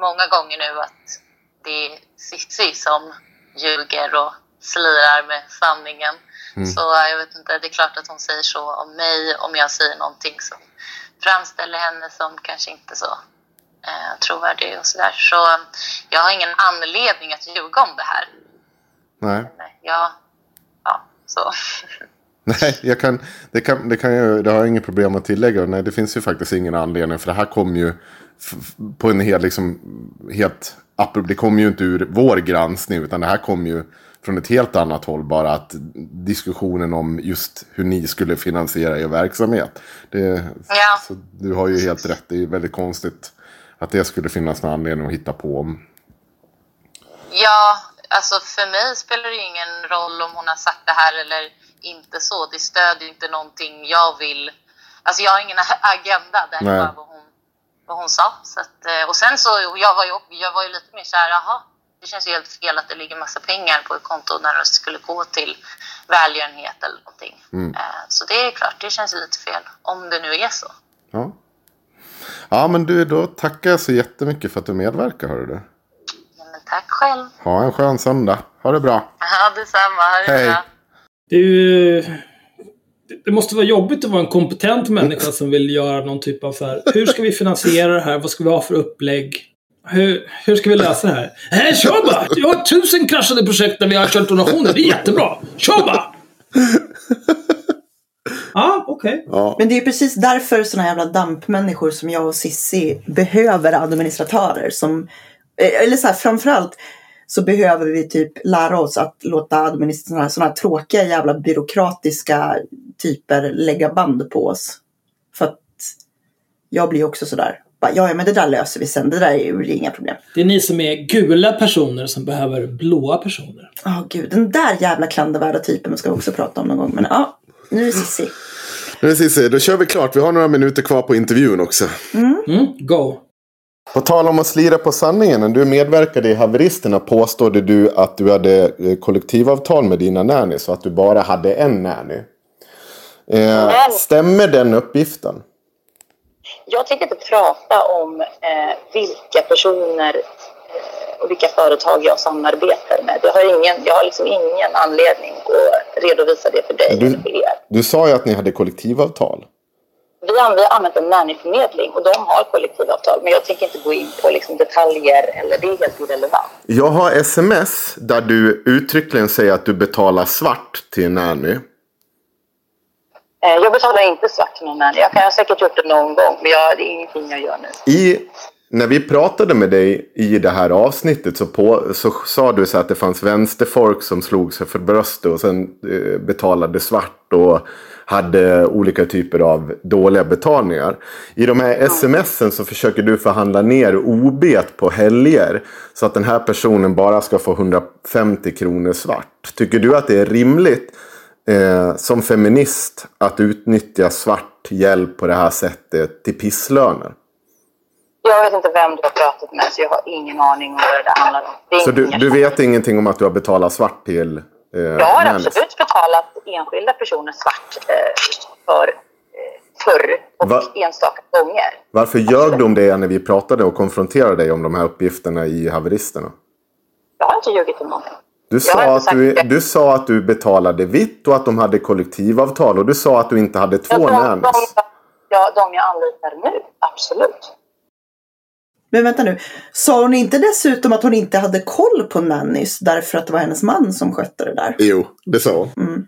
många gånger nu att det är Cissi som ljuger och slirar med sanningen. Mm. Så jag vet inte, det är klart att hon säger så om mig om jag säger någonting som framställer henne som kanske inte så eh, trovärdig och sådär. Så jag har ingen anledning att ljuga om det här. Nej. Ja, ja, så. *laughs* Nej, jag kan, det, kan, det, kan jag, det har jag inget problem att tillägga. Nej, det finns ju faktiskt ingen anledning. För det här kom ju på en hel, liksom, helt... Det kom ju inte ur vår granskning. Utan det här kom ju från ett helt annat håll. Bara att diskussionen om just hur ni skulle finansiera er verksamhet. Det, ja. så du har ju helt rätt. Det är väldigt konstigt att det skulle finnas någon anledning att hitta på. Ja, alltså för mig spelar det ingen roll om hon har sagt det här eller inte så. Det stödjer inte någonting jag vill. Alltså jag har ingen *laughs* agenda. Det här är bara vad hon, vad hon sa. Att, eh, och sen så, jag var ju, jag var ju lite mer såhär, jaha, det känns ju helt fel att det ligger massa pengar på ett konto när det skulle gå till välgörenhet eller någonting. Mm. Eh, så det är klart, det känns lite fel. Om det nu är så. Ja. Ja men du, då tackar jag så jättemycket för att du medverkar, hör du. Ja, men tack själv. Ha en skön söndag. Ha det bra. Ja, detsamma. Ha det Hej. bra. Det, är det måste vara jobbigt att vara en kompetent människa som vill göra någon typ av så här. Hur ska vi finansiera det här? Vad ska vi ha för upplägg? Hur, hur ska vi lösa det här? Hej, kör bara! Jag har tusen kraschade projekt där vi har kört donationer. Det är jättebra! Kör bara! *laughs* Ja, okej. Okay. Ja. Men det är precis därför såna jävla dampmänniskor som jag och Sissi behöver administratörer som, eh, eller så här, framförallt så behöver vi typ lära oss att låta administratörer, sådana här tråkiga jävla byråkratiska typer lägga band på oss. För att jag blir också sådär. Ja, ja, men det där löser vi sen. Det där är ju inga problem. Det är ni som är gula personer som behöver blåa personer. Ja, oh, gud. Den där jävla klandervärda typen ska vi också prata om någon gång. Men ja, nu är det Cissi. Nu är Cissi. Då kör vi klart. Vi har några minuter kvar på intervjun också. Mm. Mm, go. På tal om att slira på sanningen. När du medverkade i Haveristerna påstod du att du hade eh, kollektivavtal med dina nannys. Och att du bara hade en nanny. Eh, stämmer den uppgiften? Jag tänker inte prata om eh, vilka personer eh, och vilka företag jag samarbetar med. Jag har, ingen, jag har liksom ingen anledning att redovisa det för dig du, för er. Du sa ju att ni hade kollektivavtal. Vi har använt en nannyförmedling och de har kollektivavtal. Men jag tänker inte gå in på liksom detaljer eller det är helt irrelevant. Jag har sms där du uttryckligen säger att du betalar svart till en nanny. Eh, jag betalar inte svart någon nanny. Jag kan ha säkert gjort det någon gång men jag, det är ingenting jag gör nu. I, när vi pratade med dig i det här avsnittet så, på, så sa du så att det fanns vänsterfolk som slog sig för bröstet och sen eh, betalade svart. och hade olika typer av dåliga betalningar. I de här smsen så försöker du förhandla ner OB på helger. Så att den här personen bara ska få 150 kronor svart. Tycker du att det är rimligt eh, som feminist att utnyttja svart hjälp på det här sättet till pisslöner? Jag vet inte vem du har pratat med så jag har ingen aning om vad det handlar om. så du, du vet ingenting om att du har betalat svart till Eh, jag har absolut betalat enskilda personer svart eh, för eh, förr och Va? enstaka gånger. Varför ljög du om det när vi pratade och konfronterade dig om de här uppgifterna i haveristerna? Jag har inte ljugit om någonting. Du sa, att du, du sa att du betalade vitt och att de hade kollektivavtal och du sa att du inte hade två ja, de, de, ja, de jag anlitar nu, absolut. Men vänta nu, sa hon inte dessutom att hon inte hade koll på nannys därför att det var hennes man som skötte det där? Jo, det sa hon. Mm.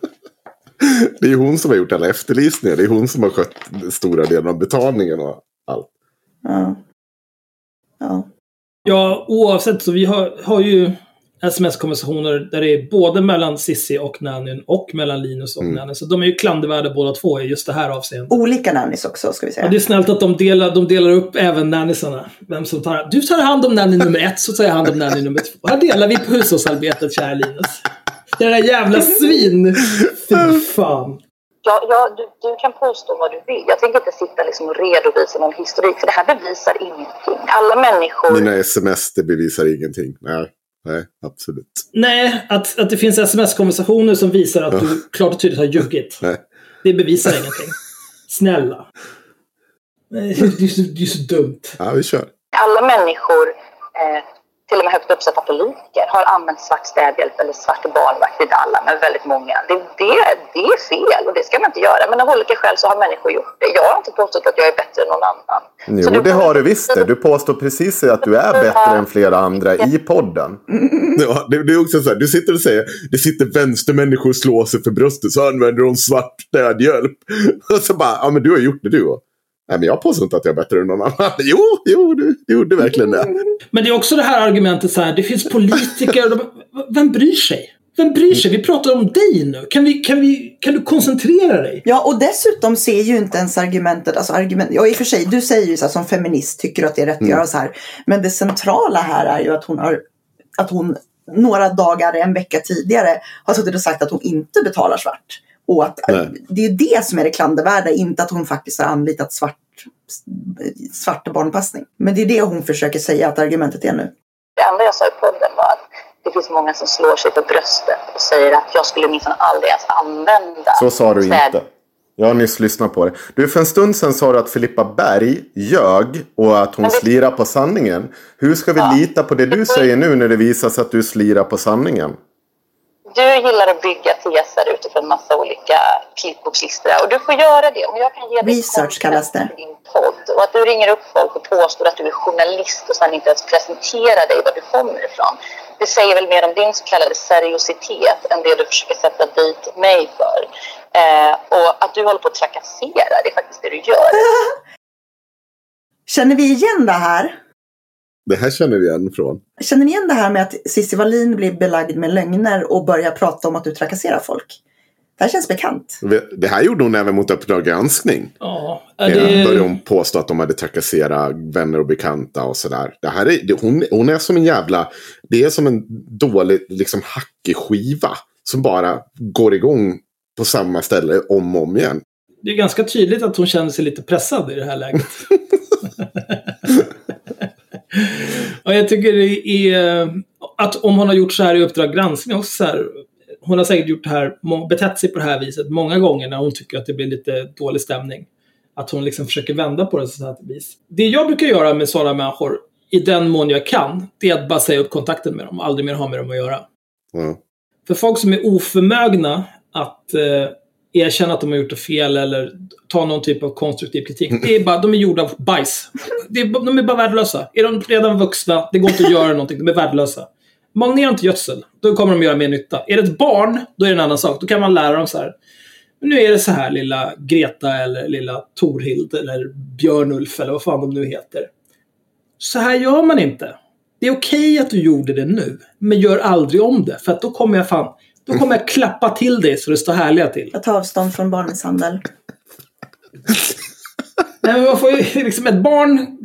*laughs* det är hon som har gjort alla efterlysningar. Det är hon som har skött stora delen av betalningen och allt. Ja. Ja, ja oavsett så vi har, har ju sms-konversationer där det är både mellan Sissi och Nannyn och mellan Linus och mm. Nanny. Så de är ju klandervärda båda två i just det här avseendet. Olika nannys också, ska vi säga. Och det är snällt att de delar, de delar upp även nannysarna. Vem som tar, du tar hand om nanny nummer ett, så tar jag hand om nanny nummer två. Här delar vi på hushållsarbetet, kära Linus. Det där jävla svin! Fy fan. Ja, ja du, du, kan påstå vad du vill. Jag tänker inte sitta liksom och redovisa någon historik, för det här bevisar ingenting. Alla människor... Mina sms, det bevisar ingenting. Nej. Nej, absolut. Nej, att, att det finns sms-konversationer som visar att du klart och tydligt har ljugit. *laughs* Nej. Det bevisar ingenting. Snälla. Det är, så, det är så dumt. Ja, vi kör. Alla människor eh, till och med högt uppsatta politiker har använt svart städhjälp eller svart barnvakt i Dallas med väldigt många. Det, det, det är fel och det ska man inte göra. Men av olika skäl så har människor gjort det. Jag har inte påstått att jag är bättre än någon annan. Jo, du, det har du visst det. Du påstår precis att du är bättre än flera andra i podden. *laughs* Ja, det, det, är också så här, du sitter och säger det sitter vänstermänniskor och slår sig för bröstet så använder de svart städhjälp. *laughs* Och så bara, ja men du har gjort det du. Nej, men jag påstår inte att jag är bättre än någon annan. *laughs* Jo, jo, du, du gjorde verkligen det. Men det är också det här argumentet så här, det finns politiker, de, vem bryr sig? Vem bryr sig? Vi pratar om dig nu. Kan, vi, kan, vi, kan du koncentrera dig? Ja, och dessutom ser ju inte ens argumentet, alltså argument, ja i och för sig, du säger ju så här, som feminist tycker du att det är rätt mm. att göra så här. Men det centrala här är ju att hon har, att hon några dagar, en vecka tidigare har suttit och sagt att hon inte betalar svart. Och att, det är det som är det klandervärda, inte att hon faktiskt har anlitat svart, svart barnpassning. Men det är det hon försöker säga att argumentet är nu. Det enda jag sa i podden var att det finns många som slår sig för bröstet och säger att jag skulle minsann aldrig ens använda Så sa du inte. Jag har nyss lyssnat på det. Du, för en stund sedan sa du att Filippa Berg ljög och att hon det... slirar på sanningen. Hur ska vi ja. lita på det du säger nu när det visar sig att du slirar på sanningen? Du gillar att bygga teser utifrån massa olika klippbokslistor och du får göra det. Om jag kan ge dig Research kallas det. din podd och att du ringer upp folk och påstår att du är journalist och sen inte ens presenterar dig var du kommer ifrån. Det säger väl mer om din så kallade seriositet än det du försöker sätta dit mig för. Eh, och att du håller på att trakassera, det är faktiskt det du gör. *laughs* Känner vi igen det här? Det här känner vi igen från. Känner ni igen det här med att Cissi Wallin blir belagd med lögner och börjar prata om att du trakasserar folk? Det här känns bekant. Det här gjorde hon även mot Uppdrag granskning. Ja, det... Började hon påstå att de hade trakasserat vänner och bekanta och sådär. Det här är, hon, hon är som en jävla... Det är som en dålig liksom, hackig skiva. Som bara går igång på samma ställe om och om igen. Det är ganska tydligt att hon känner sig lite pressad i det här läget. *laughs* och jag tycker det är att om hon har gjort så här i Uppdrag granskning också så här, Hon har säkert gjort det här, betett sig på det här viset många gånger när hon tycker att det blir lite dålig stämning. Att hon liksom försöker vända på det så här vis. Det jag brukar göra med sådana människor, i den mån jag kan, det är att bara säga upp kontakten med dem och aldrig mer ha med dem att göra. Mm. För folk som är oförmögna att eh, erkänna att de har gjort det fel eller ta någon typ av konstruktiv kritik. Det är bara, de är gjorda av bajs. Det är, de är bara värdelösa. Är de redan vuxna, det går inte att göra någonting, de är värdelösa. Magnera inte gödsel, då kommer de göra mer nytta. Är det ett barn, då är det en annan sak. Då kan man lära dem så här. Nu är det så här lilla Greta eller lilla Torhild eller Björnulf eller vad fan de nu heter. Så här gör man inte. Det är okej okay att du gjorde det nu, men gör aldrig om det. För att då kommer jag fan då kommer jag klappa till dig så det står härliga till. Jag tar avstånd från barnmisshandel. Nej, men man får ju liksom ett barn...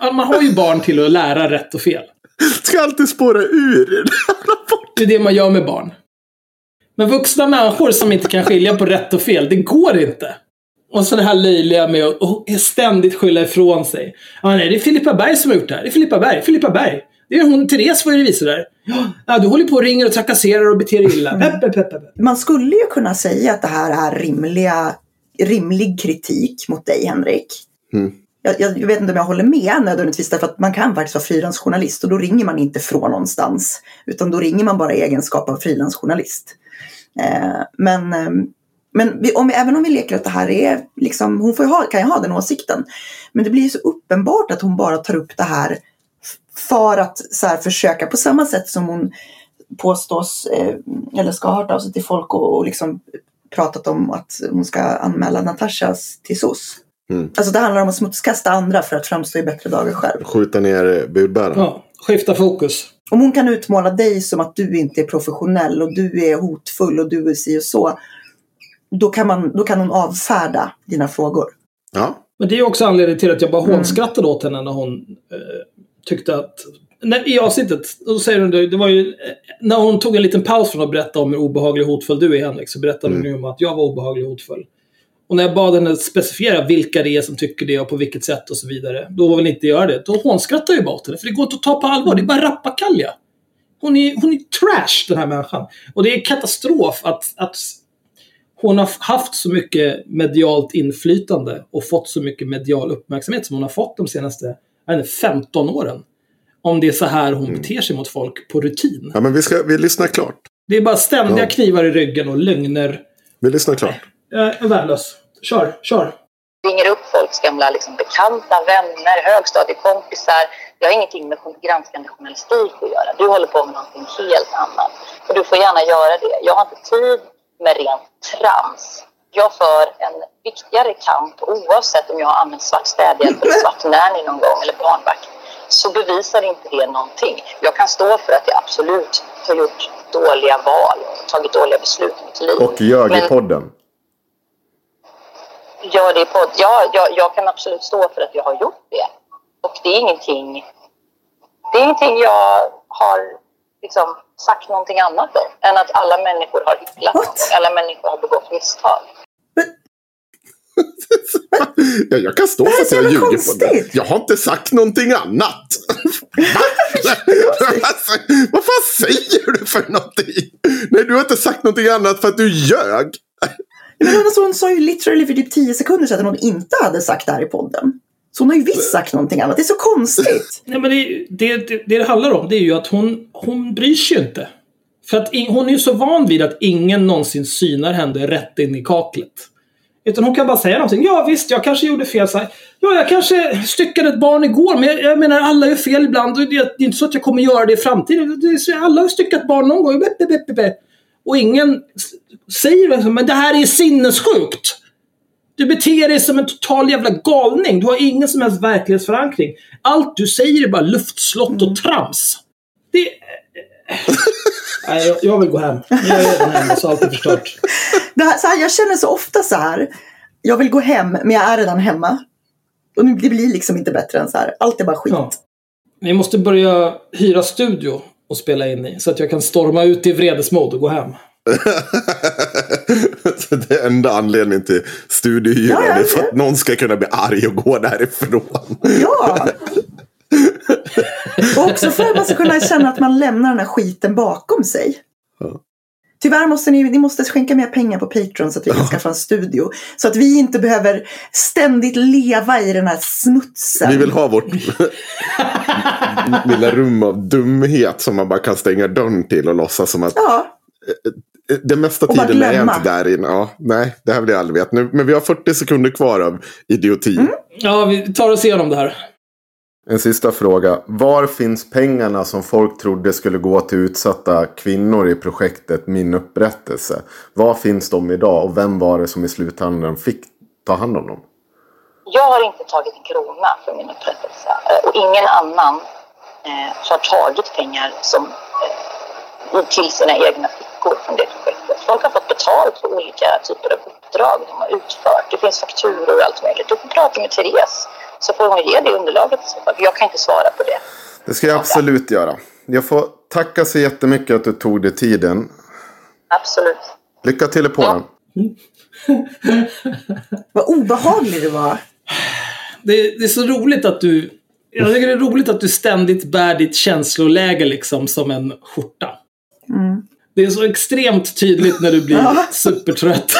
Man har ju barn till att lära rätt och fel. Ska alltid spåra ur Det är det man gör med barn. Men vuxna människor som inte kan skilja på rätt och fel, det går inte. Och så det här löjliga med att ständigt skylla ifrån sig. Ja, nej, det är Filippa Berg som har gjort det här. Det är Filippa Berg. Filippa Berg. Det är hon, Therese var ju revisor där. Ja, du håller på och ringer och trakasserar och beter dig illa. Mm. Man skulle ju kunna säga att det här är rimliga rimlig kritik mot dig Henrik. Mm. Jag, jag, vet inte om jag håller med nödvändigtvis därför att man kan faktiskt vara frilansjournalist och då ringer man inte från någonstans. Utan då ringer man bara i egenskap av frilansjournalist. Eh, men eh, men vi, om, även om vi leker att det här är, liksom, hon får ha, kan ju ha den åsikten. Men det blir ju så uppenbart att hon bara tar upp det här för att så här, försöka på samma sätt som hon påstås, eh, eller ska ha hört av sig till folk och, och liksom pratat om att hon ska anmäla Natasha till SOS. Mm. Alltså det handlar om att smutskasta andra för att framstå i bättre dagar själv. Skjuta ner budbäraren. Ja, skifta fokus. Om hon kan utmåla dig som att du inte är professionell och du är hotfull och du är si och så. Då kan, man, då kan hon avfärda dina frågor. Ja. Men det är också anledningen till att jag bara mm. hånskrattade åt henne när hon eh, tyckte att när, I avsnittet, då säger hon det, var ju, när hon tog en liten paus från att berätta om hur obehaglig och hotfull du är Henrik, så berättade mm. hon om att jag var obehaglig och hotfull. Och när jag bad henne specificera vilka det är som tycker det och på vilket sätt och så vidare, då vill inte göra det. Då hånskrattar jag bara åt henne, för det går inte att ta på allvar. Det är bara rappakalja. Hon är, hon är trash, den här människan. Och det är katastrof att, att hon har haft så mycket medialt inflytande och fått så mycket medial uppmärksamhet som hon har fått de senaste inte, 15 åren. Om det är så här hon mm. beter sig mot folk på rutin. Ja, men vi, ska, vi lyssnar klart. Det är bara ständiga ja. knivar i ryggen och lögner. Vi lyssnar klart. Jag är värdelös. Kör, kör. Ringer upp folks gamla liksom, bekanta, vänner, högstadiekompisar. Det har ingenting med granskande journalistik att göra. Du håller på med någonting helt annat. Och du får gärna göra det. Jag har inte tid med rent trams. Jag för en viktigare kamp oavsett om jag har använt svart städhjälp eller *laughs* svart nanny någon gång eller barnvakt så bevisar inte det någonting. Jag kan stå för att jag absolut har gjort dåliga val och tagit dåliga beslut i mitt liv. Och ljög i podden. Gör det i podd. Ja, jag, jag, kan absolut stå för att jag har gjort det. Och det är ingenting, det är ingenting jag har liksom sagt någonting annat om än att alla människor har hycklat. Alla människor har begått misstag. *laughs* ja, jag kan stå för att jag ljuger på det. Jag har inte sagt någonting annat. *laughs* alltså, *laughs* vad fan säger du för någonting? Nej, du har inte sagt någonting annat för att du ljög. Men alltså, hon sa ju literally för typ tio sekunder sedan att hon inte hade sagt det här i podden. Så hon har ju visst sagt någonting annat. Det är så konstigt. Nej, men det, det, det, det handlar om det är ju att hon, hon bryr sig ju inte. För att in, hon är ju så van vid att ingen någonsin synar henne rätt in i kaklet. Utan hon kan bara säga någonting. Ja visst, jag kanske gjorde fel. Så här, ja, jag kanske styckade ett barn igår. Men jag, jag menar, alla gör fel ibland. Det, det, är inte så att jag kommer göra det i framtiden. Det, alla har styckat barn någon gång. Och ingen säger liksom, men det här är sinnessjukt. Du beter dig som en total jävla galning. Du har ingen som helst verklighetsförankring. Allt du säger är bara luftslott och trams. Det... Nej, jag, vill gå hem. Jag är redan hemma så allt är förstört. Det här, så här, jag känner så ofta så här. Jag vill gå hem, men jag är redan hemma. Och det blir liksom inte bättre än så här. Allt är bara skit. Ja. Vi måste börja hyra studio och spela in i. Så att jag kan storma ut i vredesmod och gå hem. *laughs* det är enda anledningen till studiohyran ja, ja, är för att någon ska kunna bli arg och gå därifrån. Ja! *laughs* och också för att man ska kunna känna att man lämnar den här skiten bakom sig. Ja. Tyvärr måste ni, ni måste skänka mer pengar på Patreon så att vi kan skaffa en studio. Så att vi inte behöver ständigt leva i den här smutsen. Vi vill ha vårt lilla rum av dumhet som man bara kan stänga dörren till och låtsas som att ja. Den mesta tiden är jag inte där inne. Ja, nej, det här vill jag aldrig veta. Nu, men vi har 40 sekunder kvar av idioti. Mm. Ja, vi tar oss igenom det här. En sista fråga. Var finns pengarna som folk trodde skulle gå till utsatta kvinnor i projektet Min upprättelse? Var finns de idag och vem var det som i slutändan fick ta hand om dem? Jag har inte tagit en krona för min upprättelse eh, och ingen annan eh, har tagit pengar som, eh, till sina egna fickor från det projektet. Folk har fått betalt för olika typer av uppdrag de har utfört. Det finns fakturor och allt möjligt. Du får prata med Therese så får hon ge det underlaget i så fall. Jag kan inte svara på det. Det ska jag absolut göra. Jag får tacka så jättemycket att du tog dig tiden. Absolut. Lycka till i Polen. Ja. *laughs* Vad obehaglig du var. Det, det, är så roligt att du... Jag tycker det är roligt att du ständigt bär ditt känsloläge liksom som en skjorta. Mm. Det är så extremt tydligt när du blir supertrött.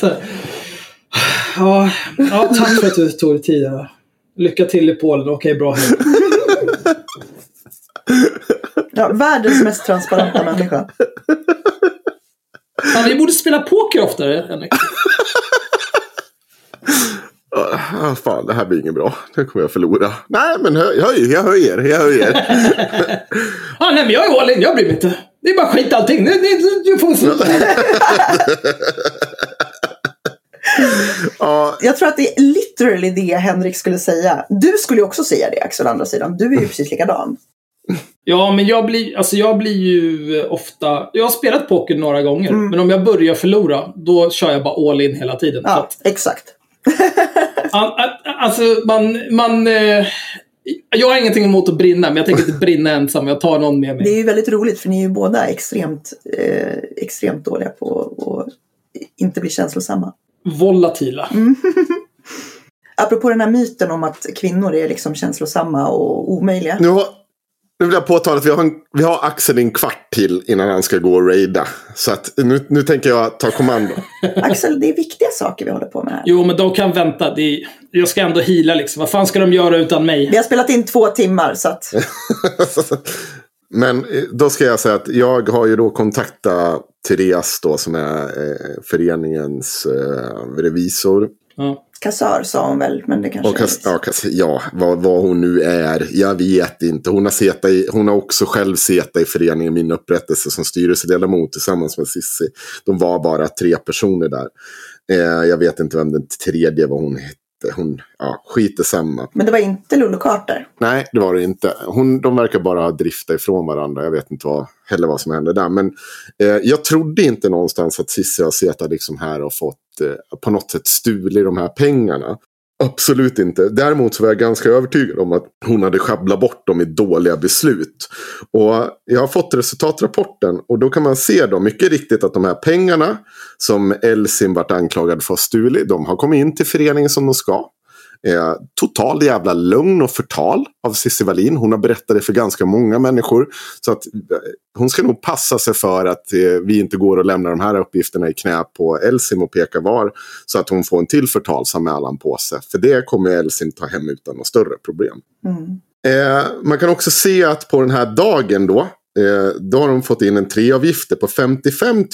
*laughs* Ja, ja, tack för att du tog dig tid. Lycka till i Polen. Okej, bra. Ja, världens mest transparenta människa. Ja, vi borde spela poker oftare, Henrik. Ah, fan, det här blir inget bra. Nu kommer jag förlora. Nej, men höj, höj jag höjer. Jag höjer. ah, nej, men jag är all in. Jag bryr mig inte. Det är bara skit allting. Du, du, du får sluta. *laughs* ja. Jag tror att det är literally det Henrik skulle säga. Du skulle ju också säga det Axel, å andra sidan. Du är ju precis likadan. Ja, men jag blir, alltså jag blir ju ofta... Jag har spelat poker några gånger, mm. men om jag börjar förlora, då kör jag bara all in hela tiden. Ja, att, exakt. *laughs* alltså, man... man eh, jag har ingenting emot att brinna, men jag tänker inte brinna ensam. Jag tar någon med mig. Det är ju väldigt roligt, för ni är ju båda extremt, eh, extremt dåliga på att inte bli känslosamma. Volatila. Mm. *laughs* Apropå den här myten om att kvinnor är liksom känslosamma och omöjliga. Ja, nu vill jag påtala att vi har, en, vi har Axel en kvart till innan han ska gå och raida. Så att nu, nu tänker jag ta kommando. *laughs* Axel, det är viktiga saker vi håller på med här. Jo, men de kan vänta. Det är, jag ska ändå hila liksom. Vad fan ska de göra utan mig? Vi har spelat in två timmar, så att... *laughs* men eh, då ska jag säga att jag har ju då kontaktat Therese då som är eh, föreningens eh, revisor. Ja. Kassör sa hon väl, men det kanske kass, ja, kass, ja vad, vad, hon nu är. Jag vet inte. Hon har, seta i, hon har också själv seta i föreningen Min upprättelse som styrelseledamot tillsammans med Sissi. De var bara tre personer där. Eh, jag vet inte vem den tredje var hon hon, ja, skit samma. Men det var inte Lollo Carter? Nej, det var det inte. Hon, de verkar bara drifta ifrån varandra. Jag vet inte vad, heller vad som hände där. Men eh, jag trodde inte någonstans att Cissi har suttit liksom här och fått eh, på något sätt stulit de här pengarna. Absolut inte. Däremot så var jag ganska övertygad om att hon hade schabblat bort dem i dåliga beslut. Och jag har fått resultatrapporten och då kan man se då mycket riktigt att de här pengarna som Elsin vart anklagad för att ha stulit, de har kommit in till föreningen som de ska. Eh, total jävla lögn och förtal av Cissi Wallin. Hon har berättat det för ganska många människor. Så att eh, hon ska nog passa sig för att eh, vi inte går och lämnar de här uppgifterna i knä på Elsim och pekar var. Så att hon får en till förtalsanmälan på sig. För det kommer Elsim ta hem utan några större problem. Mm. Eh, man kan också se att på den här dagen då. Eh, då har de fått in en treavgifter på 55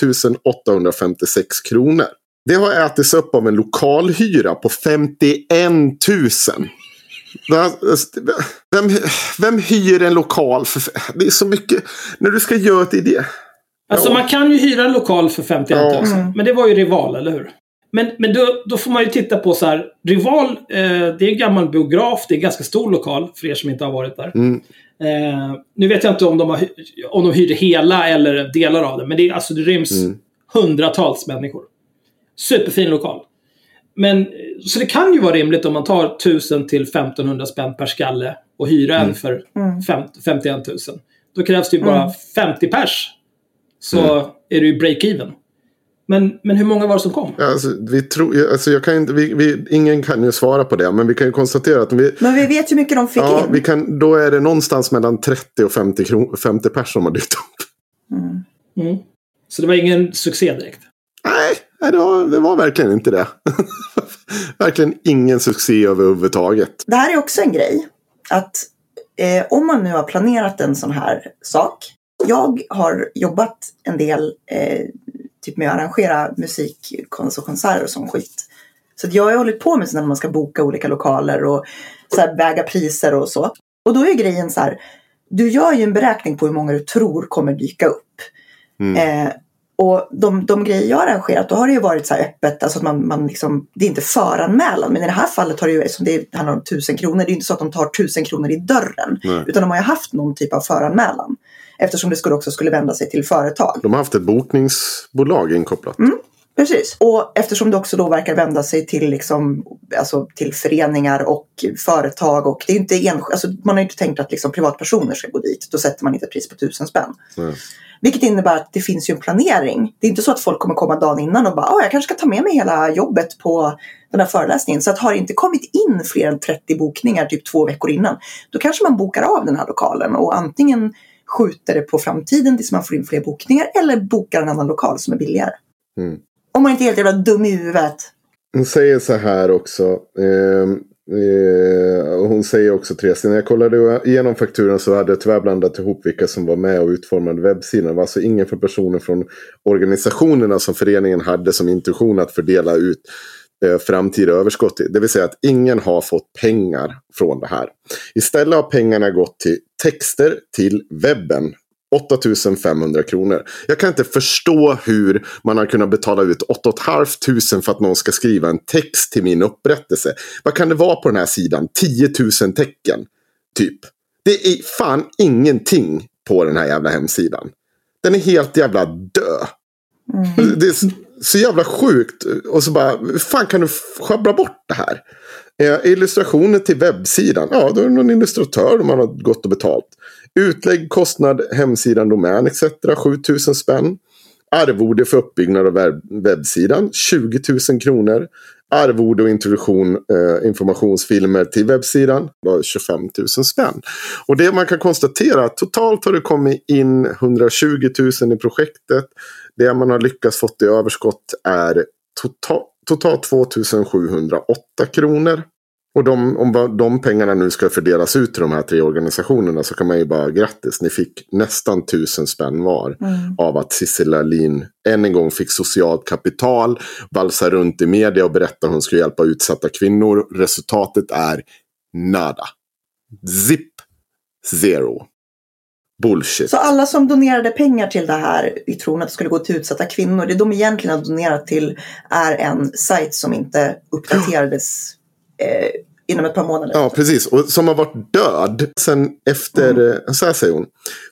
856 kronor. Det har ätits upp av en lokalhyra på 51 000. Vem, vem hyr en lokal för... Det är så mycket. När du ska göra ett idé. Alltså ja. man kan ju hyra en lokal för 51 000. Ja. Men det var ju Rival, eller hur? Men, men då, då får man ju titta på så här. Rival, eh, det är en gammal biograf. Det är en ganska stor lokal för er som inte har varit där. Mm. Eh, nu vet jag inte om de, har, om de hyrde hela eller delar av det. Men det, alltså, det ryms mm. hundratals människor. Superfin lokal. Men, så det kan ju vara rimligt om man tar 1000 till 1500 spänn per skalle och hyra en mm. för mm. 51 000. Då krävs det ju bara mm. 50 pers. Så mm. är det ju break-even. Men, men hur många var det som kom? Alltså, vi tror, alltså jag kan inte, vi, vi, ingen kan ju svara på det. Men vi kan ju konstatera att vi... Men vi vet ju hur mycket de fick ja, in. Vi kan, då är det någonstans mellan 30 och 50, kron, 50 personer som har dykt upp. Mm. Mm. Så det var ingen succé direkt? Nej, Nej, det var, det var verkligen inte det. *laughs* verkligen ingen succé överhuvudtaget. Det här är också en grej. Att eh, om man nu har planerat en sån här sak. Jag har jobbat en del eh, typ med att arrangera musik och konserter och sån skit. Så jag har hållit på med sånt när man ska boka olika lokaler och så här, väga priser och så. Och då är grejen så här. Du gör ju en beräkning på hur många du tror kommer dyka upp. Mm. Eh, och de, de grejer jag har arrangerat, då har det ju varit så här öppet, alltså att man, man liksom, det är inte föranmälan. Men i det här fallet har det ju, eftersom det handlar om tusen kronor, det är ju inte så att de tar tusen kronor i dörren. Nej. Utan de har ju haft någon typ av föranmälan. Eftersom det skulle också skulle vända sig till företag. De har haft ett bokningsbolag inkopplat. Mm, precis. Och eftersom det också då verkar vända sig till, liksom, alltså till föreningar och företag. Och det är inte ensk- alltså man har inte tänkt att liksom privatpersoner ska gå dit. Då sätter man inte ett pris på tusen spänn. Nej. Vilket innebär att det finns ju en planering. Det är inte så att folk kommer komma dagen innan och bara, jag kanske ska ta med mig hela jobbet på den här föreläsningen. Så att har det inte kommit in fler än 30 bokningar typ två veckor innan, då kanske man bokar av den här lokalen och antingen skjuter det på framtiden tills man får in fler bokningar eller bokar en annan lokal som är billigare. Mm. Om man inte är helt jävla dum i huvudet. Hon säger så här också. Ehm, eh, eh, hon säger också Therese, när jag kollade igenom fakturan så hade jag tyvärr blandat ihop vilka som var med och utformade webbsidan. Det var alltså ingen för personer från organisationerna som föreningen hade som intention att fördela ut eh, framtida överskott. Det vill säga att ingen har fått pengar från det här. Istället har pengarna gått till texter till webben 8500 kronor. Jag kan inte förstå hur man har kunnat betala ut 8 500 för att någon ska skriva en text till min upprättelse. Vad kan det vara på den här sidan? 10 000 tecken. Typ. Det är fan ingenting på den här jävla hemsidan. Den är helt jävla död. Mm. Det är så jävla sjukt. Och så bara, hur fan kan du sjabbla bort det här? Eh, illustrationer till webbsidan. Ja, då är det någon illustratör man har gått och betalt. Utlägg, kostnad, hemsidan, domän etc. 7000 spänn. Arvode för uppbyggnad av webb webbsidan 20 000 kronor. Arvode och introduktion, eh, informationsfilmer till webbsidan var 25 000 spänn. Och det man kan konstatera att totalt har det kommit in 120 000 i projektet. Det man har lyckats fått i överskott är total, totalt 2 708 kronor. Och de, om de pengarna nu ska fördelas ut till de här tre organisationerna så kan man ju bara grattis. Ni fick nästan tusen spänn var. Mm. Av att Cissi Lin än en gång fick socialt kapital. Valsa runt i media och berätta att hon skulle hjälpa utsatta kvinnor. Resultatet är nada. Zip. Zero. Bullshit. Så alla som donerade pengar till det här i tron att det skulle gå till utsatta kvinnor. Det de egentligen har donerat till är en sajt som inte uppdaterades eh, inom ett par månader. Ja, precis. Och som har varit död sen efter, mm. Eh, så här säger hon.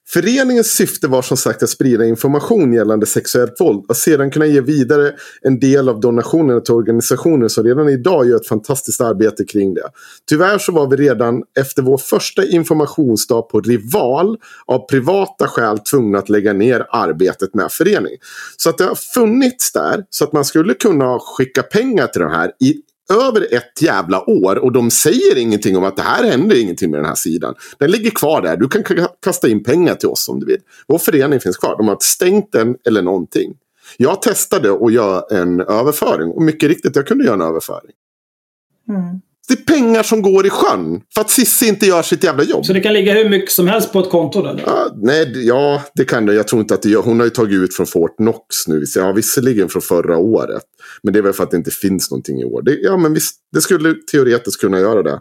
Föreningens syfte var som sagt att sprida information gällande sexuellt våld och sedan kunna ge vidare en del av donationerna till organisationer som redan idag gör ett fantastiskt arbete kring det. Tyvärr så var vi redan efter vår första informationsdag på Rival av privata skäl tvungna att lägga ner arbetet med föreningen. Så att det har funnits där så att man skulle kunna skicka pengar till de här i över ett jävla år och de säger ingenting om att det här händer ingenting med den här sidan. Den ligger kvar där. Du kan kasta in pengar till oss om du vill. Vår förening finns kvar. De har stängt den eller någonting. Jag testade att göra en överföring och mycket riktigt jag kunde göra en överföring. Mm. Det är pengar som går i sjön. För att Cissi inte gör sitt jävla jobb. Så det kan ligga hur mycket som helst på ett konto? Där? Ja, nej, ja, det kan det. Jag tror inte att det gör. Hon har ju tagit ut från Fort Knox nu. Ja, visserligen från förra året. Men det är väl för att det inte finns någonting i år. Det, ja, men visst, det skulle teoretiskt kunna göra det.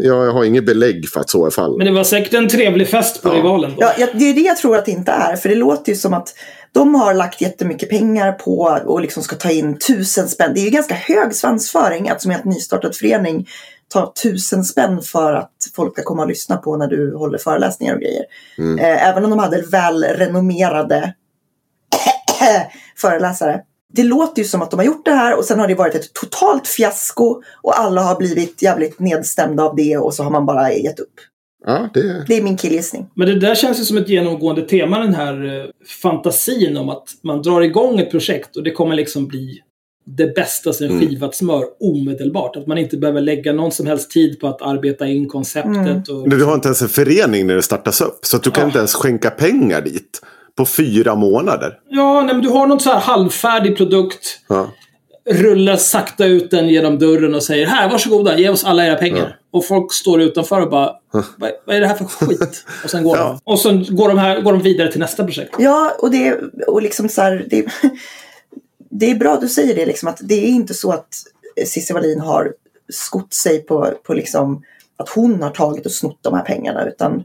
Jag har inget belägg för att så är fallet. Men det var säkert en trevlig fest på ja. rivalen. Då. Ja, det är det jag tror att det inte är. För det låter ju som att de har lagt jättemycket pengar på och liksom ska ta in tusen spänn. Det är ju ganska hög svansföring att som helt nystartad förening ta tusen spänn för att folk ska komma och lyssna på när du håller föreläsningar och grejer. Mm. Eh, även om de hade välrenommerade *clears throat* föreläsare. Det låter ju som att de har gjort det här och sen har det varit ett totalt fiasko och alla har blivit jävligt nedstämda av det och så har man bara gett upp. Ja, det... det är min killgissning. Men det där känns ju som ett genomgående tema, den här eh, fantasin om att man drar igång ett projekt och det kommer liksom bli det bästa sen mm. skivat smör omedelbart. Att man inte behöver lägga någon som helst tid på att arbeta in konceptet. Mm. Och... Du har inte ens en förening när det startas upp. Så att du ja. kan inte ens skänka pengar dit. På fyra månader. Ja, nej, men du har någon så här halvfärdig produkt. Ja. Rullar sakta ut den genom dörren och säger här, varsågoda, ge oss alla era pengar. Ja. Och folk står utanför och bara, vad, vad är det här för skit? Och sen går ja. de. Och sen går de, här, går de vidare till nästa projekt. Ja, och det och liksom så här, det, *laughs* det är bra du säger det, liksom, att det är inte så att Cissi Wallin har skott sig på, på liksom, att hon har tagit och snott de här pengarna. Utan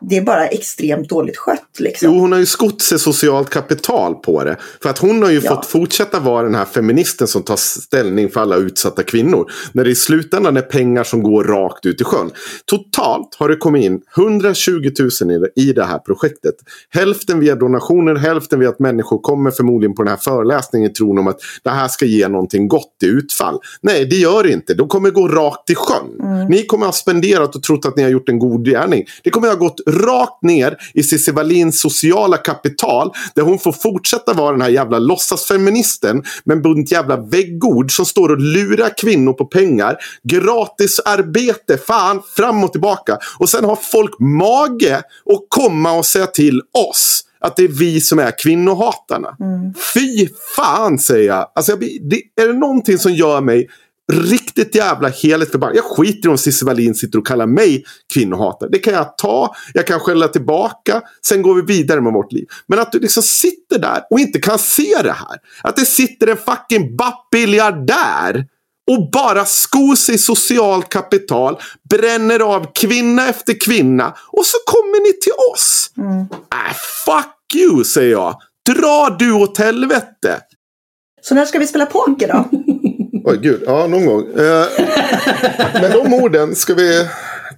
det är bara extremt dåligt skött. Liksom. Jo, hon har ju skott sig socialt kapital på det. För att hon har ju ja. fått fortsätta vara den här feministen som tar ställning för alla utsatta kvinnor. När det i slutändan är pengar som går rakt ut i sjön. Totalt har det kommit in 120 000 i det här projektet. Hälften via donationer, hälften via att människor kommer förmodligen på den här föreläsningen i tron om att det här ska ge någonting gott i utfall. Nej, det gör det inte. De kommer gå rakt i sjön. Mm. Ni kommer ha spenderat och trott att ni har gjort en god gärning. Det kommer ha gått rakt ner i Cissi Wallins sociala kapital. Där hon får fortsätta vara den här jävla låtsasfeministen med en bunt jävla väggord som står och lurar kvinnor på pengar. Gratis arbete, fan, fram och tillbaka. Och sen har folk mage att komma och säga till oss att det är vi som är kvinnohatarna. Mm. Fy fan säger jag. Alltså, jag det, är det någonting som gör mig riktigt jävla heligt förbannad. Jag skiter i om Cissi Wallin sitter och kallar mig kvinnohatare. Det kan jag ta, jag kan skälla tillbaka, sen går vi vidare med vårt liv. Men att du liksom sitter där och inte kan se det här. Att det sitter en fucking bapp-biljardär och bara skor sig socialt kapital, bränner av kvinna efter kvinna och så kommer ni till oss. Mm. Äh, fuck you säger jag. Dra du åt helvete. Så när ska vi spela poker då? *laughs* Oj, gud. Ja, någon gång. Eh, *laughs* med de orden ska vi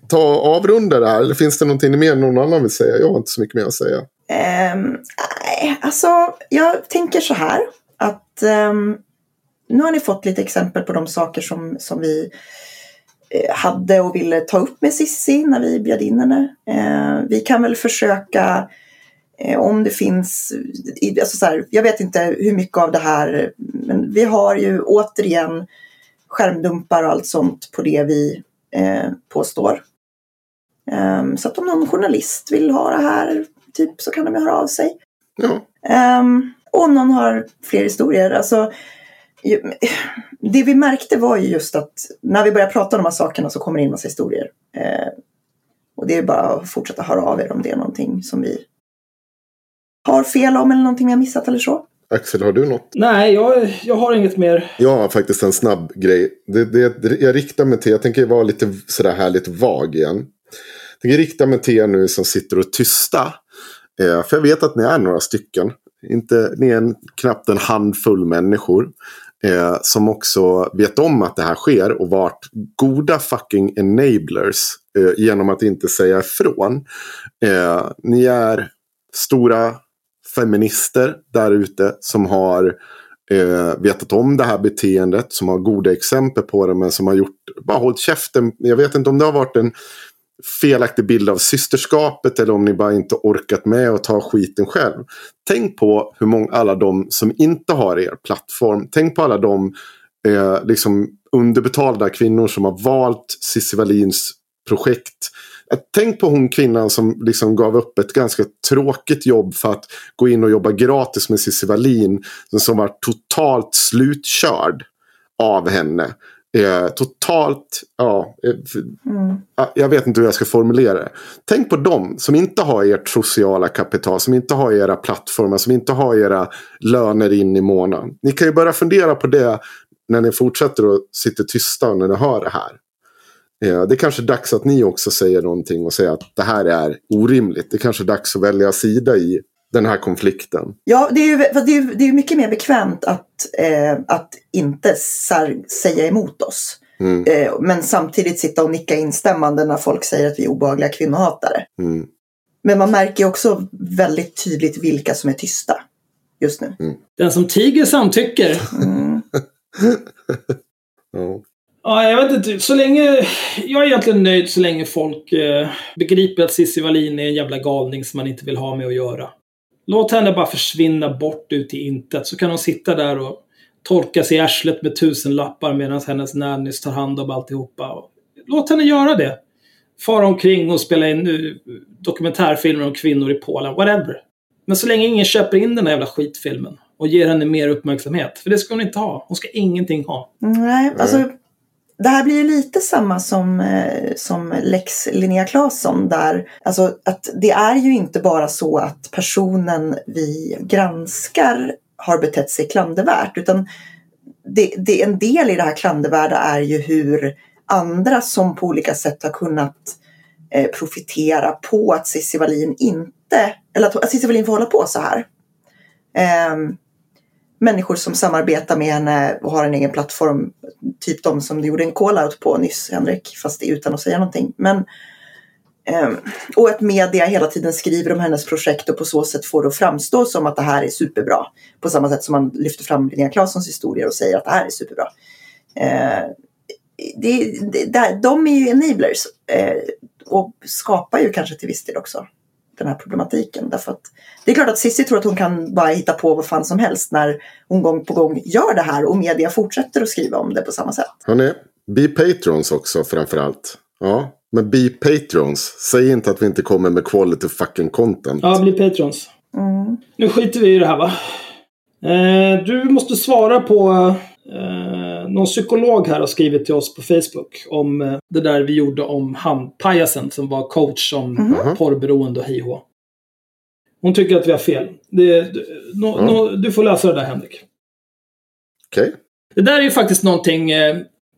ta avrunda det här. Eller finns det någonting mer någon annan vill säga? Jag har inte så mycket mer att säga. Um, nej, alltså jag tänker så här. Att um, nu har ni fått lite exempel på de saker som, som vi eh, hade och ville ta upp med Sissi när vi bjöd in henne. Eh, vi kan väl försöka om det finns, alltså så här, jag vet inte hur mycket av det här, men vi har ju återigen skärmdumpar och allt sånt på det vi eh, påstår. Um, så att om någon journalist vill ha det här, typ, så kan de ju höra av sig. Ja. Um, och om någon har fler historier, alltså det vi märkte var ju just att när vi började prata om de här sakerna så kommer det in massa historier. Eh, och det är bara att fortsätta höra av er om det är någonting som vi har fel om eller någonting vi har missat eller så. Axel, har du något? Nej, jag, jag har inget mer. Jag har faktiskt en snabb grej. Det, det, jag riktar mig till, jag tänker vara lite sådär härligt vag igen. Jag tänker rikta mig till er nu som sitter och tysta. Eh, för jag vet att ni är några stycken. Inte, ni är en, knappt en handfull människor. Eh, som också vet om att det här sker och varit goda fucking enablers eh, genom att inte säga ifrån. Eh, ni är stora feminister där ute som har eh, vetat om det här beteendet, som har goda exempel på det men som har gjort, bara hållit käften. Jag vet inte om det har varit en felaktig bild av systerskapet eller om ni bara inte orkat med att ta skiten själv. Tänk på hur många, alla de som inte har er plattform. Tänk på alla de eh, liksom underbetalda kvinnor som har valt Cissi Wallins projekt. Tänk på hon kvinnan som liksom gav upp ett ganska tråkigt jobb för att gå in och jobba gratis med Cissi Wallin. Som var totalt slutkörd av henne. Eh, totalt, ja, eh, mm. jag vet inte hur jag ska formulera det. Tänk på dem som inte har ert sociala kapital, som inte har era plattformar, som inte har era löner in i månaden. Ni kan ju börja fundera på det när ni fortsätter att sitta tysta när ni hör det här. Eh, det är kanske dags att ni också säger någonting och säger att det här är orimligt. Det är kanske dags att välja sida i den här konflikten. Ja, det är ju det är, det är mycket mer bekvämt att, eh, att inte säga emot oss. Mm. Eh, men samtidigt sitta och nicka instämmande när folk säger att vi är obehagliga kvinnohatare. Mm. Men man märker också väldigt tydligt vilka som är tysta just nu. Mm. Den som tiger samtycker. Mm. *laughs* ja. Ja, jag vet inte. Så länge... Jag är egentligen nöjd så länge folk eh, begriper att Cissi Wallin är en jävla galning som man inte vill ha med att göra. Låt henne bara försvinna bort ut i intet så kan hon sitta där och torka sig i arslet med tusen lappar medan hennes nannys tar hand om alltihopa. Låt henne göra det. Fara omkring och spela in uh, dokumentärfilmer om kvinnor i Polen, whatever. Men så länge ingen köper in den här jävla skitfilmen och ger henne mer uppmärksamhet, för det ska hon inte ha. Hon ska ingenting ha. Nej, alltså det här blir ju lite samma som, eh, som lex Linnea Claesson där, alltså att det är ju inte bara så att personen vi granskar har betett sig klandervärt utan det, det, en del i det här klandervärda är ju hur andra som på olika sätt har kunnat eh, profitera på att Cissi Wallin inte, eller att, att Cissi Wallin får hålla på så här. Eh, människor som samarbetar med henne eh, och har en egen plattform. Typ de som du gjorde en call-out på nyss, Henrik, fast utan att säga någonting. Men, ehm, och att media hela tiden skriver om hennes projekt och på så sätt får det att framstå som att det här är superbra. På samma sätt som man lyfter fram Linnea Claessons historier och säger att det här är superbra. Eh, det, det, de är ju enablers eh, och skapar ju kanske till viss del också den här problematiken. Därför att det är klart att Cissi tror att hon kan bara hitta på vad fan som helst när hon gång på gång gör det här och media fortsätter att skriva om det på samma sätt. Hörrni, be patrons också framförallt. Ja, men be patrons. Säg inte att vi inte kommer med quality fucking content. Ja, bli patrons. Mm. Nu skiter vi i det här va? Eh, du måste svara på eh, någon psykolog här har skrivit till oss på Facebook om eh, det där vi gjorde om han, pajasen som var coach som mm. porrberoende och hej Hon tycker att vi har fel. Det, no, mm. no, du får läsa det där Henrik. Okej. Okay. Det där är ju faktiskt någonting... Eh,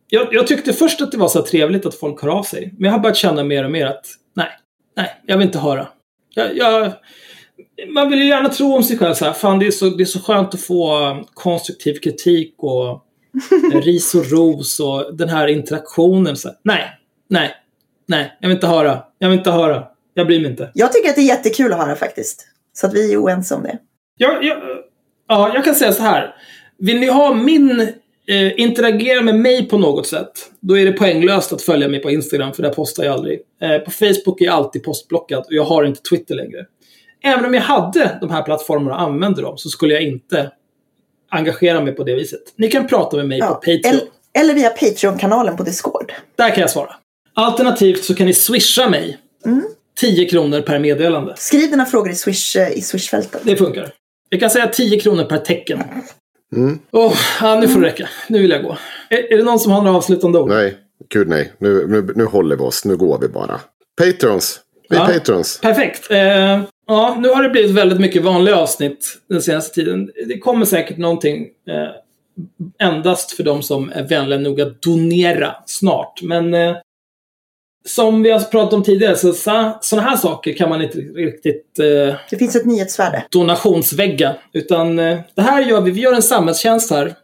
jag, jag, tyckte först att det var så trevligt att folk hör av sig. Men jag har börjat känna mer och mer att nej, nej, jag vill inte höra. Jag, jag, man vill ju gärna tro om sig själv så här, fan det är så, det är så skönt att få konstruktiv kritik och ris och ros och den här interaktionen. Så här. Nej, nej, nej, jag vill inte höra. Jag vill inte höra. Jag bryr mig inte. Jag tycker att det är jättekul att höra faktiskt. Så att vi är oense om det. Ja, jag, ja, jag kan säga så här. Vill ni ha min eh, interagera med mig på något sätt, då är det poänglöst att följa mig på Instagram, för där postar jag aldrig. Eh, på Facebook är jag alltid postblockad och jag har inte Twitter längre. Även om jag hade de här plattformarna och använde dem så skulle jag inte engagera mig på det viset. Ni kan prata med mig ja, på Patreon. Eller, eller via Patreon-kanalen på Discord. Där kan jag svara. Alternativt så kan ni swisha mig. Mm. 10 kronor per meddelande. Skriv dina frågor i, swish, eh, i swishfältet. Det funkar. Jag kan säga 10 kronor per tecken. Mm. Oh, ja, nu får det räcka. Nu vill jag gå. Är, är det någon som har några avslutande ord? Nej, gud nej. Nu, nu, nu håller vi oss. Nu går vi bara. Patrons. Vi är ja, patrons. Perfekt. Eh, ja, nu har det blivit väldigt mycket vanliga avsnitt den senaste tiden. Det kommer säkert någonting eh, endast för de som är vänliga nog att donera snart. Men eh, som vi har pratat om tidigare, så sådana här saker kan man inte riktigt... Eh, det finns ett nyhetsvärde. Donationsvägga. Utan eh, det här gör vi, vi gör en samhällstjänst här.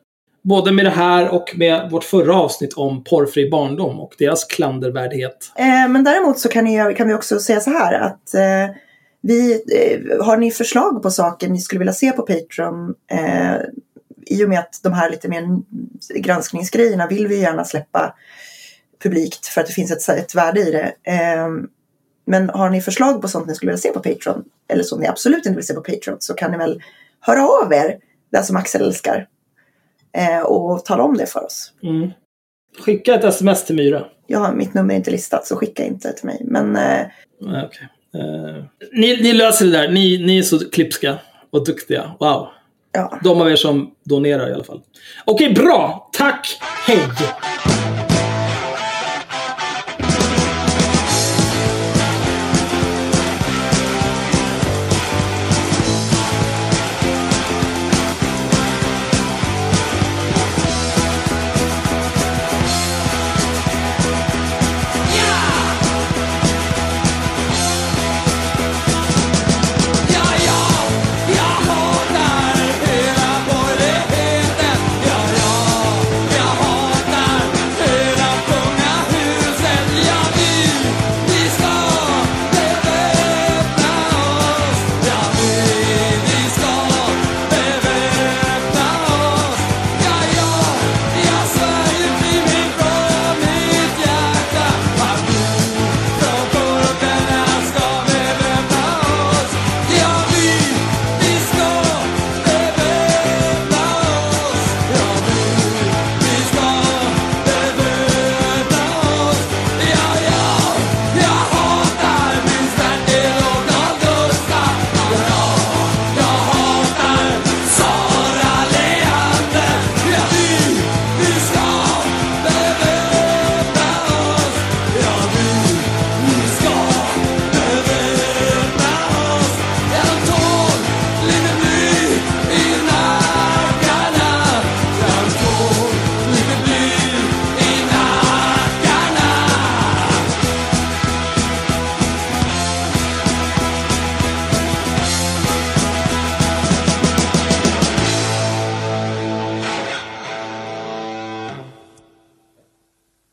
Både med det här och med vårt förra avsnitt om porrfri barndom och deras klandervärdhet. Eh, men däremot så kan, ni, kan vi också säga så här att eh, vi, eh, har ni förslag på saker ni skulle vilja se på Patreon eh, i och med att de här lite mer granskningsgrejerna vill vi gärna släppa publikt för att det finns ett, ett värde i det. Eh, men har ni förslag på sånt ni skulle vilja se på Patreon eller som ni absolut inte vill se på Patreon så kan ni väl höra av er, det som Axel älskar, eh, och tala om det för oss. Mm. Skicka ett sms till Myra. Ja, mitt nummer är inte listat så skicka inte till mig. Men... Eh, okay. Uh, ni, ni, löser det där. Ni, ni är så klipska och duktiga. Wow. Ja. De av er som donerar i alla fall. Okej, bra. Tack. Hej.